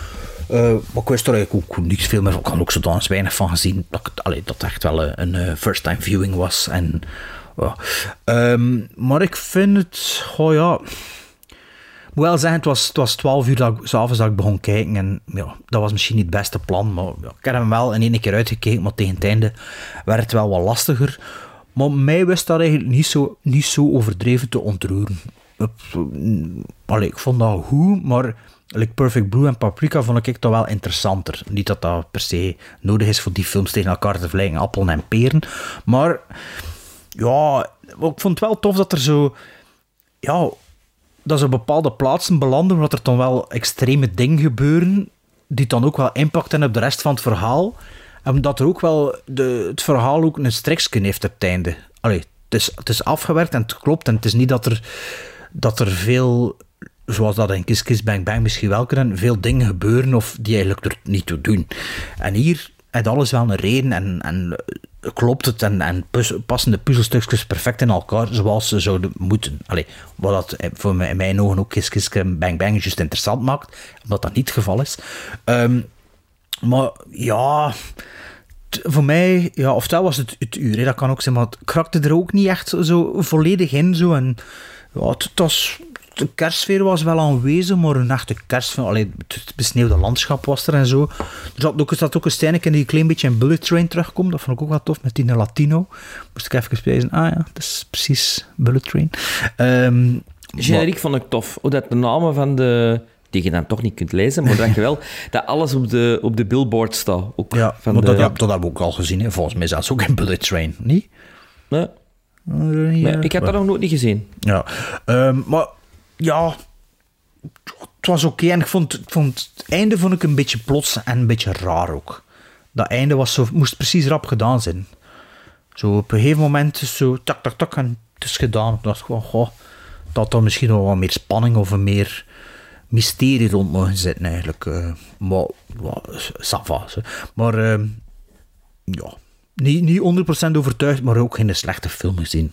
Eh, maar ik wist er eigenlijk ook niks veel meer van. Ik had ook zodanig weinig van gezien dat het, allee, dat echt wel een, een eh, first-time viewing was. En, Ehm, maar ik vind het, oh ja... Ik moet wel zeggen, het was, was 12 uur dat ik, 's avonds dat ik begon kijken. En ja, dat was misschien niet het beste plan. Maar ik heb hem wel in één keer uitgekeken. Maar tegen het einde werd het wel wat lastiger. Maar mij wist dat eigenlijk niet zo, niet zo overdreven te ontroeren. Allee, ik vond dat goed, maar like Perfect Blue en Paprika vond ik toch wel interessanter. Niet dat dat per se nodig is voor die films tegen elkaar te vergelijken, appelen en peren. Maar ja, ik vond het wel tof dat er zo... Ja, dat ze op bepaalde plaatsen belanden, waar er dan wel extreme dingen gebeuren, die dan ook wel impact hebben op de rest van het verhaal. En dat er ook wel de, het verhaal ook een streksken heeft op het einde. Allee, het is, het is afgewerkt en het klopt. En het is niet dat er, dat er veel, zoals dat in Kiss Bang Bang misschien wel kunnen, veel dingen gebeuren of die eigenlijk er niet toe doen. En hier heeft alles wel een reden en, en klopt het en, en passen de puzzelstukjes perfect in elkaar zoals ze zouden moeten. Allee, wat dat eh, voor mij, in mijn ogen ook Kiss Kiss Bang Bang juist interessant maakt, omdat dat niet het geval is. Ehm, maar ja, voor mij, ja, oftewel was het het uur, hè, dat kan ook zijn, maar het krakte er ook niet echt zo, zo volledig in. Zo, en, ja, het, het was, de kerstsfeer was wel aanwezig, maar een echte kerstfilm... Allee, het besneeuwde landschap was er en zo. Er zat ook, er zat ook een stijnetje die een klein beetje in Bullet Train terugkomt. Dat vond ik ook wel tof, met die Latino. Moest ik even spelen. Ah ja, dat is precies Bullet Train. Ehm, Generiek vond ik tof. Hoe dat de namen van de... Die je dan toch niet kunt lezen, maar dat je wel... (laughs) dat alles op de, op de billboard staat. Ook Ja, van maar de, dat, dat hebben we ook al gezien. Hè. Volgens mij zelfs ook in Bullet Train, niet? Nee. Nee, ik heb dat nog nooit niet gezien. Ja, Ehm, maar ja, het was oké. En ik vond, het einde vond ik een beetje plots en een beetje raar ook. Dat einde was zo, moest precies rap gedaan zijn. Zo op een gegeven moment zo tak, tak, tak en het is gedaan. Ik dacht gewoon, goh, dat er misschien nog wat meer spanning of een meer mysterie rond mogen zitten eigenlijk. eh. maar, ja, ça va, zo. Maar ehm, ja, niet, niet 100% overtuigd, maar ook geen slechte film gezien.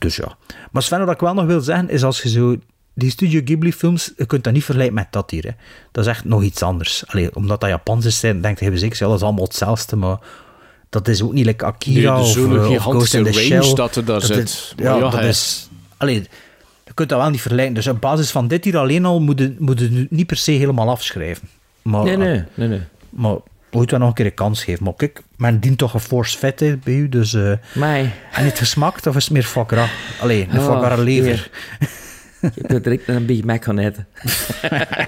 Dus ja. Maar Sven, wat ik wel nog wil zeggen, is als je zo... Die Studio Ghibli-films, je kunt dat niet vergelijken met dat hier. Hè. Dat is echt nog iets anders. Allee, omdat dat Japans is, denk je zeker, ja, dat is allemaal hetzelfde, maar dat is ook niet like Akira Nee, of, eh, of Ghost in the range Shell. dat er daar zit. is- ja, ja, dat is... Allee, je kunt dat wel niet vergelijken. Dus op basis van dit hier alleen al moet je, moet je niet per se helemaal afschrijven. Maar, Nee, nee, nee, nee. Maar ooit wel nog een keer een kans geven. Maar kijk, men dient toch een force vet bij u, dus... eh Mij. En het gesmakt of is het meer foie gras? Allee, een Oh, lever. Ik heb er direct een Big Mac gaan eten.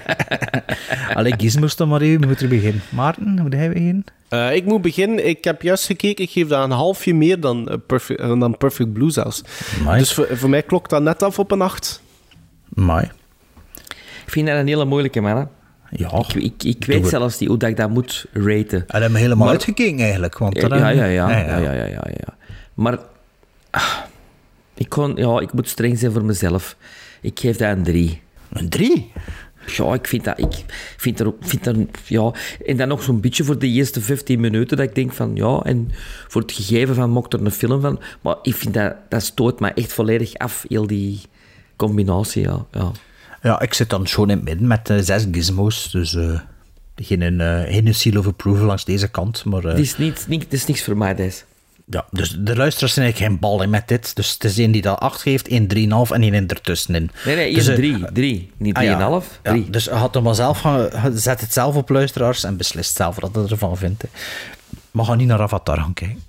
(laughs) Allee, Gizmos dan maar even, moet er beginnen. Maarten, moet jij beginnen? Eh, ik moet beginnen. Ik heb juist gekeken. Ik geef dat een halfje meer dan, eh, Perfect, dan Perfect Blue zelfs. Amai. Dus voor, voor mij klokt dat net af op een 8. Mooi. Ik vind dat een hele moeilijke, man. hè. Ja. Ik, ik, ik weet zelfs niet hoe dat ik dat moet raten. En hebben we helemaal Maar- uitgekeken eigenlijk. Want Ja, ja, ja, ja, ja, ja, ja, ja, ja. Maar ah, ik, kon, ja, ik moet streng zijn voor mezelf. Ik geef dat een 3. Een 3? Ja, ik vind dat... Ik vind er, vind er, ja, en dan nog zo'n beetje voor de eerste 15 minuten, dat ik denk van, ja, en voor het gegeven van, mocht er een film van... Maar ik vind dat, dat stoot me echt volledig af, heel die combinatie, ja. ja. Ja, ik zit dan gewoon in het midden met eh, zes gizmos. Dus eh, geen, eh, geen seal of approval langs deze kant. Maar, Het, is niet, niet, het is niks voor mij, deze. ja, dus de luisteraars zijn eigenlijk geen bal in met dit. Dus het is één die dat 8 geeft, één 3,5 en één ertussenin. Nee, nee, Dus, eh, 3. 3, niet 3,5. Ah, ja. Ja, Drie. dus had hem maar zelf gaan, zet het zelf op luisteraars en beslist zelf wat hij ervan vindt. hè. Maar ga niet naar Avatar gaan kijken.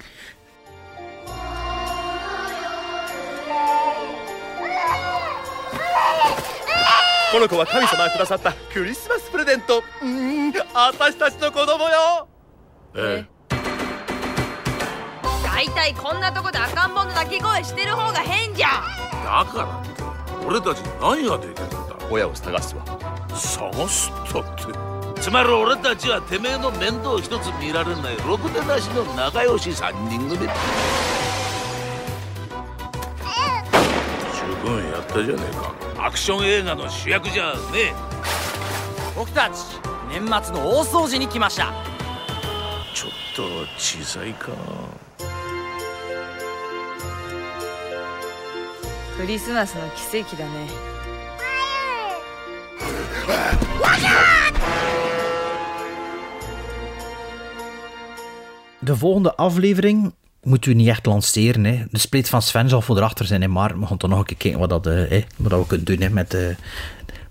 この子は神様がくださったクリスマスプレゼント。うーん私たちの子供よ。え大体こんなとこで赤ん坊の泣き声してる方が変じゃ。だからって俺たちに何ができるんだ？親を探すわ。探すったって。つまり俺たちはてめえの面倒一つ見られないろくでなしの仲良し三人組分やったじゃねえか。アクション映画の主役じゃねえ。僕たち年末の大掃除に来ました。ちょっと小さいか。クリスマスの奇跡だね。De volgende aflevering moeten we niet echt lanceren. Hè. De split van Sven zal voor erachter zijn in maart. We gaan toch nog een keer kijken wat, dat, eh, hè, wat dat we kunnen doen hè, met, eh,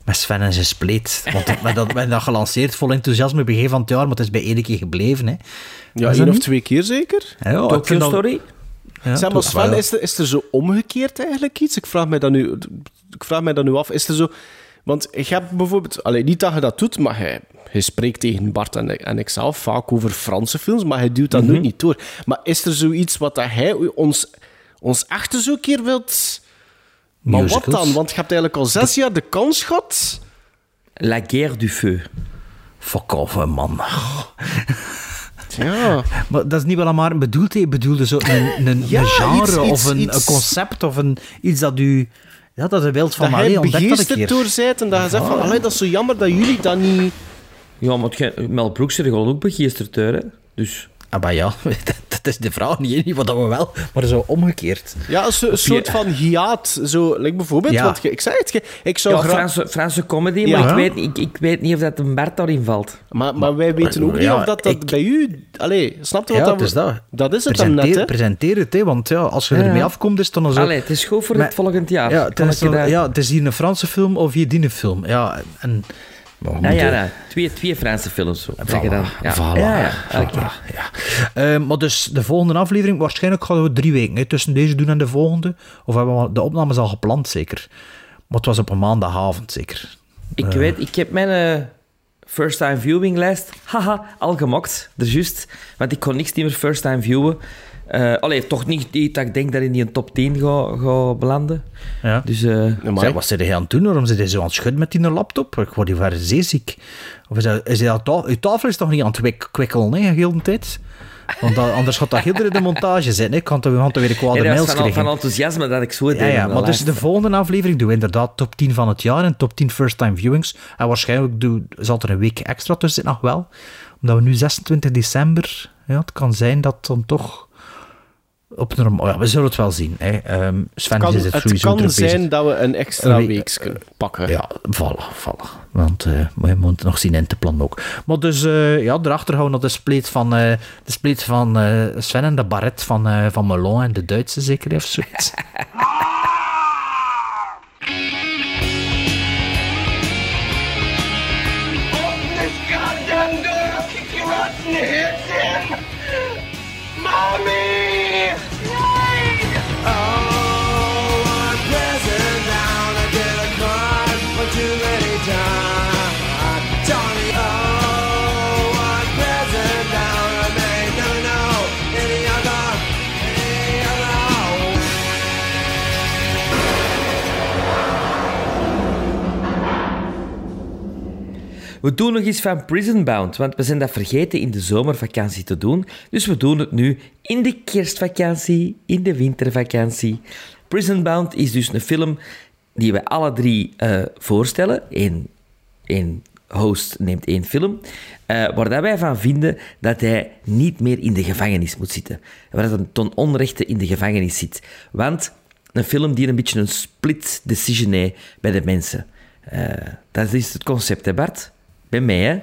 met Sven en zijn split. Want we hebben dat, we hebben dat gelanceerd vol enthousiasme begin van het jaar, maar het is bij één keer gebleven. Hè. Ja, één of niet? twee keer zeker. Ja, ja, Tokyo Story? Ja, zeg maar, Sven, is er, is er zo omgekeerd eigenlijk iets? Ik vraag mij dat nu, ik vraag mij dat nu af. Is er zo... Want ik heb bijvoorbeeld... Allee, niet dat je dat doet, maar hij, hij spreekt tegen Bart en, en ikzelf vaak over Franse films, maar hij duwt dat nooit niet door. Maar is er zoiets wat dat hij ons, ons keer wilt... Maar Musicals? wat dan? Want je hebt eigenlijk al zes jaar de kans gehad... La Guerre du Feu. Fuck off, man. Ja. (laughs) Maar dat is niet wel maar bedoeld. Hij bedoelde zo een, een, Ja, een genre iets- of een, iets- een concept of een, iets dat u... Ja, dat je wilt van, dat allee, hij ontdek dat een door zijt en dat je zegt van... Allee, dat is zo jammer dat jullie dat niet... Ja, maar Mel Brooks is er gewoon ook begeesterd door, hè. Dus... Ah, maar ja, (laughs) dat, is de vraag niet, niet wat dat we wel, maar zo omgekeerd. Ja, een, so- een soort van hiaat. Zo, like bijvoorbeeld, Ja. want je- ik zei het, je- ik zou Ja, graag... Franse, Franse comedy, maar ik, weet, ik, ik weet niet of dat een Bert daarin valt. Maar, maar wij weten ook niet of dat, dat bij u... Allee, snap je wat Ja, dat... is dat. Dat is het dan net, hè? presenteer het, hè, want ja, als je Ja. ermee afkomt, is het dan zo... Allee, het is goed voor Maar- het volgend jaar. Ja, het is, ja, het is hier een Franse film of hier die een film. Ja, en... Maar Ja, ja. Twee, twee Franse films. Zo. Voilà, dan. Ja. voilà, ja, ja. voilà, Oké. ja. Eh, maar dus de volgende aflevering, waarschijnlijk gaan we drie weken hè, tussen deze doen en de volgende. Of hebben we de opnames al gepland, zeker? Maar het was op een maandagavond, zeker. Ik Eh, weet, ik heb mijn eh, first time viewing lijst (laughs) haha, al gemokt. Er juist. Want ik kon niks meer first time viewen. Eh allee, toch niet niet dat ik denk dat in die top 10 ga, ga belanden. Ja. Dus eh, Zeg, wat zit hij aan het doen? Waarom zit hij zo aan het schudden met die laptop? Ik word hier ver zeeziek. Of is hij, is hij aan ta- uw tafel is toch niet aan het kwik- kwikkelen, hè, heel de tijd? Want dat- anders gaat dat heel de montage zijn. Ik kan toch gaan toch weer kwade dat was mails van, krijgen. van enthousiasme dat ik zo deed. Ja, ja, in maar dus de volgende aflevering doen we inderdaad top 10 van het jaar en top 10 first-time viewings. En waarschijnlijk doen, zal er een week extra tussen zitten nog wel. Omdat we nu 26 december, ja, het kan zijn dat dan toch op normaal... Ja, we zullen het wel zien. Hè. Ehm, Sven Kan, is het het sowieso kan druk bezig. zijn dat we een extra Een week kunnen pakken. Ja, vallen, vallen. Want eh we moeten nog zien in te plannen ook. Maar dus, eh, ja, daarachter gaan we nog de split van, eh, de split van eh, Sven en de baret van, eh van Melon en de Duitse zeker of zoiets. (laughs) This We doen nog iets van Prison Bound, want we zijn dat vergeten in de zomervakantie te doen. Dus we doen het nu in de kerstvakantie, in de wintervakantie. Prison Bound is dus een film die we alle drie eh, voorstellen. Eén, host neemt één film. eh, waar dat wij van vinden dat hij niet meer in de gevangenis moet zitten. Waar dat een ton onrechte in de gevangenis zit. Want een film die een beetje een split decision heeft bij de mensen. Eh, dat is het concept, hè Bart? Bij mij, hè?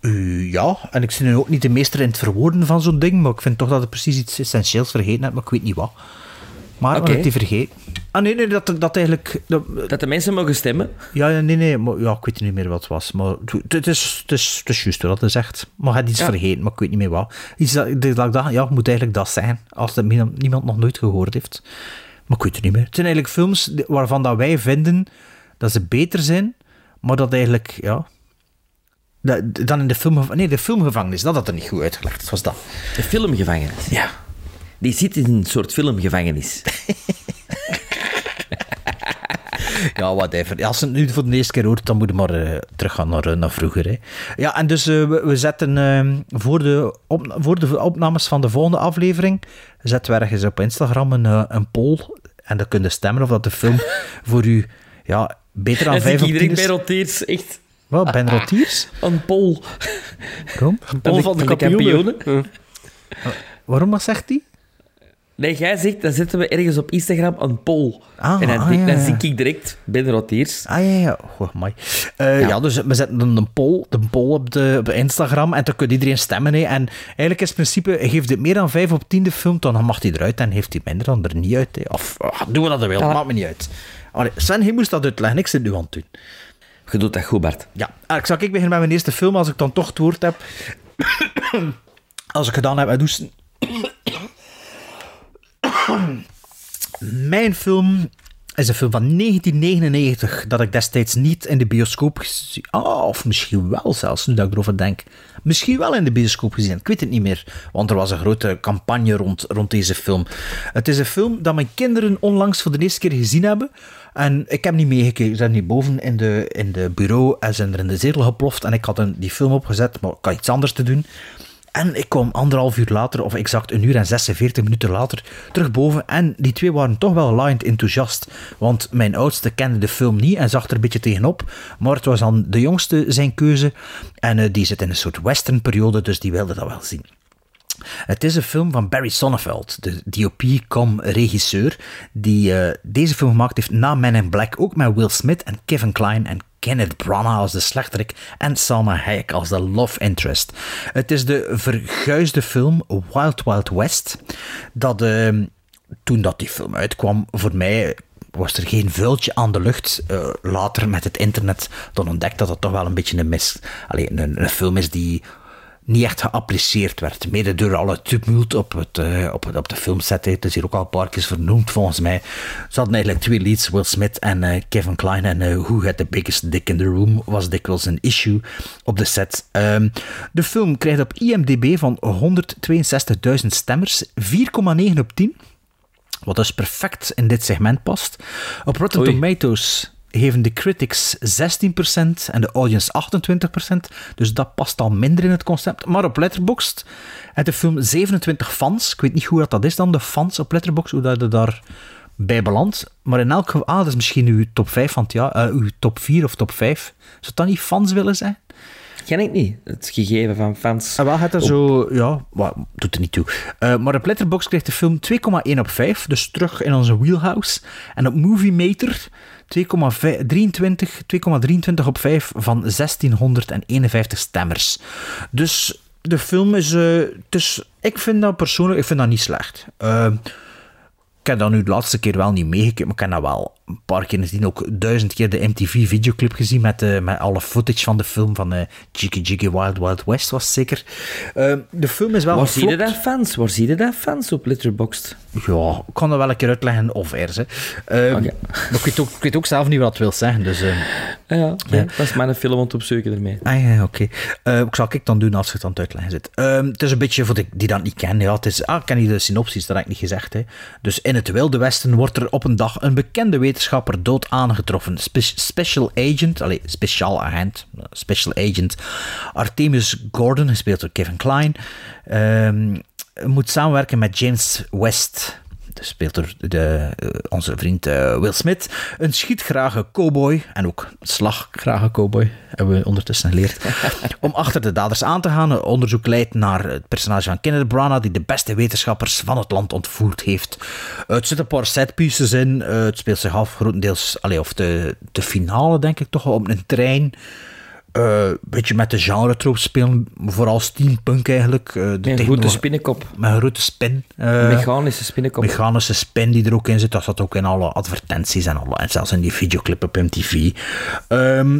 Eh, ja, en ik ben nu ook niet de meester in het verwoorden van zo'n ding, maar ik vind toch dat ik precies iets essentieels vergeten heb, maar ik weet niet wat. Maar okay. ik die vergeten. Ah nee, nee, dat, dat eigenlijk... Dat, Dat de mensen mogen stemmen? ja, ja, nee, nee, maar, ja, ik weet niet meer wat het was. Maar het- is, het is, het is juist wat het zegt. Maar ik had iets Ja. vergeten, maar ik weet niet meer wat. Iets dat, dat ik dacht, ja, moet eigenlijk dat zijn, als dat niemand nog nooit gehoord heeft. Maar ik weet het niet meer. Het zijn eigenlijk films waarvan dat wij vinden dat ze beter zijn, maar dat eigenlijk, ja... Dan in de film... Nee, de filmgevangenis, dat had er niet goed uitgelegd. Dat was dat. De filmgevangenis? Ja. Die zit in een soort filmgevangenis. (laughs) Ja, whatever. Als je het nu voor de eerste keer hoort, dan moet je maar eh, teruggaan naar, eh, naar vroeger. Hè. Ja, en dus eh, we, we zetten eh, voor, de op, voor de opnames van de volgende aflevering, zetten we ergens op Instagram een, een poll. En dan kun je stemmen of dat de film (laughs) voor u ja, beter dan En zie 5 ik op 10 iedereen is. bij roteers, echt. Wat, Ben (laughs) Rotiers? Een pol. Waarom? Pol van de kampioenen. Waarom, wat zegt hij? Nee, jij zegt, dan zetten we ergens op Instagram een poll. Ah, en dan, ah, denk- ja, dan ja. zie ik direct Ben Rotiers. Ah ja, ja. Goh, mooi. Eh, ja. dus we zetten dan een poll, de poll op, de, op Instagram en dan kan iedereen stemmen. Hè. En eigenlijk is het principe, geeft het meer dan 5 op 10 de film, dan mag hij eruit en heeft hij minder dan er niet uit. Hè. Of ah, doen we dat wel, Ja. maakt me niet uit. Allee, Sven, hij moest dat uitleggen, ik zit nu aan het doen. Je doet dat goed, Bart. Ja, Ah, ik zal ik beginnen met mijn eerste film, als ik dan toch het woord heb. als ik gedaan heb met hoesten. Mijn film is een film van 1999 dat ik destijds niet in de bioscoop gezien ah, of misschien wel zelfs, nu dat ik erover denk. Misschien wel in de bioscoop gezien, ik weet het niet meer. Want er was een grote campagne rond, rond deze film. Het is een film dat mijn kinderen onlangs voor de eerste keer gezien hebben. En ik heb niet meegekeken. Ze zijn niet boven in de, in de bureau en zijn er in de zetel geploft. En ik had een, die film opgezet, maar ik had iets anders te doen. En ik kwam anderhalf uur later, of exact een uur en 46 minuten later, terug boven. En die twee waren toch wel laaiend enthousiast. Want mijn oudste kende de film niet en zag er een beetje tegenop. Maar het was dan de jongste zijn keuze. En eh, die zit in een soort westernperiode, dus die wilde dat wel zien. Het is een film van Barry Sonnenfeld, de DOP-com-regisseur, die eh, deze film gemaakt heeft na Men in Black, ook met Will Smith en Kevin Kline en Kenneth Branagh als de slechterik en Salma Hayek als de love interest. Het is de verguisde film Wild Wild West, dat eh, toen dat die film uitkwam, voor mij was er geen vuiltje aan de lucht. Eh, later met het internet dan ontdekt dat dat toch wel een beetje een mis... Allee, een, een film is die niet echt geapprecieerd werd. Mede door alle tumult op, het, eh, op, op de filmset. Het is hier ook al een paar keer vernoemd, volgens mij. Ze hadden eigenlijk twee leads, Will Smith en eh, Kevin Kline. En eh, Who Had The Biggest Dick in the Room was dikwijls een issue op de set. Ehm, de film krijgt op IMDb van 162.000 stemmers 4,9 op 10. Wat dus perfect in dit segment past. Op Rotten Oei. Tomatoes geven de critics 16% en de audience 28%. Dus dat past al minder in het concept. Maar op Letterboxd heeft de film 27 fans. Ik weet niet hoe dat, dat is dan, de fans op Letterboxd, hoe dat je daar bij belandt. Maar in elk geval, ah, dat is misschien uw top 5 van eh, uw top 4 of top 5. Zou dat niet fans willen zijn? Ken ik niet, het gegeven van fans. En wel had er zo, ja, wat, doet er niet toe. Eh, maar op Letterboxd krijgt de film 2,1 op 5, dus terug in onze wheelhouse. En op Movie Meter 2,23 2,23 op 5 van 1651 stemmers. Dus de film is, eh, dus ik vind dat persoonlijk, ik vind dat niet slecht. Eh, ik heb dat nu de laatste keer wel niet meegekeken, maar ik heb dat wel een paar keer gezien. Ook duizend keer de MTV-videoclip gezien met, eh, met alle footage van de film van eh Jiggy Jiggy Wild Wild West, was zeker. Eh, de film is wel Waar zie je daar fans? Waar zie je daar fans op Letterboxd? Ja, ik kan dat wel een keer uitleggen of er. Hè. Ehm, Maar ik weet, ook, ik weet ook zelf niet wat het wil zeggen. Dus, ehm, Ah ja, dat is mijn film om te opzoeken ermee. Ah ja, oké. Eh, ik zal ik dan doen als je het aan het uitleggen zit. Het is een beetje voor de, die dat niet kennen. Ja, het is, ah, ik ken niet de synopsis, dat heb ik niet gezegd. Hè. Dus in het Wilde Westen wordt er op een dag een bekende wetenschapper dood aangetroffen. Spe- special agent, allez, speciaal agent, eh, special agent Artemis Gordon, gespeeld door Kevin Kline, ehm, moet samenwerken met James West. Speelt er de, eh, onze vriend eh, Will Smith, een schietgrage cowboy en ook slaggrage cowboy, hebben we ondertussen geleerd, (laughs) om achter de daders aan te gaan. Het onderzoek leidt naar het personage van Kenneth Branagh, die de beste wetenschappers van het land ontvoerd heeft. Het zit een paar setpieces in, eh, het speelt zich af grotendeels, allee, of de, de finale denk ik toch, op een trein. Eh, Een beetje met de genre troop spelen, vooral steampunk eigenlijk. eh, de Met een grote spinnenkop. Met een grote spin. eh, Mechanische spinnenkop. mechanische spin die er ook in zit. Dat zat ook in alle advertenties en, alle, en zelfs in die videoclip op MTV. Ehm,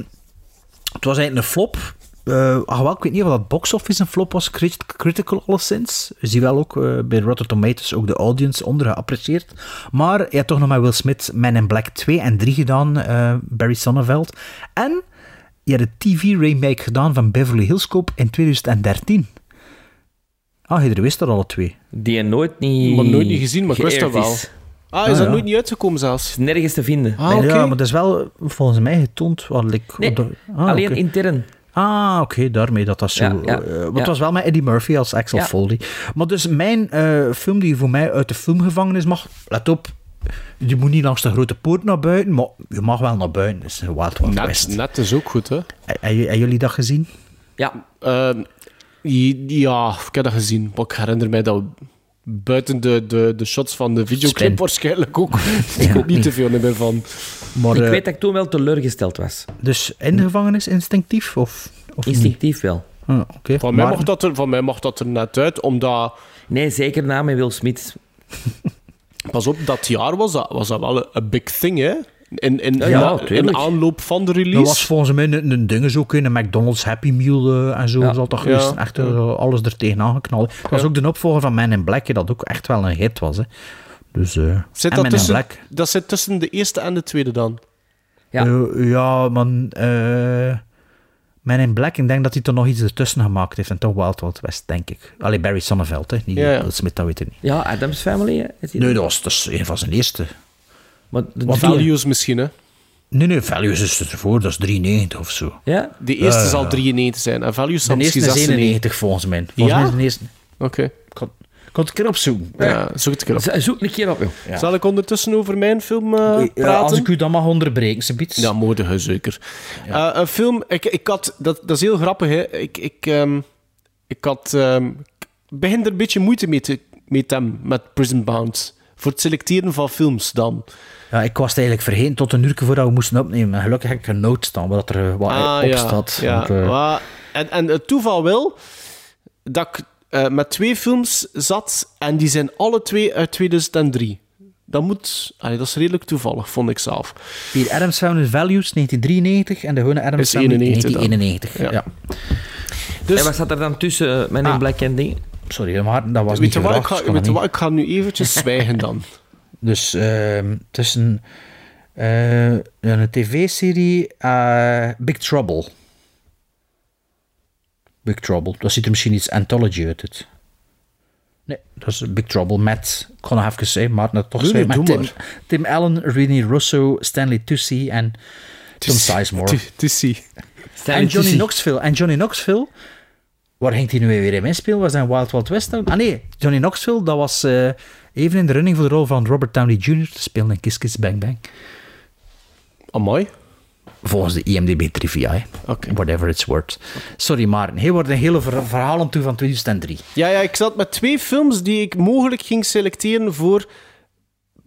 het was eigenlijk een flop. Eh ach, wel, ik weet niet of dat box office een flop was, crit- critical alleszins. Zie wel ook bij Rotten Tomatoes ook de audience onder geapprecieerd. Maar je hebt toch nog met Will Smith Man in Black 2 en 3 gedaan, Barry Sonnenveld. En je hebt een TV-remake gedaan van Beverly Hills Cop in 2013. Ah, je wist er alle twee. Die je nooit niet... Maar nooit niet gezien, maar ik wist dat wel. is. Ah, is Ah, dat ja. nooit niet uitgekomen zelfs? Is nergens te vinden. Ah, oké. Ja, maar dat is wel volgens mij getoond. Wat ik, Nee, er- ah, alleen intern. Ah, oké, daarmee dat dat zo... Ja, ja, eh, want het was wel met Eddie Murphy als Axel Ja. Foley. Maar dus mijn eh, film die voor mij uit de filmgevangenis mag... Let op, je moet niet langs de grote poort naar buiten, maar je mag wel naar buiten. Het is een Wild Wild Net, West. net is ook goed, hè? Hebben jullie dat gezien? Ja. Ehm, ja, ik heb dat gezien. Maar ik herinner mij dat buiten de, de, de shots van de videoclip Spin. waarschijnlijk ook. (laughs) ik weet niet te veel meer van. Maar, ik eh, weet dat ik toen wel teleurgesteld was. Dus in de gevangenis instinctief? Of, of niet? Instinctief wel. Ah, oké. Van, mij Maar- mag dat er, van mij mag dat er net uit, omdat... Nee, zeker na met Will Smith. (laughs) Pas op, dat jaar was dat, was dat wel een, big thing, hè? In, in, Ja, ja, in aanloop van de release. Dat was volgens mij een, een ding zo een McDonald's Happy Meal eh, en zo. Ja. Zal Ja. geweest echt eh, alles er tegenaan geknald. Dat was ook de opvolger van Man in Black, dat ook echt wel een hit was. Hè. Dus, eh Zit dat, in tussen, Black. dat zit tussen de eerste en de tweede dan? Ja. Eh, ja, man. Man in Black, ik denk dat hij er nog iets ertussen gemaakt heeft. En toch Wild Wild West, denk ik. Allee, Barry Sonnenveld, hè. Niet Ja, ja. Will Smith, dat weet ik niet. Ja, Adams Family. hè, is die- Nee, dat was, dat is een van zijn eerste. Maar de Wat Values misschien, hè? Nee, nee, Values is ervoor, dat is 93 of zo. Ja? De eerste zal ja. 93 zijn en Values zal De eerste misschien is 96. 91 volgens mij. Volgens Ja? mij is de eerste... Oké. Ik kan, ik kan het een keer opzoeken. Ja, zoek het een keer op. Z- Zoek een keer op, joh. Ja. Zal ik ondertussen over mijn film eh, Ja, praten? als ik u dan mag onderbreken, subiet. Ja, moedig, hè, zeker. Eh, een film, ik, ik had, dat, dat is heel grappig, hè. Ik, ik, ehm, ik had, ehm, begin er een beetje moeite mee te, te hebben met Prison Bound. Voor het selecteren van films dan. Ja, ik was het eigenlijk vergeten tot een uur voordat we moesten opnemen. En gelukkig heb ik een note staan, dat er eh, wat Ah, op ja, staat. Ja, Want, eh, maar- en, en het toeval wil dat ik eh, met twee films zat en die zijn alle twee uit 2003. Dat, moet, allee, dat is redelijk toevallig, vond ik zelf. Hier, Adams Family Values 1993 en de gewone Adams Is Family 91 dan. 1991. Ja. Ja. Dus... En wat zat er dan tussen, uh, mijn Ah. Black en ding? Sorry, maar dat was Weet niet wat, ik ga, weet je wat, ik ga nu eventjes (laughs) zwijgen dan. Dus ehm tussen eh, een tv-serie eh, Big Trouble. Big Trouble. Dat ziet er misschien iets anthology uit. Het. Nee, dat is Big Trouble met, ik kon nog even zeggen, maar dat toch Nee, met Tim. Tim Allen, Renee Russo, Stanley Tucci en Tom Sizemore. Tucci. En Johnny Knoxville. En Johnny Knoxville, waar ging hij nu weer in meespelen? Was hij in Wild Wild West? dan? Ah nee, Johnny Knoxville, dat was eh, even in de running voor de rol van Robert Downey Jr. te spelen in Kiss Kiss Bang Bang. Amai. Volgens de IMDb trivia, hè. whatever it's worth. Sorry, Maarten. Hij wordt een hele ver- verhaal toe van 2003. Ja, ja, ik zat met twee films die ik mogelijk ging selecteren voor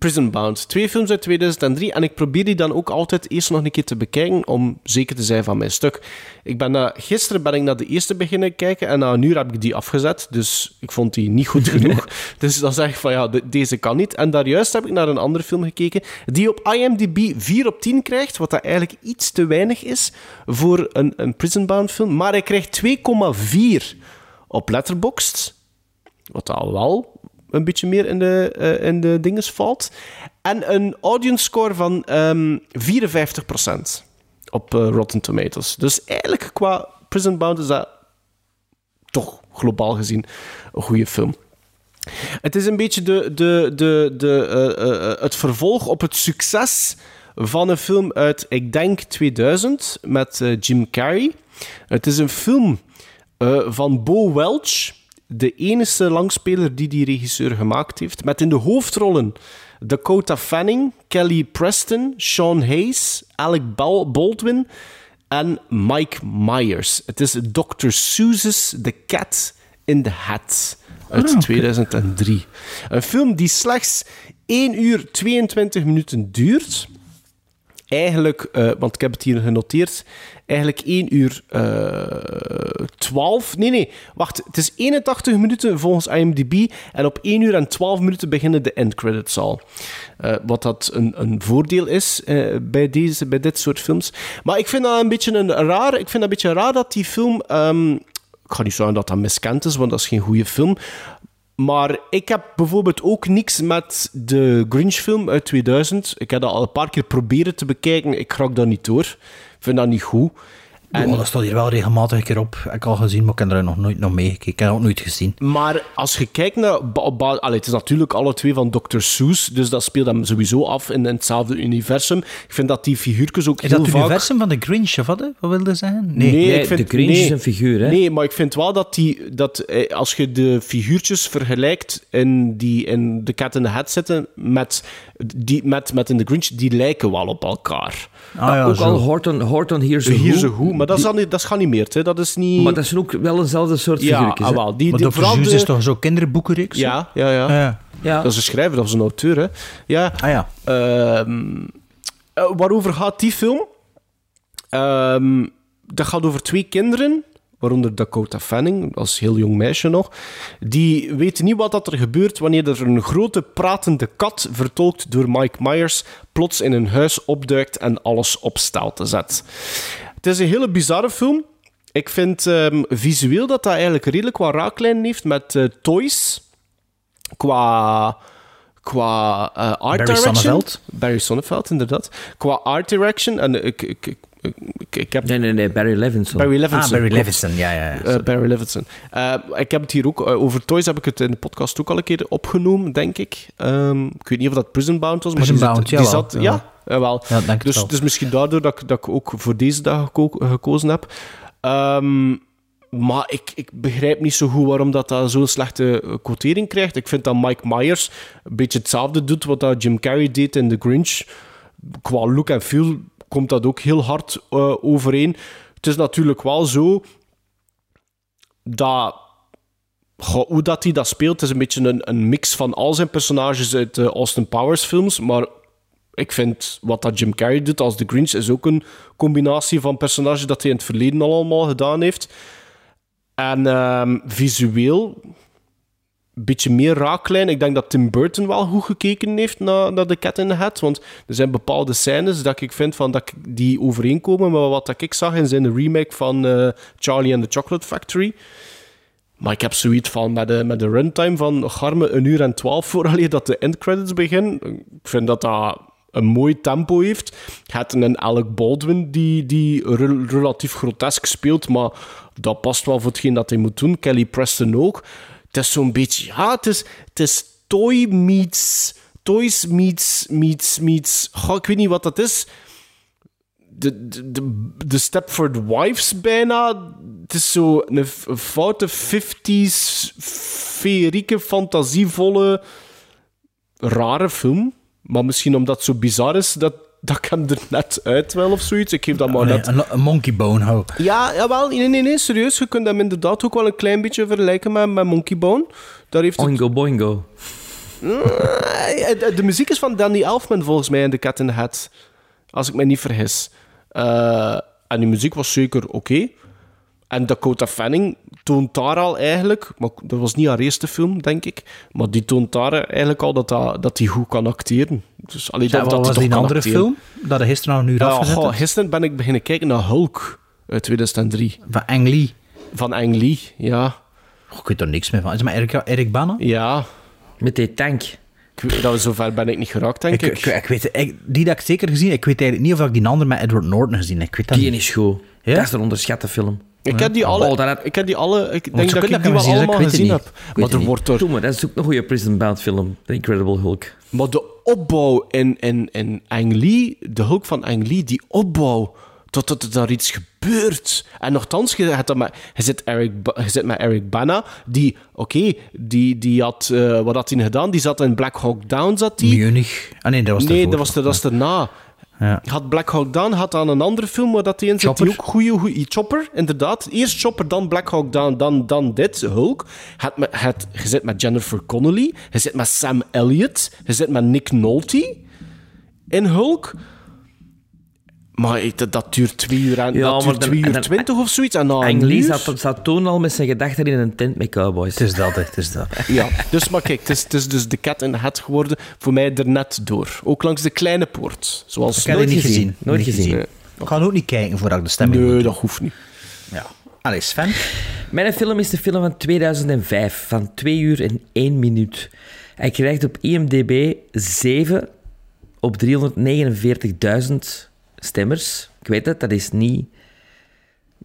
Prison Bound. Twee films uit 2003 en ik probeer die dan ook altijd eerst nog een keer te bekijken om zeker te zijn van mijn stuk. Ik ben na, gisteren ben ik naar de eerste beginnen kijken en na een uur heb ik die afgezet, dus ik vond die niet goed genoeg. (laughs) dus dan zeg ik van ja, de- deze kan niet. En daarjuist heb ik naar een andere film gekeken die op IMDb 4 op 10 krijgt, wat dat eigenlijk iets te weinig is voor een, een Prison Bound film. Maar hij krijgt 2,4 op Letterboxd. Wat al wel een beetje meer in de, eh, in de dinges valt. En een audience score van ehm 54% op eh, Rotten Tomatoes. Dus eigenlijk qua Prison Bound is dat toch globaal gezien een goede film. Het is een beetje de, de, de, de, eh, het vervolg op het succes van een film uit, ik denk, 2000 met Jim Carrey. Het is een film van Bo Welch, de enige langspeler die die regisseur gemaakt heeft. Met in de hoofdrollen Dakota Fanning, Kelly Preston, Sean Hayes, Alec Bal- Baldwin en Mike Myers. Het is Dr. Seuss's The Cat in the Hat uit Ah, oké. 2003. Een film die slechts 1 uur 22 minuten duurt. Eigenlijk, eh, want ik heb het hier genoteerd, eigenlijk 1 uur eh 12. Nee, nee, wacht. Het is 81 minuten volgens IMDb. En op 1 uur en 12 minuten beginnen de endcredits al. Eh, wat dat een, een voordeel is eh, bij, deze, bij dit soort films. Maar ik vind dat een beetje een raar. Ik vind dat een beetje raar dat die film. ehm, ik ga niet zeggen dat dat miskend is, want dat is geen goede film. Maar ik heb bijvoorbeeld ook niks met de Grinch-film uit 2000. Ik heb dat al een paar keer proberen te bekijken. Ik raak daar niet door. Vind dat niet goed. En... dat staat hier wel regelmatig een keer op. Heb ik al gezien, maar ik heb er nog nooit nog meegekeken. Ik heb het ook nooit gezien. Maar als je kijkt naar... Allee, het is natuurlijk alle twee van Dr. Seuss, dus dat speelt hem sowieso af in, in hetzelfde universum. Ik vind dat die figuurtjes ook Is heel dat het vaak... universum van de Grinch, of wat? Wat wilde zeggen? ik vind, de Grinch nee, is een figuur, hè? Nee, maar ik vind wel dat, die, dat eh, als je de figuurtjes vergelijkt in, die in de Cat in the Hat zitten met, die, met, met in de Grinch, die lijken wel op elkaar. Ah, ook al Horton, Horton hier zo Hier zo goed, maar dat is, dan niet, dat is geanimeerd, hè. Dat is niet... Maar dat zijn ook wel eenzelfde soort Ja, figuurtjes. ah, wel. Die, Maar die, vooral de- is toch zo'n kinderboekenreeks? Ja, ja, ja. Ja. Ja. Dat is een schrijver, dat is een auteur, hè. Ja. Ah ja. Ehm, eh, waarover gaat die film? Ehm, dat gaat over twee kinderen, waaronder Dakota Fanning, als heel jong meisje nog. Die weten niet wat dat er gebeurt wanneer er een grote pratende kat, vertolkt door Mike Myers, plots in hun huis opduikt en alles op stelte zet. Het is een hele bizarre film. Ik vind ehm, visueel dat dat eigenlijk redelijk wat raaklijnen heeft met eh, Toys. Qua, qua eh, art Barry direction. Sonneveld. Barry Sonneveld, inderdaad. Qua art direction. En ik, ik, ik, ik, ik heb... Nee, nee, nee, Barry Levinson. Barry Levinson. Ah, Barry. Levinson, ja, ja. ja. Eh, Barry Levinson. Eh, ik heb het hier ook... eh, over Toys heb ik het in de podcast ook al een keer opgenomen, denk ik. Ehm, ik weet niet of dat Prison Bound was, maar die, Bound, zat, die zat... Ja. Ja, jawel. Ja, dus, wel. dus misschien daardoor dat, ik- dat ik ook voor deze dag geko- gekozen heb. Ehm, maar ik, ik begrijp niet zo goed waarom dat, dat zo'n slechte quotering krijgt. Ik vind dat Mike Myers een beetje hetzelfde doet wat dat Jim Carrey deed in The Grinch. Qua look en feel komt dat ook heel hard eh, overeen. Het is natuurlijk wel zo dat hoe dat hij dat speelt, is een beetje een, een mix van al zijn personages uit de Austin Powers films. Maar ik vind wat dat Jim Carrey doet als The Grinch is ook een combinatie van personages dat hij in het verleden al allemaal gedaan heeft. En ehm, visueel beetje meer raaklijn. Ik denk dat Tim Burton wel goed gekeken heeft naar, naar The Cat in the Hat. Want er zijn bepaalde scènes dat ik vind van dat die overeenkomen met wat ik zag in zijn remake van eh, Charlie and the Chocolate Factory. Maar ik heb zoiets van met de, met de runtime van garme een uur en twaalf vooraleer dat de endcredits beginnen. Ik vind dat dat een mooi tempo heeft. Je hebt een Alec Baldwin die, die rel- relatief grotesk speelt, maar dat past wel voor hetgeen dat hij moet doen. Kelly Preston ook. Het is zo'n beetje... Ja, het is, het is toy meets... Toys meets... meets, meets ik weet niet wat dat is de, de, de, Stepford Wives bijna. Het is zo een, foute 50s, feerieke, fantasievolle, rare film. Maar misschien omdat het zo bizar is, dat, dat hem er net uit wel of zoiets. Ik geef dat maar net... Een, een monkey bone, hou. Ja, jawel, nee, nee, nee, serieus. Je kunt hem inderdaad ook wel een klein beetje vergelijken met, met Monkey Bone. Daar heeft het... Oingo boingo. Eh, De, de muziek is van Danny Elfman volgens mij in The Cat in the Hat. Als ik me niet vergis. Eh, en die muziek was zeker oké. En Dakota Fanning toont daar al eigenlijk... Maar dat was niet haar eerste film, denk ik. Maar die toont daar eigenlijk al dat hij dat die goed kan acteren. Dus, allee, Ja, dat, wat dat was hij die kan andere acteren. film? Dat de gisteren al een uur Ja, afgezet goh, is? gisteren ben ik beginnen kijken naar Hulk uit 2003. Van Ang Lee. Van Ang Lee, ja. Oh, ik weet er niks meer van. Is het Erik, Erik Bana? Ja. Met die tank. Ik weet- Dat zover ben ik niet geraakt, denk ik. Ik, ik, ik weet, ik, die dat ik zeker gezien Ik weet eigenlijk niet of ik die andere met Edward Norton gezien heb. Ik weet dat Die niet. is goed. Ja? Dat is een onderschatte film. Ik heb die alle, Oh, dat ik heb die alle, ik denk dat ik die wel allemaal ik gezien heb. Maar er wordt Doe maar, dat is ook een goede Prison Bound film. The Incredible Hulk. maar de opbouw in, in, in Ang Lee, de Hulk van Ang Lee, die opbouw totdat er daar iets gebeurt. En nogthans, je, met, je, zit Eric, je zit met Eric Bana, die, oké, die, die had, eh, wat had hij gedaan? Die zat in Black Hawk Down, zat die. Munich. Ah nee, dat was nee, dat was, dat was erna. Ja. Had Black Hawk Down, had dan een andere film waar dat hij in zit, die ook goede, goede... Chopper, inderdaad. Eerst Chopper, dan Black Hawk Down, dan, dan dit, Hulk. Met- het, je zit met Jennifer Connelly, je zit met Sam Elliott, je zit met Nick Nolte in Hulk. Maar dat, dat duurt twee uur, en, Ja, dat duurt dan- twee uur dan- twintig of zoiets. En Ang een Lee zat, zat toen al met zijn gedachten in een tent met cowboys. Het is dat, het is dat. Ja, dus maar kijk, het is, het is dus de cat in de hat geworden. Voor mij er net door. Ook langs de kleine poort. Zoals Ik heb die niet gezien. Nooit Niet gezien. Nee. Ik ga ook niet kijken voordat ik de stemming Nee, dat hoeft niet. Ja. Allee, Sven. Mijn film is de film van 2005, van 2 uur en 1 minuut. Hij krijgt op IMDb 7 op 349.000 stemmers. Ik weet het, dat is niet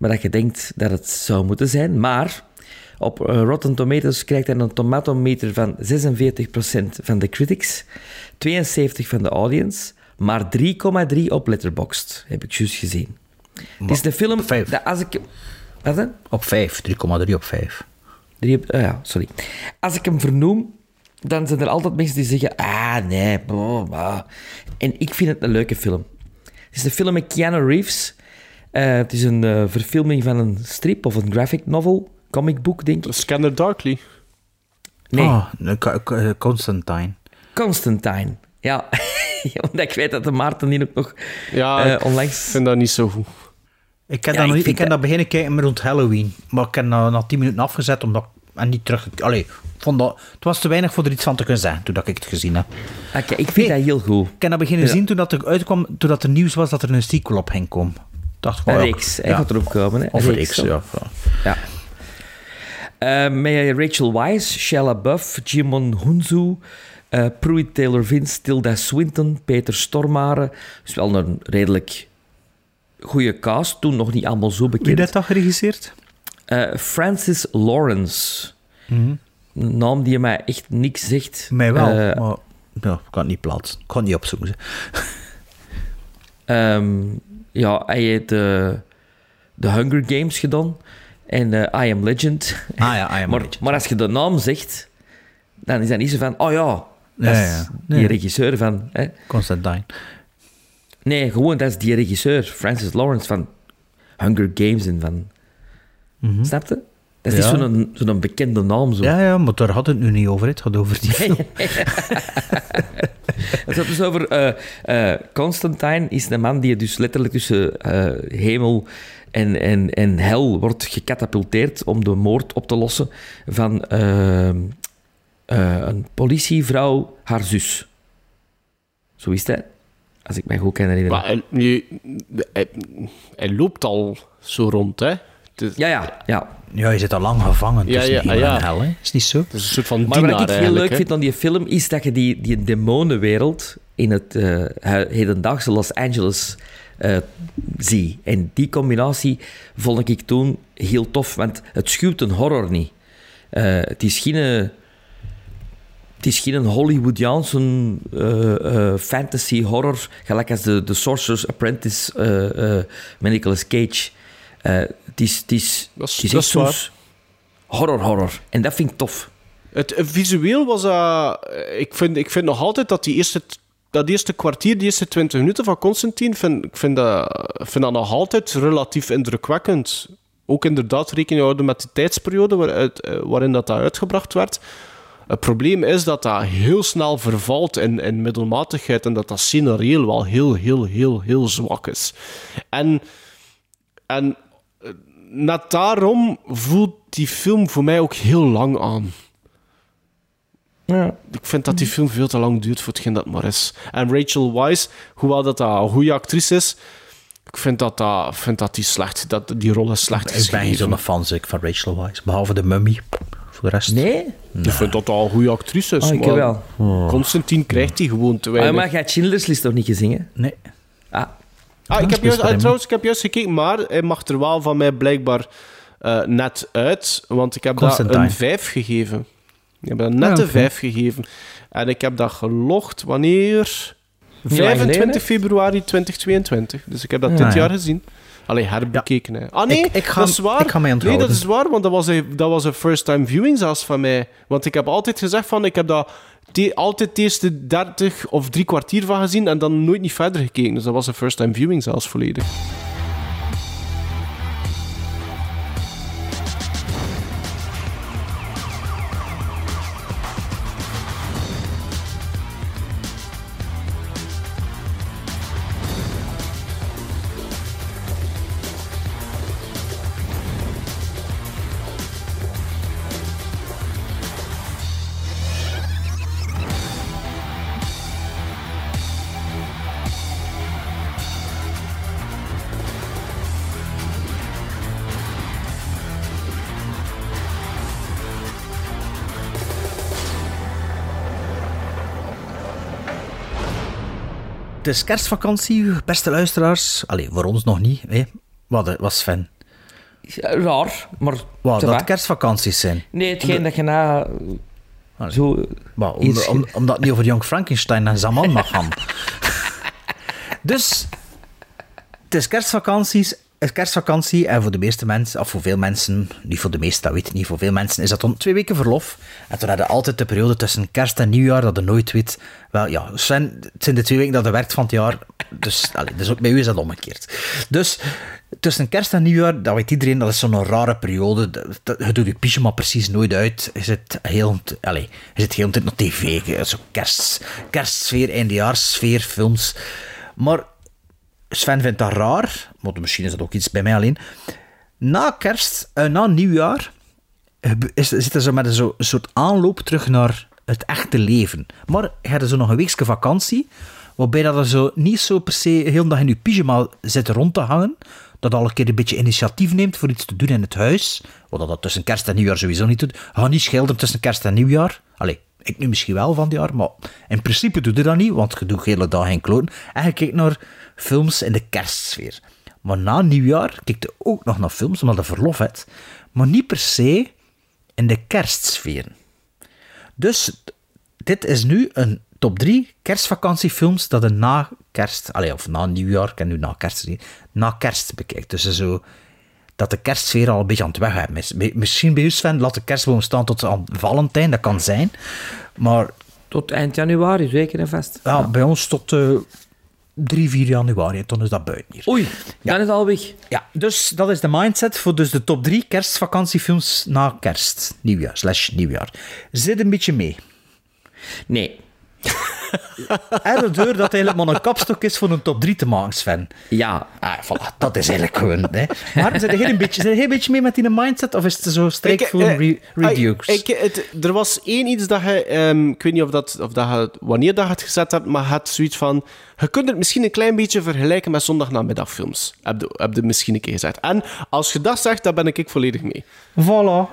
maar dat je denkt dat het zou moeten zijn. Maar op eh, Rotten Tomatoes krijgt hij een tomatometer van 46% van de critics, 72% van de audience, maar 3,3 op Letterboxd, heb ik juist gezien. Het is de film dat als ik... Wat dan? Op 5, 3,3 op 5. Drie op, ah ja, sorry. Als ik hem vernoem, dan zijn er altijd mensen die zeggen... Ah, nee. blah, blah. En ik vind het een leuke film. Het is een film met Keanu Reeves. Eh, het is een eh, verfilming van een strip of een graphic novel, comic book, denk ik. Scanner Darkly. Nee, Oh, eh, Constantine. Constantine. Ja. (laughs) Omdat ik weet dat de Maarten die ook nog Ja, eh, ik onlangs... vind dat niet zo goed. Ik heb, Ja, dat, nog ik ik dat- dat beginnen kijken rond Halloween. Maar ik heb dat na 10 minuten afgezet omdat ik en niet terug. Allee, vond dat, het was te weinig voor er iets van te kunnen zeggen toen dat ik het gezien heb. Oké, ik vind dat heel goed. Ik heb dat beginnen Ja. zien toen dat er uitkwam, toen dat er nieuws was dat er een sequel op ging komen. Dacht Een van, reeks. Hij ja. gaat erop komen. Hè. Of een reeks, ja. Eh, met Rachel Weisz, Shia Buff, Jimon Hunzu, eh Pruitt Taylor Vince, Tilda Swinton, Peter Stormare. Dus wel een redelijk goede cast. Toen nog niet allemaal zo bekend. Wie heeft dat geregisseerd? Eh, Francis Lawrence. Mhm. Een naam die mij echt niks zegt. Mij wel, Eh, maar ja, ik kan het niet plaatsen. Ik kan het niet opzoeken. (laughs) Ehm, ja, hij heeft de, Hunger Games gedaan. En eh, I Am Legend. Ah ja, I Am (laughs) maar, Legend. maar als je de naam zegt, dan is dat niet zo van... Oh ja, dat Ja, is die Nee. regisseur van... Hè. Constantine. Nee, gewoon, dat is die regisseur. Francis Lawrence van Hunger Games en van... Mhm. Snap je? Dat is Ja. zo'n zo'n bekende naam. Zo. Ja, ja, maar daar had het nu niet over. Het gaat over die (laughs) film. Het gaat dus over... eh, eh, Constantine is een man die dus letterlijk tussen eh, hemel en, en, en hel wordt gecatapulteerd om de moord op te lossen van eh, eh, een politievrouw, haar zus. Zo is dat, als ik mij goed herinneren. Maar hij, nu, hij, hij loopt al zo rond, hè? Het Ja, ja, ja. Ja, je zit al lang gevangen Ja, tussen ja, hemel ja. en hel. Hè? Is niet zo? Het is een soort van Maar wat ik heel leuk vind aan die film, is dat je die, die demonenwereld in het eh, hu- hedendaagse Los Angeles eh zie. En die combinatie vond ik toen heel tof, want het schuwt een horror niet. Eh, het is geen... het is geen Hollywoodiaanse eh, eh, fantasy horror, gelijk als de, de Sorcerer's Apprentice eh, eh, met Nicolas Cage. Het is, het is, Dat is- dat waar. horror horror. En dat vind ik tof. Het eh, visueel was dat... eh, ik, vind, ik vind nog altijd dat die eerste, dat eerste kwartier, die eerste 20 minuten van Constantine, vind, ik vind dat, vind dat nog altijd relatief indrukwekkend. Ook inderdaad rekening houden met de tijdsperiode waaruit, eh, waarin dat, dat uitgebracht werd. Het probleem is dat dat heel snel vervalt in, in middelmatigheid en dat dat scenarioel wel heel, heel, heel, heel zwak is. En, en net daarom voelt die film voor mij ook heel lang aan. Ja. Ik vind dat die film veel te lang duurt voor hetgeen dat maar is. En Rachel Weisz, hoewel dat, dat een goede actrice is, ik vind dat, dat, vind dat die slecht, dat die rol is slecht Ik ben geen geschreven. zo'n fan zeg, van Rachel Weisz. Behalve de mummy. Voor de rest. Nee? Ik vind dat dat een goede actrice is. Ah, ik maar wel. Constantine krijgt die gewoon te Ah, weinig. maar jij hebt Schindler's List nog niet gezien, hè? Nee. Ah. Ah, ik heb is juist, ah, trouwens, ik heb juist gekeken, maar hij mag er wel van mij blijkbaar eh, net uit. Want ik heb Constantine. een 5 gegeven. Ik heb dat net Ah, een oké. 5 gegeven. En ik heb dat gelogd wanneer? Niet lang 25 geleden, februari 2022. Dus ik heb dat Ja, dit ja. jaar gezien. Allee, herbekeken. Ah nee, Ik- ik ga- dat is waar. ik ga mij nee, dat is waar, want dat was een, dat was een first-time viewing zelfs van mij. Want ik heb altijd gezegd van, ik heb dat altijd de eerste 30 of drie kwartier van gezien en dan nooit niet verder gekeken. Dus dat was een first-time viewing zelfs volledig. Is kerstvakantie, beste luisteraars. Allee, voor ons nog niet. Hè. Wat was Sven? Raar, maar... Wat, dat va. kerstvakanties zijn. Nee, hetgeen dat je na... Zo... Maar om, Iets- om- omdat het niet over Young Frankenstein en Zaman mag gaan. (laughs) dus, het is kerstvakanties. Het is kerstvakantie en voor de meeste mensen, of voor veel mensen, niet voor de meeste, dat weet ik niet, voor veel mensen is dat dan twee weken verlof. En toen hadden altijd de periode tussen kerst en nieuwjaar dat je nooit weet. Wel ja, Sven, het zijn de twee weken dat je werkt van het jaar. Dus, allee, dus ook bij u is dat omgekeerd. Dus tussen kerst en nieuwjaar, dat weet iedereen, dat is zo'n rare periode. Je doet je pyjama precies nooit uit. Je zit heel, allee, je zit heel de tijd op tv. Zo kerst, kerstsfeer, eindejaarssfeer, films. Maar Sven vindt dat raar, misschien is dat ook iets bij mij alleen. Na kerst, eh, na nieuwjaar, eh, is, zit er zo met een, soort aanloop terug naar het echte leven. Maar hebt zo nog een weekje vakantie, waarbij dat er zo niet zo per se heel dag in je pyjama zit rond te hangen, dat al een keer een beetje initiatief neemt voor iets te doen in het huis, wat dat tussen kerst en nieuwjaar sowieso niet doet. Ga niet schilderen tussen kerst en nieuwjaar. Allee, ik nu misschien wel van het jaar, maar in principe doe je dat niet, want je doet hele dag geen kloten. En je kijkt naar films in de kerstsfeer. Maar na nieuwjaar kijkt je ook nog naar films, omdat je verlof hebt, maar niet per se in de kerstsfeer. Dus dit is nu een top 3 kerstvakantiefilms dat je na kerst, allee, of na nieuwjaar, ik ken nu na kerst na kerst bekijkt. Dus zo, dat de kerstsfeer al een beetje aan het is. Bij- Misschien bij u Sven, laat de kerstboom staan tot aan Valentijn, dat kan zijn. Maar Tot eind januari, zeker en vast. ja, bij ons tot... eh, 3, 4 januari. En toen is dat buiten hier. Oei, dan is het al weg. Ja, dus dat is de mindset voor dus de top 3 kerstvakantiefilms na kerst. Nieuwjaar, slash nieuwjaar. Zit een beetje mee. Nee. En de deur dat eigenlijk maar een kapstok is voor een top 3 te maken, Sven. Ja. Ah, voilà, dat is eigenlijk gewoon. Hè. Maar zit je een beetje, zit je een beetje mee met die mindset? Of is het zo strikt Ik, voor eh, re reviews? Ik, ik- het, er was één iets dat je, ehm, ik weet niet of dat, of dat je, wanneer dat je het gezet hebt, maar je had zoiets van, je kunt het misschien een klein beetje vergelijken met zondagnamiddagfilms. Heb je, heb je misschien een keer gezegd. En als je dat zegt, dan ben ik, ik volledig mee. Voilà.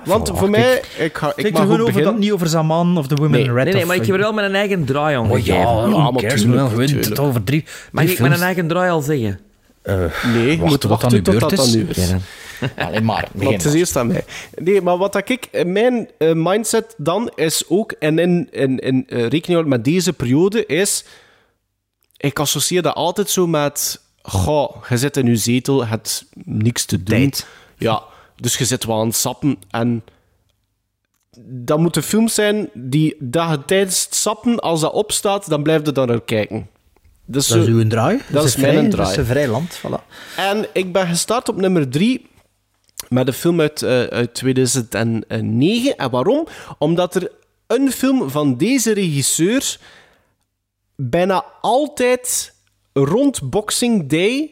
Want Voilà, voor kijk. mij, ik, ga, ik mag er ook over beginnen. dat niet over Zaman of de Women Nee. in Red. Nee, nee, of- maar ik heb er wel mijn eigen draai aan Gegeven. ja, Ja, ja maar kerst, tuurlijk, wel tuurlijk. het over drie, Mag ik mijn eigen draai al zeggen? Nee, je wacht moet tot wachten dat aan uw tot dat beurt aan is. u is. Ja, (laughs) dan. Allee, maar. (laughs) Het is eerst aan mij. Nee, maar wat dat ik, mijn eh, mindset dan is ook, en in, in, in eh, rekening met deze periode, is. Ik associeer dat altijd zo met. Goh, je zit in je zetel, je hebt niks te doen. Tijd. Ja, dus je zit wel aan het sappen. En dat moeten films zijn die dat je tijdens het sappen, als dat opstaat, dan blijf je daar naar kijken. Dus Dat is zo- uw draai. Dat is een mijn vrij- draai. Dat is een vrij land. Voilà. En ik ben gestart op nummer drie met een film uit, eh, uit 2009. En waarom? Omdat er een film van deze regisseur bijna altijd rond Boxing Day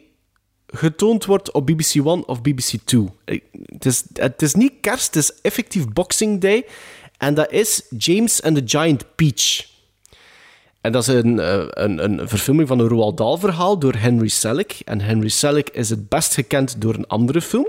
getoond wordt op BBC One of BBC Two. Het is, het is niet kerst, het is effectief Boxing Day. En dat is James and the Giant Peach. En dat is een, eh, een, een verfilming van een Roald Dahl-verhaal door Henry Selick. En Henry Selick is het best gekend door een andere film.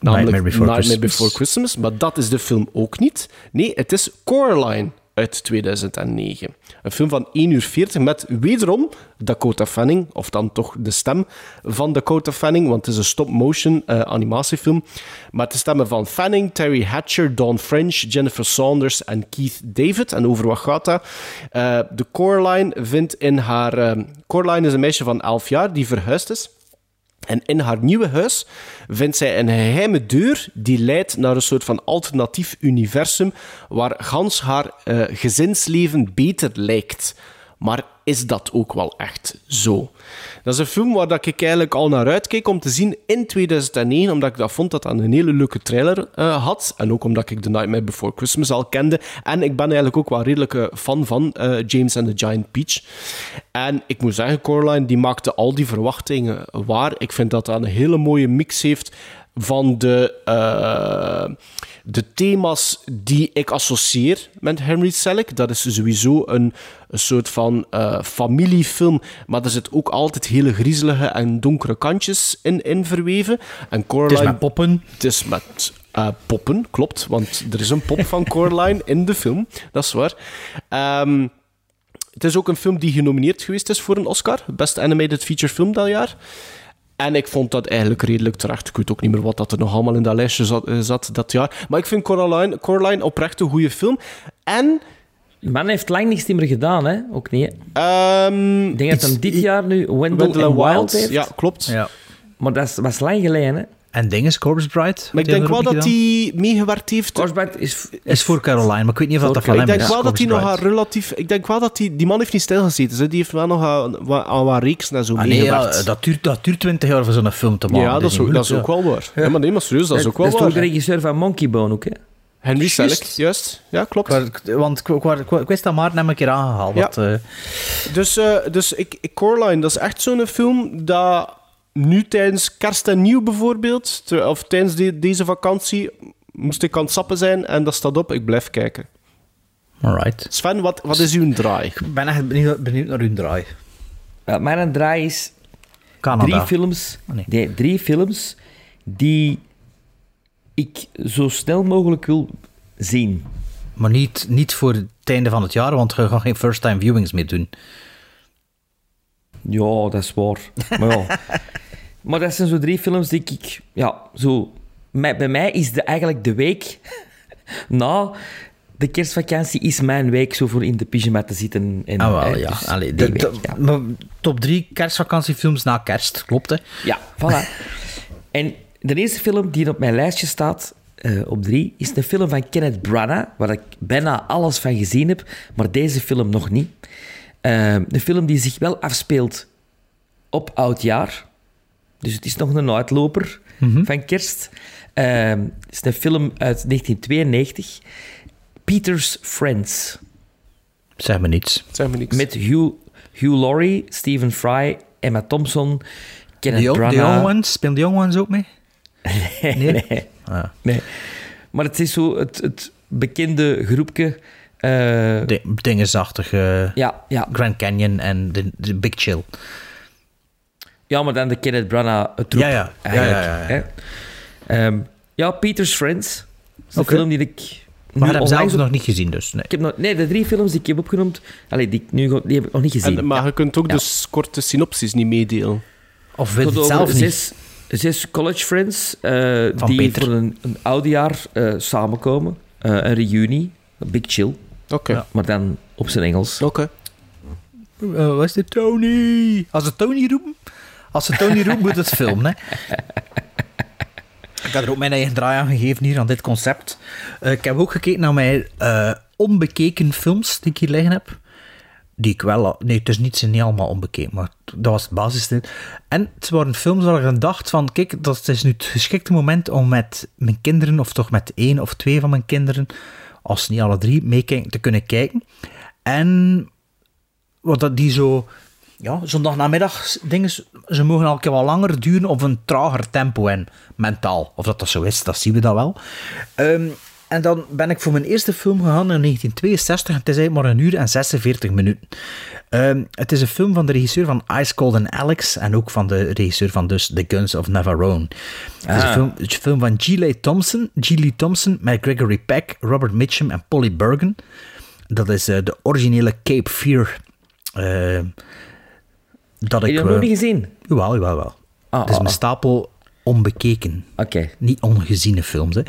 Namelijk Nightmare Before Nightmare Christmas. Before Christmas. Maar dat is de film ook niet. Nee, het is Coraline uit 2009. Een film van 1 uur 40 met wederom Dakota Fanning, of dan toch de stem van Dakota Fanning, want het is een stop-motion eh, animatiefilm. Maar de stemmen van Fanning, Terry Hatcher, Dawn French, Jennifer Saunders en Keith David. En over wat gaat dat? Eh, de Coraline vindt in haar... eh, Coraline is een meisje van 11 jaar die verhuisd is. En in haar nieuwe huis vindt zij een geheime deur die leidt naar een soort van alternatief universum waar gans haar eh, gezinsleven beter lijkt. Maar is dat ook wel echt zo? Dat is een film waar dat ik eigenlijk al naar uitkeek om te zien in 2009, omdat ik dat vond dat dat een hele leuke trailer eh, had. En ook omdat ik The Nightmare Before Christmas al kende. En ik ben eigenlijk ook wel redelijk eh, fan van eh, James and the Giant Peach. En ik moet zeggen, Coraline die maakte al die verwachtingen waar. Ik vind dat dat een hele mooie mix heeft van de, eh, de thema's die ik associeer met Henry Selick. Dat is sowieso een, een soort van eh, familiefilm, maar er zit ook altijd hele griezelige en donkere kantjes in, in verweven. En Coraline, Het is met poppen. Het is met eh, poppen, klopt, want er is een pop van Coraline in de film, dat is waar. Ehm, het is ook een film die genomineerd geweest is voor een Oscar. Best Animated Feature Film dat jaar. En ik vond dat eigenlijk redelijk terecht. Ik weet ook niet meer wat dat er nog allemaal in dat lijstje zat, eh, zat dat jaar. Maar ik vind Coraline, Coraline oprecht een goede film. En... Man heeft lang niks meer gedaan, hè? Ook niet. hè? Ehm, ik denk dat hij dit jaar nu Wendell, Wendell and Wild, Wild, heeft. ja, klopt. Ja. Maar dat was lang geleden, hè? En ding is Corpse Bride. Maar ik denk wel dat hij meegewerkt heeft. Corpse Bride is... Is voor Caroline, maar ik weet niet of dat Ik van hem denk is. wel dat hij nog relatief... Ik denk wel dat hij... Die man heeft niet stilgezeten. hè. Die heeft wel nog aan, wa- aan wat reeks en zo Ah, nee, ja, dat, duurt, dat duurt 20 jaar voor zo'n film te maken. Ja, dat is, ook, dat is ook wel waar. Ja. maar nee, maar serieus, dat is ook wel dat is waar. toch de regisseur van Monkey Bone ook, hè? Henry Juist. Selick, juist. Ja, klopt. Ik- Want ik, ik, ik, ik wist dat Maarten hem een keer aangehaald. Ja. Dat, eh, Dus, eh, dus ik, ik- Coraline, dat is echt zo'n film dat nu tijdens kerst en nieuw bijvoorbeeld, of tijdens de- deze vakantie, moest ik aan het sappen zijn en dat staat op. Ik blijf kijken. Alright. Sven, wat, wat is uw draai? Ik ben echt benieuwd, benieuwd naar uw draai. Ja, mijn draai is Canada. drie films, Oh, nee. nee, drie films die ik zo snel mogelijk wil zien. Maar niet, niet voor het einde van het jaar, want je gaat geen first-time viewings meer doen. Ja, dat is waar. Maar ja. (laughs) maar dat zijn zo drie films die ik... Ja, zo... Bij mij is de, eigenlijk de week (laughs) na de kerstvakantie is mijn week zo voor in de pyjama te zitten. En, Ah, wel, eh, ja. dus Allee, de- week, de- ja. top drie kerstvakantiefilms na kerst, klopt hè? Ja, voilà. (laughs) en de eerste film die op mijn lijstje staat, eh, op drie, is een film van Kenneth Branagh, waar ik bijna alles van gezien heb, maar deze film nog niet. Eh, een film die zich wel afspeelt op oudjaar. Dus het is nog een uitloper Mhm. van kerst. Ehm, het is een film uit 1992. Peter's Friends. Zeg me niets. Zeg me niks. Met Hugh, Hugh Laurie, Stephen Fry, Emma Thompson, De Kenneth de Branagh. young Ones, spelen de Young Ones ook mee? Nee. Nee? Ah. nee. Maar het is zo het, het bekende groepje. eh, De, eh, Ja, ja. Grand Canyon en de, de Big Chill. Ja, maar dan de Kenneth Branagh het troep. Ja, ja. Ja, eigenlijk, ja, ja, ja. hè. Ehm, ja, Peter's Friends. Dat is een Oké. film die ik... Maar heb zelf onlangs nog niet gezien, dus nee. Ik heb nog, nee, de drie films die ik heb opgenoemd, allee, die, ik nu, die heb ik nog niet gezien. En, maar je kunt ook Ja. dus korte synopsis niet meedelen. Of weet het zelf niet. zes, zes college friends eh, die Peter. voor een, een oudejaar eh samenkomen. Eh, een reunie, een big chill. Oké. Ja. Maar dan op zijn Engels. Oké. Uh, wat is dit? Tony! Als ze Tony roepen, als ze Tony roepen, moet het filmen, hè. Ik heb er ook mijn eigen draai aan gegeven hier, aan dit concept. Eh, ik heb ook gekeken naar mijn eh, onbekeken films die ik hier liggen heb. Die ik wel... Nee, het is niet, niet allemaal onbekeken, maar dat was het basis. En het waren films waar ik aan dacht van... Kijk, dat is nu het geschikte moment om met mijn kinderen, of toch met één of twee van mijn kinderen, als niet alle drie, mee te kunnen kijken. En wat dat die zo... Ja, zondagnamiddag dingen, ze mogen elke keer wat langer duren of een trager tempo en mentaal. Of dat dat zo is, dat zien we dan wel. Ehm, en dan ben ik voor mijn eerste film gegaan in 1962. Het is eigenlijk maar een uur en 46 minuten. Ehm, het is een film van de regisseur van Ice Cold and Alex en ook van de regisseur van dus The Guns of Navarone. Het is een Ah. film, een film van G. Lee Thompson, G. Lee Thompson met Gregory Peck, Robert Mitchum en Polly Bergen. Dat is eh, de originele Cape Fear. eh, dat Heb ik... je dat nog eh, niet gezien? Jawel, jawel, wel. Ah, het is ah, mijn ah. stapel onbekeken. Oké. Niet ongeziene films. Hè.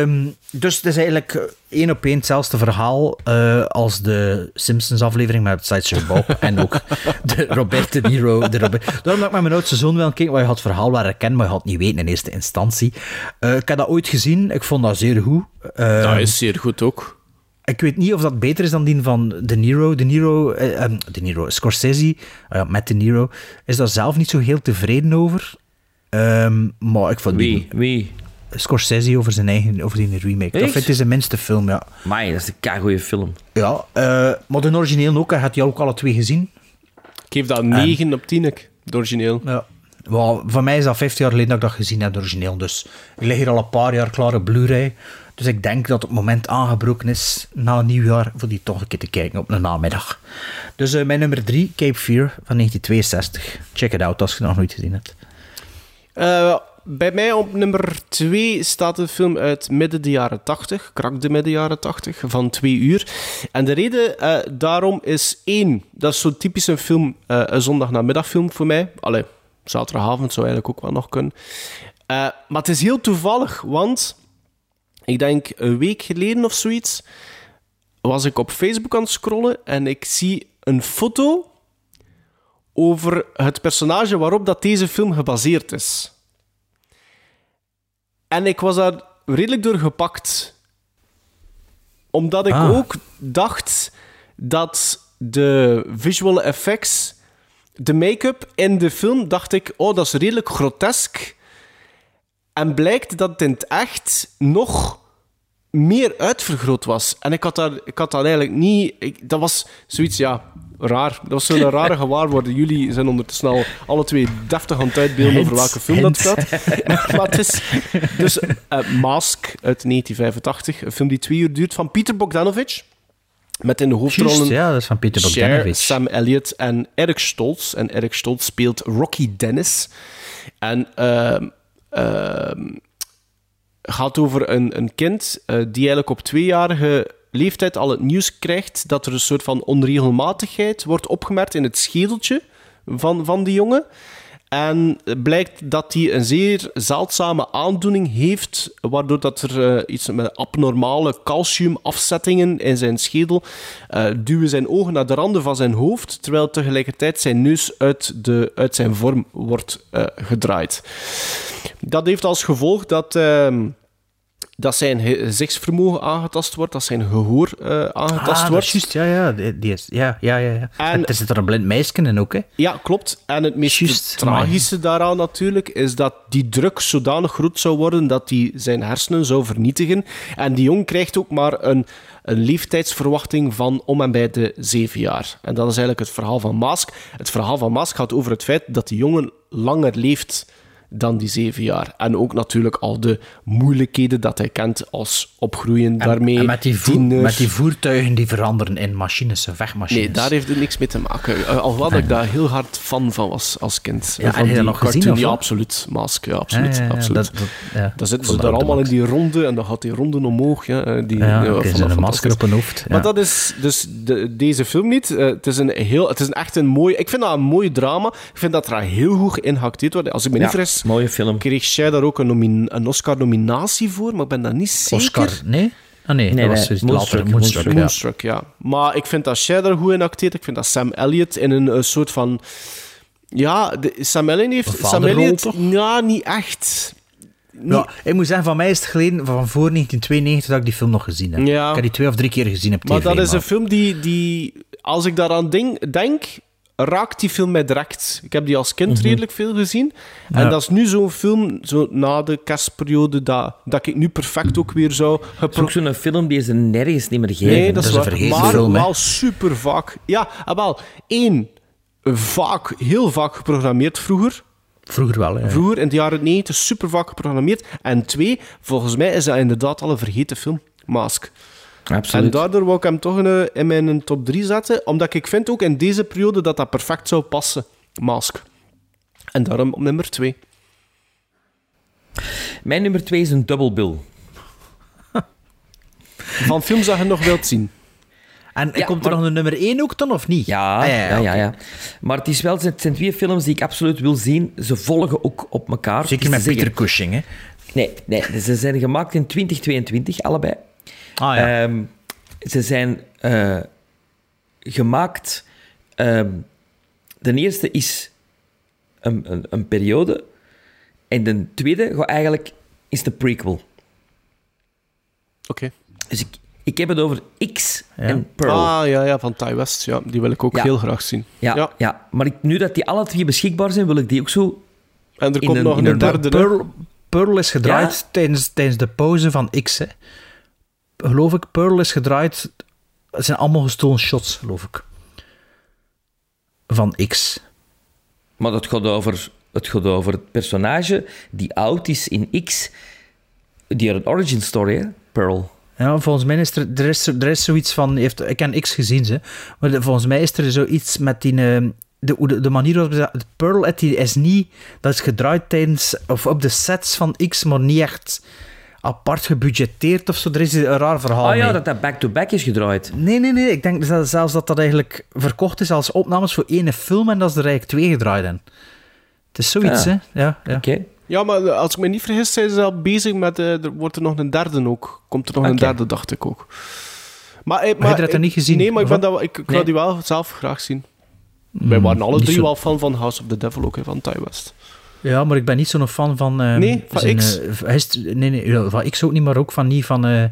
Ehm, dus het is eigenlijk eh, één op één hetzelfde verhaal eh, als de Simpsons-aflevering met Sideshow Bob (laughs) en ook de Robert De Niro. De Robert... Daarom dat ik met mijn oudste zoon wil kijken, want je had het verhaal waar ik ken, maar je had het niet weten in eerste instantie. Eh, ik heb dat ooit gezien, ik vond dat zeer goed. Ehm, Dat is zeer goed ook. Ik weet niet of dat beter is dan die van De Niro. De Niro, eh, ehm, De Niro Scorsese, eh, met De Niro, is daar zelf niet zo heel tevreden over. Ehm, maar ik vond Wie? die Wie? Scorsese over zijn eigen over die remake. Dat Echt? vind ik zijn minste film, ja. Mai, dat is een keigoeie film. Ja, eh, maar de origineel ook, hij had die ook alle twee gezien. Ik geef dat 9 op 10, ik, het origineel. Ja. Wel, voor mij is dat 15 jaar geleden dat ik dat gezien heb, de origineel. Dus ik lig hier al een paar jaar klaar op Blu-ray. Dus ik denk dat het moment aangebroken is na nieuwjaar voor die toch een keer te kijken op een namiddag. Dus eh, mijn nummer 3, Cape Fear van 1962. Check it out als je nog nooit gezien hebt. Eh, bij mij op nummer 2 staat een film uit midden de jaren 80, krak de midden jaren 80, van twee uur. En de reden eh, daarom is één, dat is zo'n typisch een film, een zondagnamiddagfilm voor mij. Allee, zaterdagavond zou eigenlijk ook wel nog kunnen. Maar het is heel toevallig, want ik denk een week geleden of zoiets was ik op Facebook aan het scrollen en ik zie een foto over het personage waarop dat deze film gebaseerd is. En ik was daar redelijk door gepakt. Omdat ik Ah. ook dacht dat de visual effects, de make-up in de film, dacht ik, oh, dat is redelijk grotesk. En blijkt dat het in het echt nog meer uitvergroot was. En ik had, daar, ik had dat eigenlijk niet... Ik, dat was zoiets, ja, raar. Dat was zo'n rare (laughs) gewaarwording. Jullie zijn ondertussen al alle twee deftig aan het uitbeelden over welke film dat gaat. (laughs) maar, het is... Dus eh, Mask uit 1985, een film die twee uur duurt, van Peter Bogdanovich. Met in de hoofdrollen... Juist, ja, dat is van Peter Bogdanovich. Sam Elliott en Eric Stoltz. En Eric Stoltz speelt Rocky Dennis. En ehm, gaat over een, een kind eh, die eigenlijk op tweejarige leeftijd al het nieuws krijgt dat er een soort van onregelmatigheid wordt opgemerkt in het schedeltje van, van die jongen. En blijkt dat hij een zeer zeldzame aandoening heeft, waardoor dat er eh, iets met abnormale calciumafzettingen in zijn schedel eh, duwen zijn ogen naar de randen van zijn hoofd, terwijl tegelijkertijd zijn neus uit, de, uit zijn vorm wordt eh, gedraaid. Dat heeft als gevolg dat ehm, dat zijn ge- gezichtsvermogen aangetast wordt, dat zijn gehoor eh, aangetast Ah, wordt. is juist, ja, ja. Die, die is, ja, ja, ja. ja. En- er zit er een blind meisje in ook, hè. Ja, klopt. En het meest tragische daaraan natuurlijk is dat die druk zodanig groot zou worden dat hij zijn hersenen zou vernietigen. En die jong krijgt ook maar een, een leeftijdsverwachting van om en bij de zeven jaar. En dat is eigenlijk het verhaal van Mask. Het verhaal van Mask gaat over het feit dat die jongen langer leeft dan die zeven jaar. En ook natuurlijk al de moeilijkheden dat hij kent als opgroeien daarmee. En met die, voer- met die voertuigen die veranderen in machines, vechtmachines. Nee, daar heeft het niks mee te maken. Eh, Alhoewel ik daar heel hard fan van was als kind. Ja, van dat die nog gezien, cartoon. Ja, absoluut. Mask, ja, absoluut. Ja, ja, ja, absoluut. dat- zitten ze daar allemaal in die ronde en dan gaat die ronde omhoog. Ja, eh, die, Ja, een masker op hun hoofd. Ja. Maar dat is dus de, deze film niet. Eh, het, is een heel, het is een echt een mooi... Ik vind dat een mooi drama. Ik vind dat er heel goed in geacteerd wordt. Als ik me niet vergis, mooie film. kreeg zij daar ook een, nomin- een Oscar-nominatie voor, maar ik ben dat niet zeker. Oscar, nee? Ah nee, Nee, dat was nee, dus Moonstruck, later Moonstruck, ja. Moonstruck, ja. Maar ik vind dat Shai daar goed in acteert. Ik vind dat Sam Elliott in een, soort van... Ja, de, Sam Elliott heeft... Sam Elliott... toch? Ja, niet echt. Ja, ik moet zeggen, van mij is het geleden van voor 1992 dat ik die film nog gezien heb. Ja. Ik heb die twee of drie keer gezien op tv. Maar dat is een film die, die... Als ik daaraan denk, raakt die film mij direct. Ik heb die als kind redelijk veel gezien. En Ja. dat is nu zo'n film, zo na de kerstperiode, dat, dat ik nu perfect ook weer zou... Het is ook zo'n film die ze nergens niet meer geven. Nee, dat is, is een waar. vergeten maar film, hè. wel super vaak. Ja, ah, wel. één, vaak, heel vaak geprogrammeerd vroeger. Vroeger wel, ja. Vroeger, in de jaren 90, super vaak geprogrammeerd. En twee, volgens mij is dat inderdaad al een vergeten film. Mask. Absoluut. En daardoor wou ik hem toch in, mijn top 3 zetten. Omdat ik vind ook in deze periode dat dat perfect zou passen. Mask. En daarom op nummer 2. Mijn nummer twee is een double bill. Van films dat je nog wilt zien. En Ja, komt er maar- nog een nummer 1 ook dan, of niet? Ja, Ah, ja, ja, ja. Maar het is wel, het zijn twee films die ik absoluut wil zien. Ze volgen ook op elkaar. Zeker Het met Peter zeggen- Cushing, hè. Nee, nee, ze zijn gemaakt in 2022, allebei. Ah ja. Ehm, ze zijn eh, gemaakt... ehm, de eerste is een, een, een periode. En de tweede gaat eigenlijk, is de prequel. Oké. Dus ik, ik heb het over X Ja. en Pearl. Ah, ja, ja, van Ty West. Ja, die wil ik ook Ja. heel graag zien. ja, ja. maar ik, nu dat die alle twee beschikbaar zijn, wil ik die ook zo... En er In komt een- nog in een, een derde. Pearl, Pearl is gedraaid Ja? tijdens, tijdens de pauze van X, hè. Geloof ik, Pearl is gedraaid... Het zijn allemaal gestolen shots, geloof ik. Van X. Maar dat gaat over het, gaat over het personage die oud is in X. Die had een origin story, hè? Pearl. Ja, volgens mij is er, er, is, er is zoiets van... Heeft, ik heb X gezien, ze. Maar de- volgens mij is er zoiets met die... eh, De, de, de manier waarop. Pearl het die is niet... Dat is gedraaid tijdens... Of op de sets van X, maar niet echt apart gebudgeteerd of zo. Er is een raar verhaal Ah ja, mee. dat dat back-to-back is gedraaid. Nee, nee, nee. Ik denk dat zelfs dat dat eigenlijk verkocht is als opnames voor één film en dat ze er eigenlijk twee gedraaid hebben. Het is zoiets, Ah. hè? Ja, ja. Oké. Ja, maar als ik me niet vergis, zijn ze al bezig met... eh, er wordt er nog een derde ook. Komt er nog een derde, dacht ik ook. Maar, eh, je dat er niet gezien? Nee, maar ik, ben dat, ik, ik Nee. wil die wel zelf graag zien. Wij waren alle drie zo. wel fan van House of the Devil, ook hè, van Ty West. Ja, maar ik ben niet zo'n fan van... eh, Nee, van zijn, X? eh, hij is- nee, nee, van X ook niet, maar ook van niet van... eh,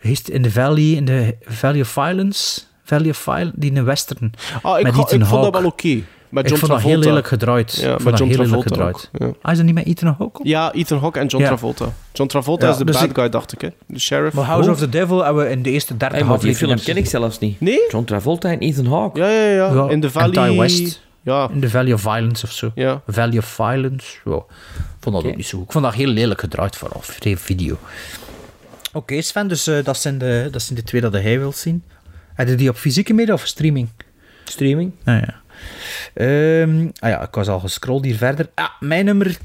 is in de Valley, in de Valley of Violence... Valley of Violence, die in de western. Ah, ik, met ga- Ethan ik vond dat wel oké. Met Ik John vond dat heel Travolta. lelijk gedraaid. Ja, Ik met vond John heel lelijk Travolta gedraaid. ook, ja. Ah, is dat niet met Ethan Hawke? op? Ja, Ethan Hawke en John Ja. Travolta. John Travolta Ja, is de dus bad ik- guy, dacht ik. Hè? De sheriff. Maar House Oh. of the Devil hebben we in de eerste derde Hey, maar die film ken ik zelfs niet. Nee? John Travolta en Ethan Hawke. Ja, ja, ja. Ja, In de en Valley... Ty West. Ja. In de Valley of Violence of zo. Ja. Valley of Violence. Ja. Ik vond dat ook niet zo goed. Ik vond dat heel lelijk gedraaid vooral. Vrij video. Oké, Sven, dus eh, dat, zijn de, dat zijn de twee dat hij wilt zien. Heb je die op fysieke media of streaming? Streaming. Ah ja. Ehm, ah ja, ik was al gescrolld hier verder. Ah, mijn nummer,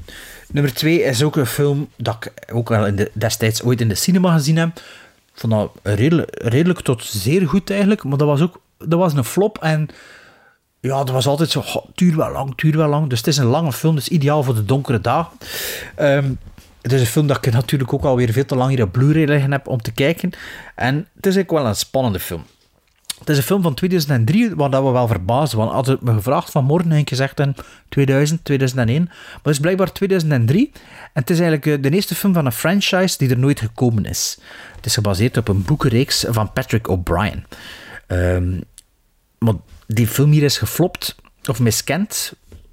nummer twee is ook een film dat ik ook wel in de, destijds ooit in de cinema gezien heb. Ik vond dat redelijk, redelijk tot zeer goed eigenlijk, maar dat was ook dat was een flop en ja, dat was altijd zo, "Goh, duur wel lang, duur wel lang. Dus het is een lange film, dus ideaal voor de donkere dagen. Ehm, het is een film dat ik natuurlijk ook alweer veel te lang hier op Blu-ray liggen heb om te kijken. En het is eigenlijk wel een spannende film. Het is een film van 2003, waar we wel verbazen. Want hadden me gevraagd vanmorgen, heb ik gezegd in 2000, 2001. Maar het is blijkbaar 2003. En het is eigenlijk eh, de eerste film van een franchise die er nooit gekomen is. Het is gebaseerd op een boekenreeks van Patrick O'Brien. Maar die film hier is geflopt, of miskend.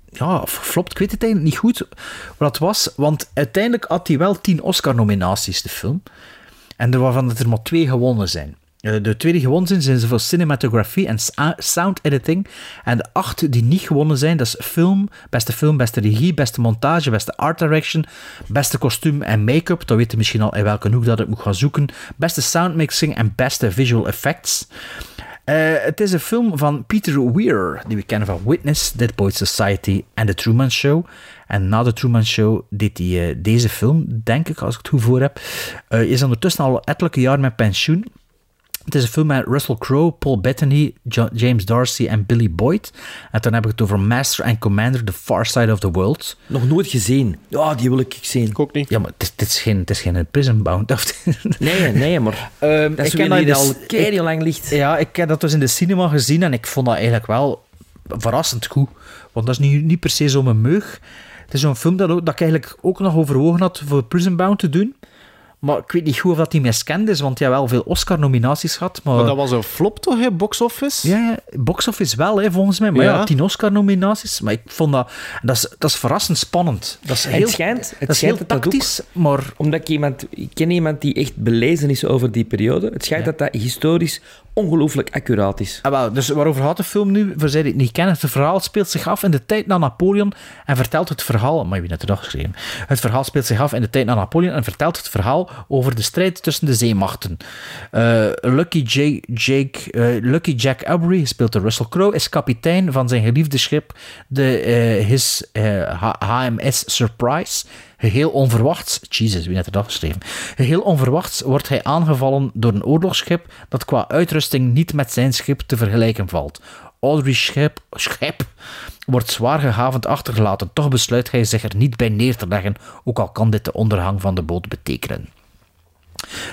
Ja, of geflopt, ik weet het niet goed wat het was. Want uiteindelijk had hij wel tien Oscar-nominaties, de film. En er waarvan dat er maar twee gewonnen zijn. Eh, De twee die gewonnen zijn, zijn ze voor cinematografie en sound editing. En de acht die niet gewonnen zijn, dat is film, beste film, beste regie, beste montage, beste art direction, beste kostuum en make-up. Dan weet je misschien al in welke hoek dat ik moet gaan zoeken. Beste sound mixing en beste visual effects. Eh, het is een film van Peter Weir, die we kennen van Witness, Dead Poets Society en The Truman Show. En na The Truman Show deed hij eh, deze film, denk ik, als ik het goed voor heb. Eh, is ondertussen al ettelijke jaar met pensioen. Het is een film met Russell Crowe, Paul Bettany, Jo- James Darcy en Billy Boyd. En dan heb ik het over Master and Commander, The Far Side of the World. Nog nooit gezien. Ja, die wil ik zien. Ik ook niet. Ja, maar het is, het is geen, het is geen Prison Bound. Of (laughs) Nee, nee, maar Ehm, dat is ik ken die dat al dus- keer lang ligt. Ja, ik heb dat dus in de cinema gezien en ik vond dat eigenlijk wel verrassend goed. Want dat is niet, niet per se zo'n meug. Het is zo'n film dat, ook- dat ik eigenlijk ook nog overwogen had voor Prison Bound te doen. Maar ik weet niet goed of dat die miskend is, want hij heeft wel veel Oscar-nominaties gehad. Maar, Maar dat was een flop toch, hè? Box office? Ja, ja, box office wel, hè, volgens mij. Maar ja, Ja. tien Oscar-nominaties. Maar ik vond dat... Dat is, dat is verrassend spannend. Dat is heel, het schijnt, het dat is schijnt heel dat dat tactisch, maar... Omdat ik iemand... Ik ken iemand die echt belezen is over die periode. Het schijnt dat dat historisch ongelooflijk accuraat is. Ah, wel, dus waarover gaat de film nu? Voor zij die het niet kennen, het verhaal speelt zich af in de tijd na Napoleon en vertelt het verhaal... Maar het er geschreven. Het verhaal speelt zich af in de tijd na Napoleon en vertelt het verhaal over de strijd tussen de zeemachten. Eh, Lucky, J- Jake, eh, Lucky Jack Aubrey, gespeeld door Russell Crowe, is kapitein van zijn geliefde schip, de eh, his, HMS Surprise. Geheel onverwachts, Jesus, wie heeft er dat geschreven? Geheel onverwachts wordt hij aangevallen door een oorlogsschip dat qua uitrusting niet met zijn schip te vergelijken valt. Audrey's schip, schip wordt zwaar gehavend achtergelaten, toch besluit hij zich er niet bij neer te leggen, ook al kan dit de ondergang van de boot betekenen.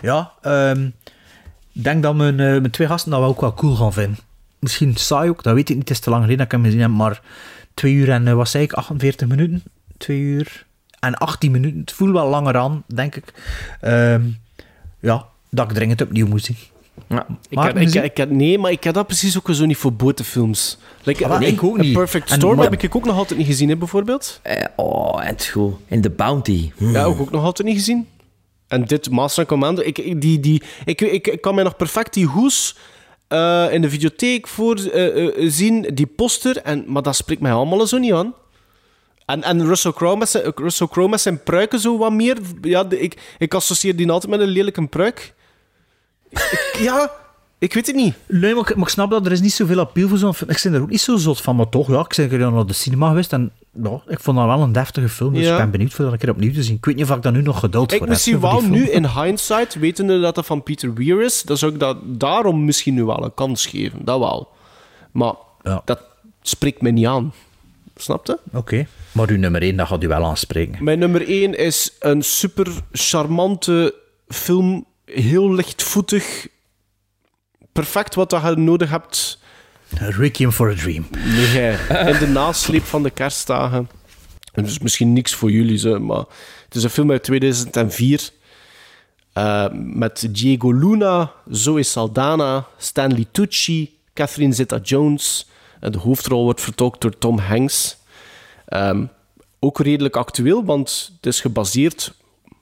Ja, ehm, ik denk dat mijn, eh, mijn twee gasten dat wel ook wel cool gaan vinden. Misschien saai ook, dat weet ik niet, het is te lang geleden dat ik hem gezien heb, maar twee uur en, eh, wat zei ik, 48 minuten? Twee uur en 18 minuten, het voelt wel langer aan, denk ik. Ehm, ja, dat ik dringend opnieuw moet zien. Ja. Ik ik, ik heb- nee, maar ik heb dat precies ook zo niet voor botenfilms. Like, Ah, nee, ik ook niet. Perfect En- Storm maar- heb ik ook nog altijd niet gezien, hè, bijvoorbeeld. Eh, oh, het is goed. En The Bounty. Hmm. Ja, ook, ook nog altijd niet gezien. En dit, Master and Commander, ik, ik, die, die, ik, ik, ik kan mij nog perfect die hoes eh, in de videotheek voor eh, eh, zien, die poster, en, maar dat spreekt mij allemaal zo niet aan. En, en Russell Crowe met zijn, Russell Crowe met zijn pruiken zo wat meer. Ja, de- ik, ik associeer die altijd met een lelijke pruik. Ik- ja, ik weet het niet. Nee, maar ik, maar ik snap dat er is niet zoveel appeal voor zo'n film. Ik ben er ook niet zo zot van, maar toch, ja, ik ben er naar de cinema geweest en ja, ik vond dat wel een deftige film, dus Ja. ik ben benieuwd voor dat een keer opnieuw te zien. Ik weet niet of ik daar nu nog geduld Ik voor heb. misschien wel nu in hindsight, wetende dat dat van Peter Weir is, dan zou ik dat daarom misschien nu wel een kans geven. Dat wel. Maar dat spreekt me niet aan. Snap je? Oké, maar uw nummer 1, dat gaat u wel aanspreken. Mijn nummer 1 is een super charmante film. Heel lichtvoetig. Perfect wat je nodig hebt. Requiem for a Dream. Nee, in de nasleep van de kerstdagen. En dus misschien niks voor jullie, zo, maar het is een film uit 2004. eh, met Diego Luna, Zoe Saldana, Stanley Tucci, Catherine Zeta-Jones. De hoofdrol wordt vertolkt door Tom Hanks. Ehm, ook redelijk actueel, want het is gebaseerd,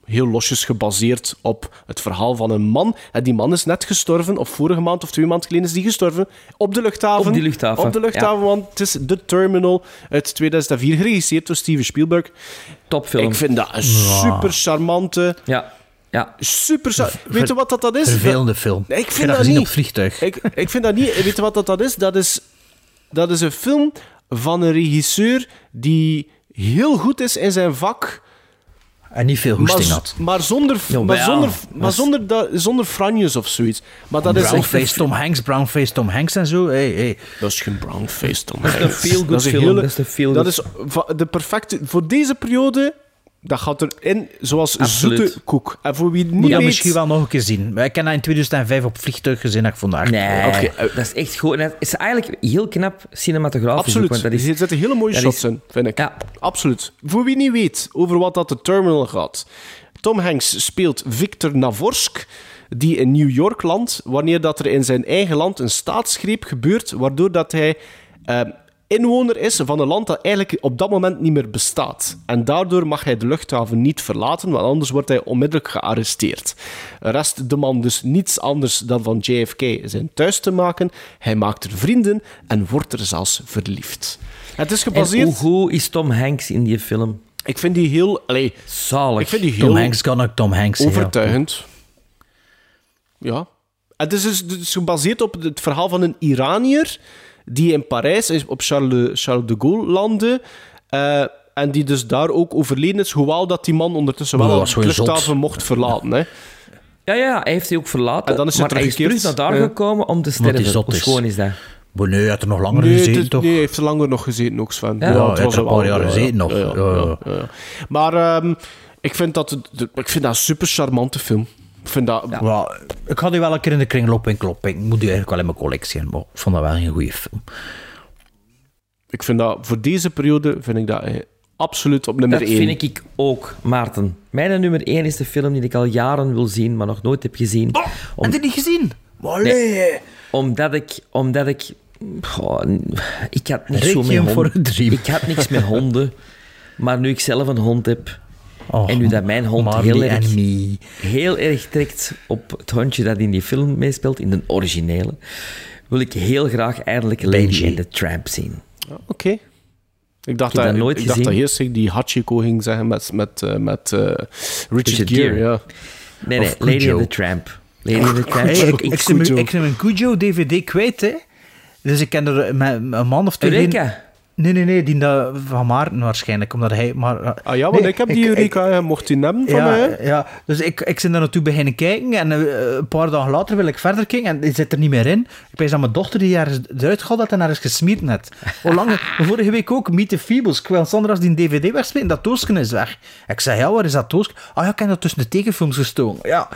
heel losjes gebaseerd op het verhaal van een man. En die man is net gestorven, of vorige maand of twee maanden geleden is die gestorven, op de luchthaven. Op die luchthaven, Op de luchthaven, ja. want het is The Terminal uit 2004, geregisseerd door Steven Spielberg. Topfilm. Ik vind dat een super charmante... Ja. Ja. Super char- Weet je wat dat, dat is? Vervelende film. Ik Ik vind heb dat niet. op vliegtuig. Ik, ik vind dat niet. Weet je wat dat, dat is? Dat is? Dat is een film van een regisseur die heel goed is in zijn vak. En niet veel hoesting had. Maar zonder, maar zonder, maar is- zonder, dat, zonder franjes of zoiets. Maar dat is echt Brownface Tom Hanks, Brownface Tom Hanks en zo. Hey, hey. Dat is geen brownface Tom Dat is een Hanks. feel-good Dat is een film, hele- dat is een feel-good- Dat is de perfecte... Voor deze periode, Dat gaat erin zoals Absoluut. zoete koek. En voor wie niet Moet dat weet... misschien wel nog een keer zien. Ik heb dat in 2005 op vliegtuig gezien en ik vond dat. Nee, Oké, eh, dat is echt goed. En Het is eigenlijk heel knap cinematografisch. ook, Absoluut. want dat is, er zitten hele mooie dat shots is- in, vind ik. Ja. Absoluut. Voor wie niet weet over wat dat de terminal gaat. Tom Hanks speelt Victor Navorsk, die in New York landt, wanneer dat er in zijn eigen land een staatsgreep gebeurt, waardoor dat hij eh, inwoner is van een land dat eigenlijk op dat moment niet meer bestaat. En daardoor mag hij de luchthaven niet verlaten, want anders wordt hij onmiddellijk gearresteerd. Rest de man dus niets anders dan van JFK zijn thuis te maken. Hij maakt er vrienden en wordt er zelfs verliefd. Het is En gebaseerd... hoe goed is Tom Hanks in die film? Ik vind die heel... Allee, Zalig. ik vind die heel Tom Hanks kan ook Tom Hanks zijn, ja. overtuigend. Ja. Het is dus het is gebaseerd op het verhaal van een Iranier die in Parijs is- op Charles de, Charles de Gaulle landde. eh, en die dus daar ook overleden is, hoewel dat die man ondertussen wel al de luchthaven mocht verlaten. Hè. Ja, ja, hij heeft hij ook verlaten. En dan is hij maar hij is terug naar daar gekomen om te sterven. Hoe is. schoon is dat? Maar nee, hij had er nog langer Nee, gezeten, toch? nee, hij heeft er langer nog gezeten ook, Sven. Ja? Ja, hij het heeft er wel- een paar jaar ja, gezeten nog. ja, Ja, ja. ja, ja. Maar ehm, ik, vind dat, het- ik vind dat een super charmante film. Ik vind dat... Ja, ik had die wel een keer in de kringloopwinkel oppikken. Ik moet die eigenlijk wel in mijn collectie hebben, maar ik vond dat wel een goede film. Ik vind dat voor deze periode vind ik dat eh, absoluut op nummer Dat 1. vind ik ook, Maarten. Mijn nummer 1 is de film die ik al jaren wil zien, maar nog nooit heb gezien. Om- Heb je die gezien? Nee. Omdat ik... Omdat ik goh, ik had niet for honden. a Dream. Ik had niks met honden. (laughs) Maar nu ik zelf een hond heb... Oh, en nu dat mijn hond heel erg, heel erg trekt op het hondje dat in die film meespeelt, in de originele, wil ik heel graag eindelijk Lady and the Tramp zien. Oké. Ik dacht, Ik dat, dat nooit ik dacht dat eerst ik die Hachiko ging zeggen met, met, eh, met eh, Richard, Richard Gere. Gere. Ja. Nee, nee, Of Lady Cujo. and the Tramp. Lady and the Tramp. Hey, ik, ook ik, zie mijn Cujo-DVD kwijt, hè. Dus ik ken er een man of twee... Eureka. Nee, nee, nee, die dat van Maarten waarschijnlijk, omdat hij... Maar, Ah ja, want Nee, ik heb die ik- Eureka, mocht die hebben van ja, mij. ja, dus ik, ik ben daar naartoe beginnen kijken en eh, een paar dagen later wil ik verder kijken en die zit er niet meer in. Ik weet dat mijn dochter die ergens eruit gehaald had en ergens gesmierd net. Hoe lang? (laughs) Vorige week ook, Meet the Feebles. Ik wil Sandra als die een dvd wegsmeten, dat doosje is weg. Ik zei, ja, waar is dat doosje? Ah ja, ik heb dat tussen de tekenfilms gestoken. Ja.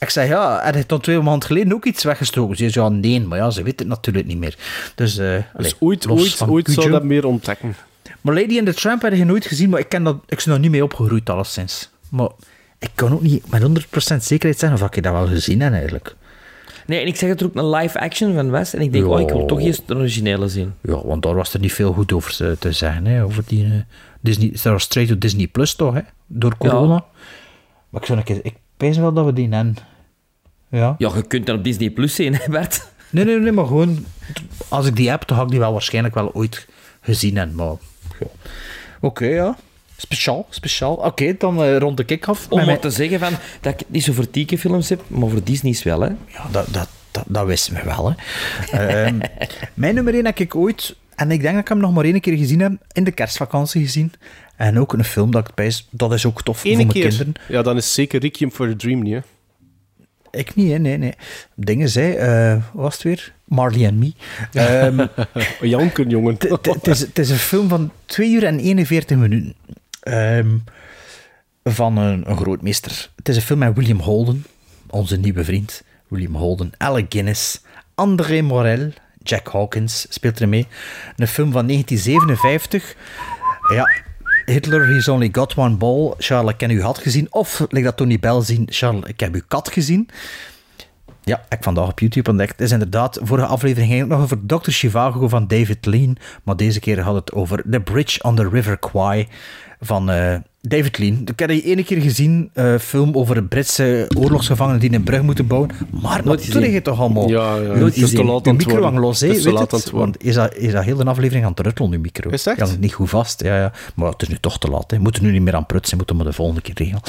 Ik zei, ja, heb je tot twee maanden geleden ook iets weggestoken? Ze zei, ja, nee, maar ja, ze weet het natuurlijk niet meer. Dus, eh Dus ooit, ooit, ooit zal Cujo. dat meer ontdekken. Maar Lady and the Tramp heb je nooit gezien, maar ik, ken dat, ik ben er niet mee opgegroeid alleszins. Maar ik kan ook niet met 100% zekerheid zeggen of ik dat wel gezien heb eigenlijk. Nee, en ik zeg het er ook een live action van West. En ik denk, Ja. oh, ik wil toch eens de originele zien. Ja, want daar was er niet veel goed over te, te zeggen. Hè, over die eh, Disney, dat was straight to Disney Plus toch, hè? Door corona. Maar ik zou een keer, ik pijs wel dat we die hebben. Ja. Ja, je kunt dat op Disney Plus zien, hè, Bert? Nee, nee, nee, maar gewoon, als ik die heb, dan ga ik die wel waarschijnlijk wel ooit gezien hebben. Maar, ja. Oké, ja. Speciaal, speciaal. Oké, dan eh, rond de kick af. Om maar te zeggen van, dat ik het niet zo voor tiekenfilms heb, maar voor Disney's wel, hè. Ja, dat, dat, dat, dat wisten we wel. Hè. Ehm, (laughs) mijn nummer 1 heb ik ooit, en ik denk dat ik hem nog maar één keer gezien heb, in de kerstvakantie gezien. En ook een film dat ik pijs, dat is ook tof Eén voor mijn keer. kinderen. Ja, dan is zeker Requiem for a Dream niet, hè. Ik niet, hè. nee, nee. Dingen zei, eh, wat was het weer? Marley and Me. Ehm, (laughs) Janken, jongen. Is, het is een film van 2 uur en 41 minuten. Ehm, van een, een grootmeester. Het is een film met William Holden, onze nieuwe vriend. William Holden, Alec Guinness, André Morel, Jack Hawkins speelt er mee. Een film van 1957. Ja, Hitler, He's Only Got One Ball. Charles, ik heb u had gezien. Of, like dat Tony Bell zien, Charles, ik heb uw kat gezien. Ja, ik vandaag op YouTube ontdekt. Het is inderdaad, vorige aflevering ging het nog over Dr. Chivago van David Lean. Maar deze keer had het over The Bridge on the River Kwai van eh, David Lean. Ik heb die ene keer gezien, eh film over een Britse oorlogsgevangenen die een brug moeten bouwen. Maar wat doe je toch allemaal? Ja, ja. Nooit is te laat aan micro hangt los, hè, Het weet. Want is dat, is dat heel de aflevering aan het ruttelen, uw micro? Is echt? Ja, niet goed vast. Ja, ja. Maar het is nu toch te laat. Hè. We moeten nu niet meer aan prutsen, we moeten maar de volgende keer regelen.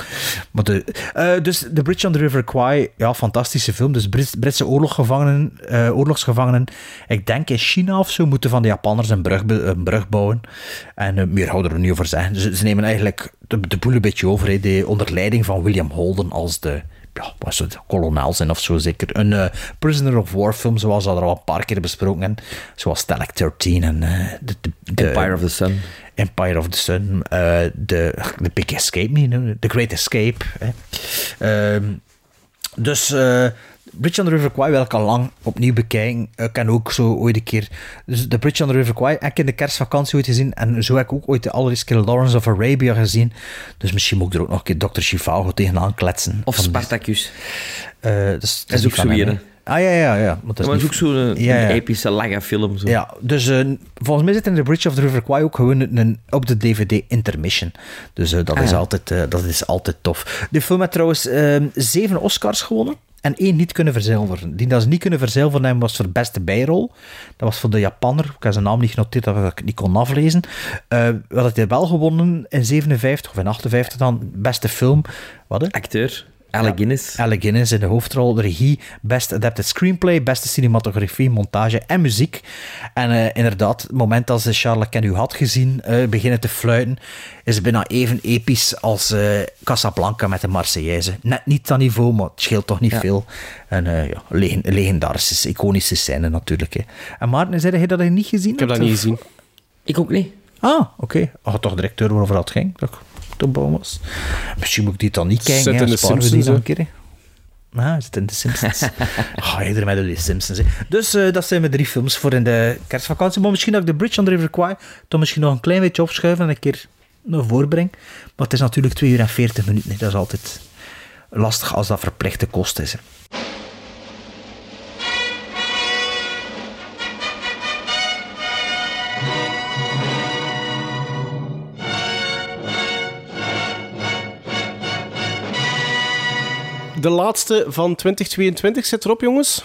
Maar de, eh, dus The Bridge on the River Kwai, ja, fantastische film. Dus Brits- Britse oorlogsgevangenen, oorlogsgevangenen, ik denk in China of zo, moeten van de Japanners een brug, een brug bouwen. En meer houden we er niet over zeggen. Dus ze nemen eigenlijk de, de boel een beetje over, hè, de, onder leiding van William Holden als de ja, wat is het, kolonel zijn of zo zeker. Een eh, Prisoner of War film, zoals we dat al een paar keer besproken hebben. Zoals Stalag 13 en de, de, de- Empire of the Sun. Empire of the Sun. eh, de, The Big Escape, niet? The Great Escape. Hè. Ehm, dus Bridge on the River Kwai wil ik al lang opnieuw bekijken. Ik kan ook zo ooit een keer... Dus de Bridge on the River Kwai heb ik in de kerstvakantie ooit gezien. En zo heb ik ook ooit de allereerste keer Lawrence of Arabia gezien. Dus misschien moet ik er ook nog een keer Dr. Chivago tegenaan kletsen. Of Spartacus. eh, dus, Dat is ook zo weer? Ah ja, ja, ja. Want Dat was ook zo'n een, Ja, ja. een epische lange film. Zo. Ja, dus eh, volgens mij zit in The Bridge of the River Kwai ook gewoon een, op de DVD intermission. Dus eh, dat, Ah, is ja. altijd, eh, dat is altijd tof. De film heeft trouwens ehm, zeven Oscars gewonnen en één niet kunnen verzilveren. Die dat ze niet kunnen verzilveren hebben was voor beste bijrol. Dat was voor de Japanner. Ik heb zijn naam niet genoteerd, dat ik het niet kon aflezen. Eh wat had hij wel gewonnen in 57 of in 58 dan? Beste film. Wat? Acteur. Alec Guinness. Alec Guinness in de hoofdrol, de regie, best adapted screenplay, beste cinematografie, montage en muziek. En eh, inderdaad, het moment dat ze Charles Ken u had gezien eh, beginnen te fluiten, is bijna even episch als eh, Casablanca met de Marseillaise. Net niet dat niveau, maar het scheelt toch niet Ja. veel. En eh, ja, leg- legendarische, iconische scène natuurlijk. Hè. En Maarten, zei je dat je niet gezien Ik heb dat niet of- gezien. Ik ook niet. Ah, oké. Had toch directeur waarover dat ging? Dat was. Misschien moet ik die dan niet kijken. Zit hè, in de die Simpsons, een keer. Ah, zit in de Simpsons. Ga je ermee door die Simpsons. hè. Dus eh, dat zijn mijn drie films voor in de kerstvakantie. Maar misschien dat ik de Bridge on the River Kwai toch misschien nog een klein beetje opschuiven en een keer naar voren breng. Maar het is natuurlijk 2 uur en 40 minuten. hè. Dat is altijd lastig als dat verplichte kost is. hè. De laatste van 2022 zit erop, jongens.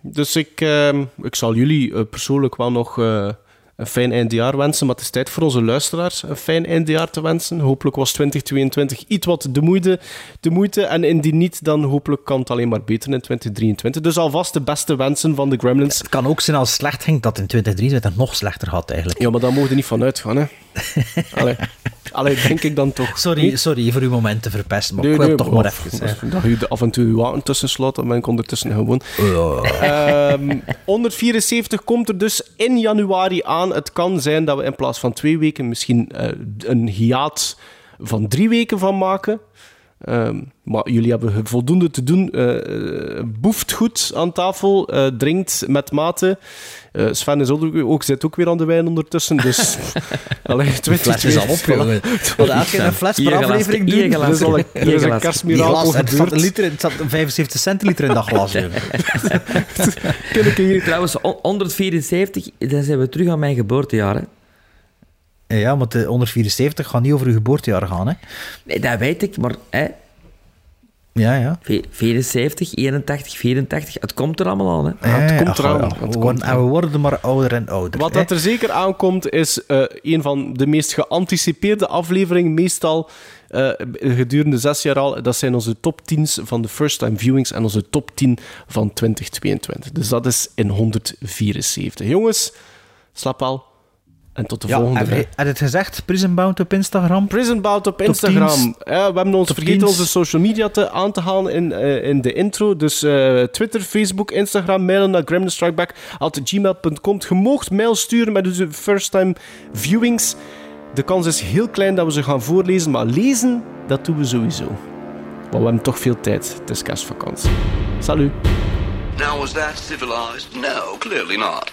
Dus ik, ehm, ik zal jullie eh, persoonlijk wel nog eh, een fijn eindjaar wensen. Maar het is tijd voor onze luisteraars een fijn eindjaar te wensen. Hopelijk was 2022 iets wat de moeite, de moeite. En indien niet, dan hopelijk kan het alleen maar beter in 2023. Dus alvast de beste wensen van de Gremlins. Het kan ook zijn als het slecht ging dat in 2023 nog slechter gaat eigenlijk. Ja, maar daar mogen we niet van uitgaan, hè. (laughs) Allee, Allee denk ik dan toch. Sorry, niet? sorry voor uw moment te verpesten, maar Nee, ik wil nee, toch maar even zeggen. Dat je de- af en toe je water tussen slaat, dan ben ik ondertussen gewoon. Ehm 174 komt er dus in januari aan. Het kan zijn dat we in plaats van twee weken misschien eh, een hiaat van drie weken van maken. Ehm, maar jullie hebben voldoende te doen. Eh, boeft goed aan tafel, eh, drinkt met mate. Eh, Sven is ook, ook, zit ook weer aan de wijn ondertussen. Dus, (laughs) allee, De fles is al op, jongen. Want elke keer een fles per aflevering hier doen. Er is al een, er is een kerstmirakel glas, het, zat gebeurd. een liter, het zat 75 centiliter in dat glas. (laughs) Trouwens, on- 174, dan zijn we terug aan mijn geboortejaar. Hè. Ja, maar de 174 gaat niet over uw geboortejaar gaan. Hè? Nee, dat weet ik, maar hè, Ja, ja. ve- 74, 81, 84, het komt er allemaal aan. Hè. Ja, het Eh, komt we komt worden- En we worden maar ouder en ouder. Wat hè. dat er zeker aankomt, is eh, een van de meest geanticipeerde afleveringen. Meestal eh, gedurende zes jaar al. Dat zijn onze top 10's van de first time viewings en onze top 10 van 2022. Dus dat is in 174. Jongens, slap al. En tot de Ja, volgende. heb je, heb je het gezegd? Prison Bound op Instagram? Prison Bout op Top Instagram. 10's. Ja, we hebben ons Top vergeten 10's. onze social media te, aan te halen in, eh, in de intro. Dus eh, Twitter, Facebook, Instagram, mailen naar gremlinstrikeback.gmail.com. Je moogt mail sturen met onze first time viewings. De kans is heel klein dat we ze gaan voorlezen, maar lezen, dat doen we sowieso. Maar we hebben toch veel tijd. Het is kerstvakantie. Salut. Now, was that civilized? No, clearly not.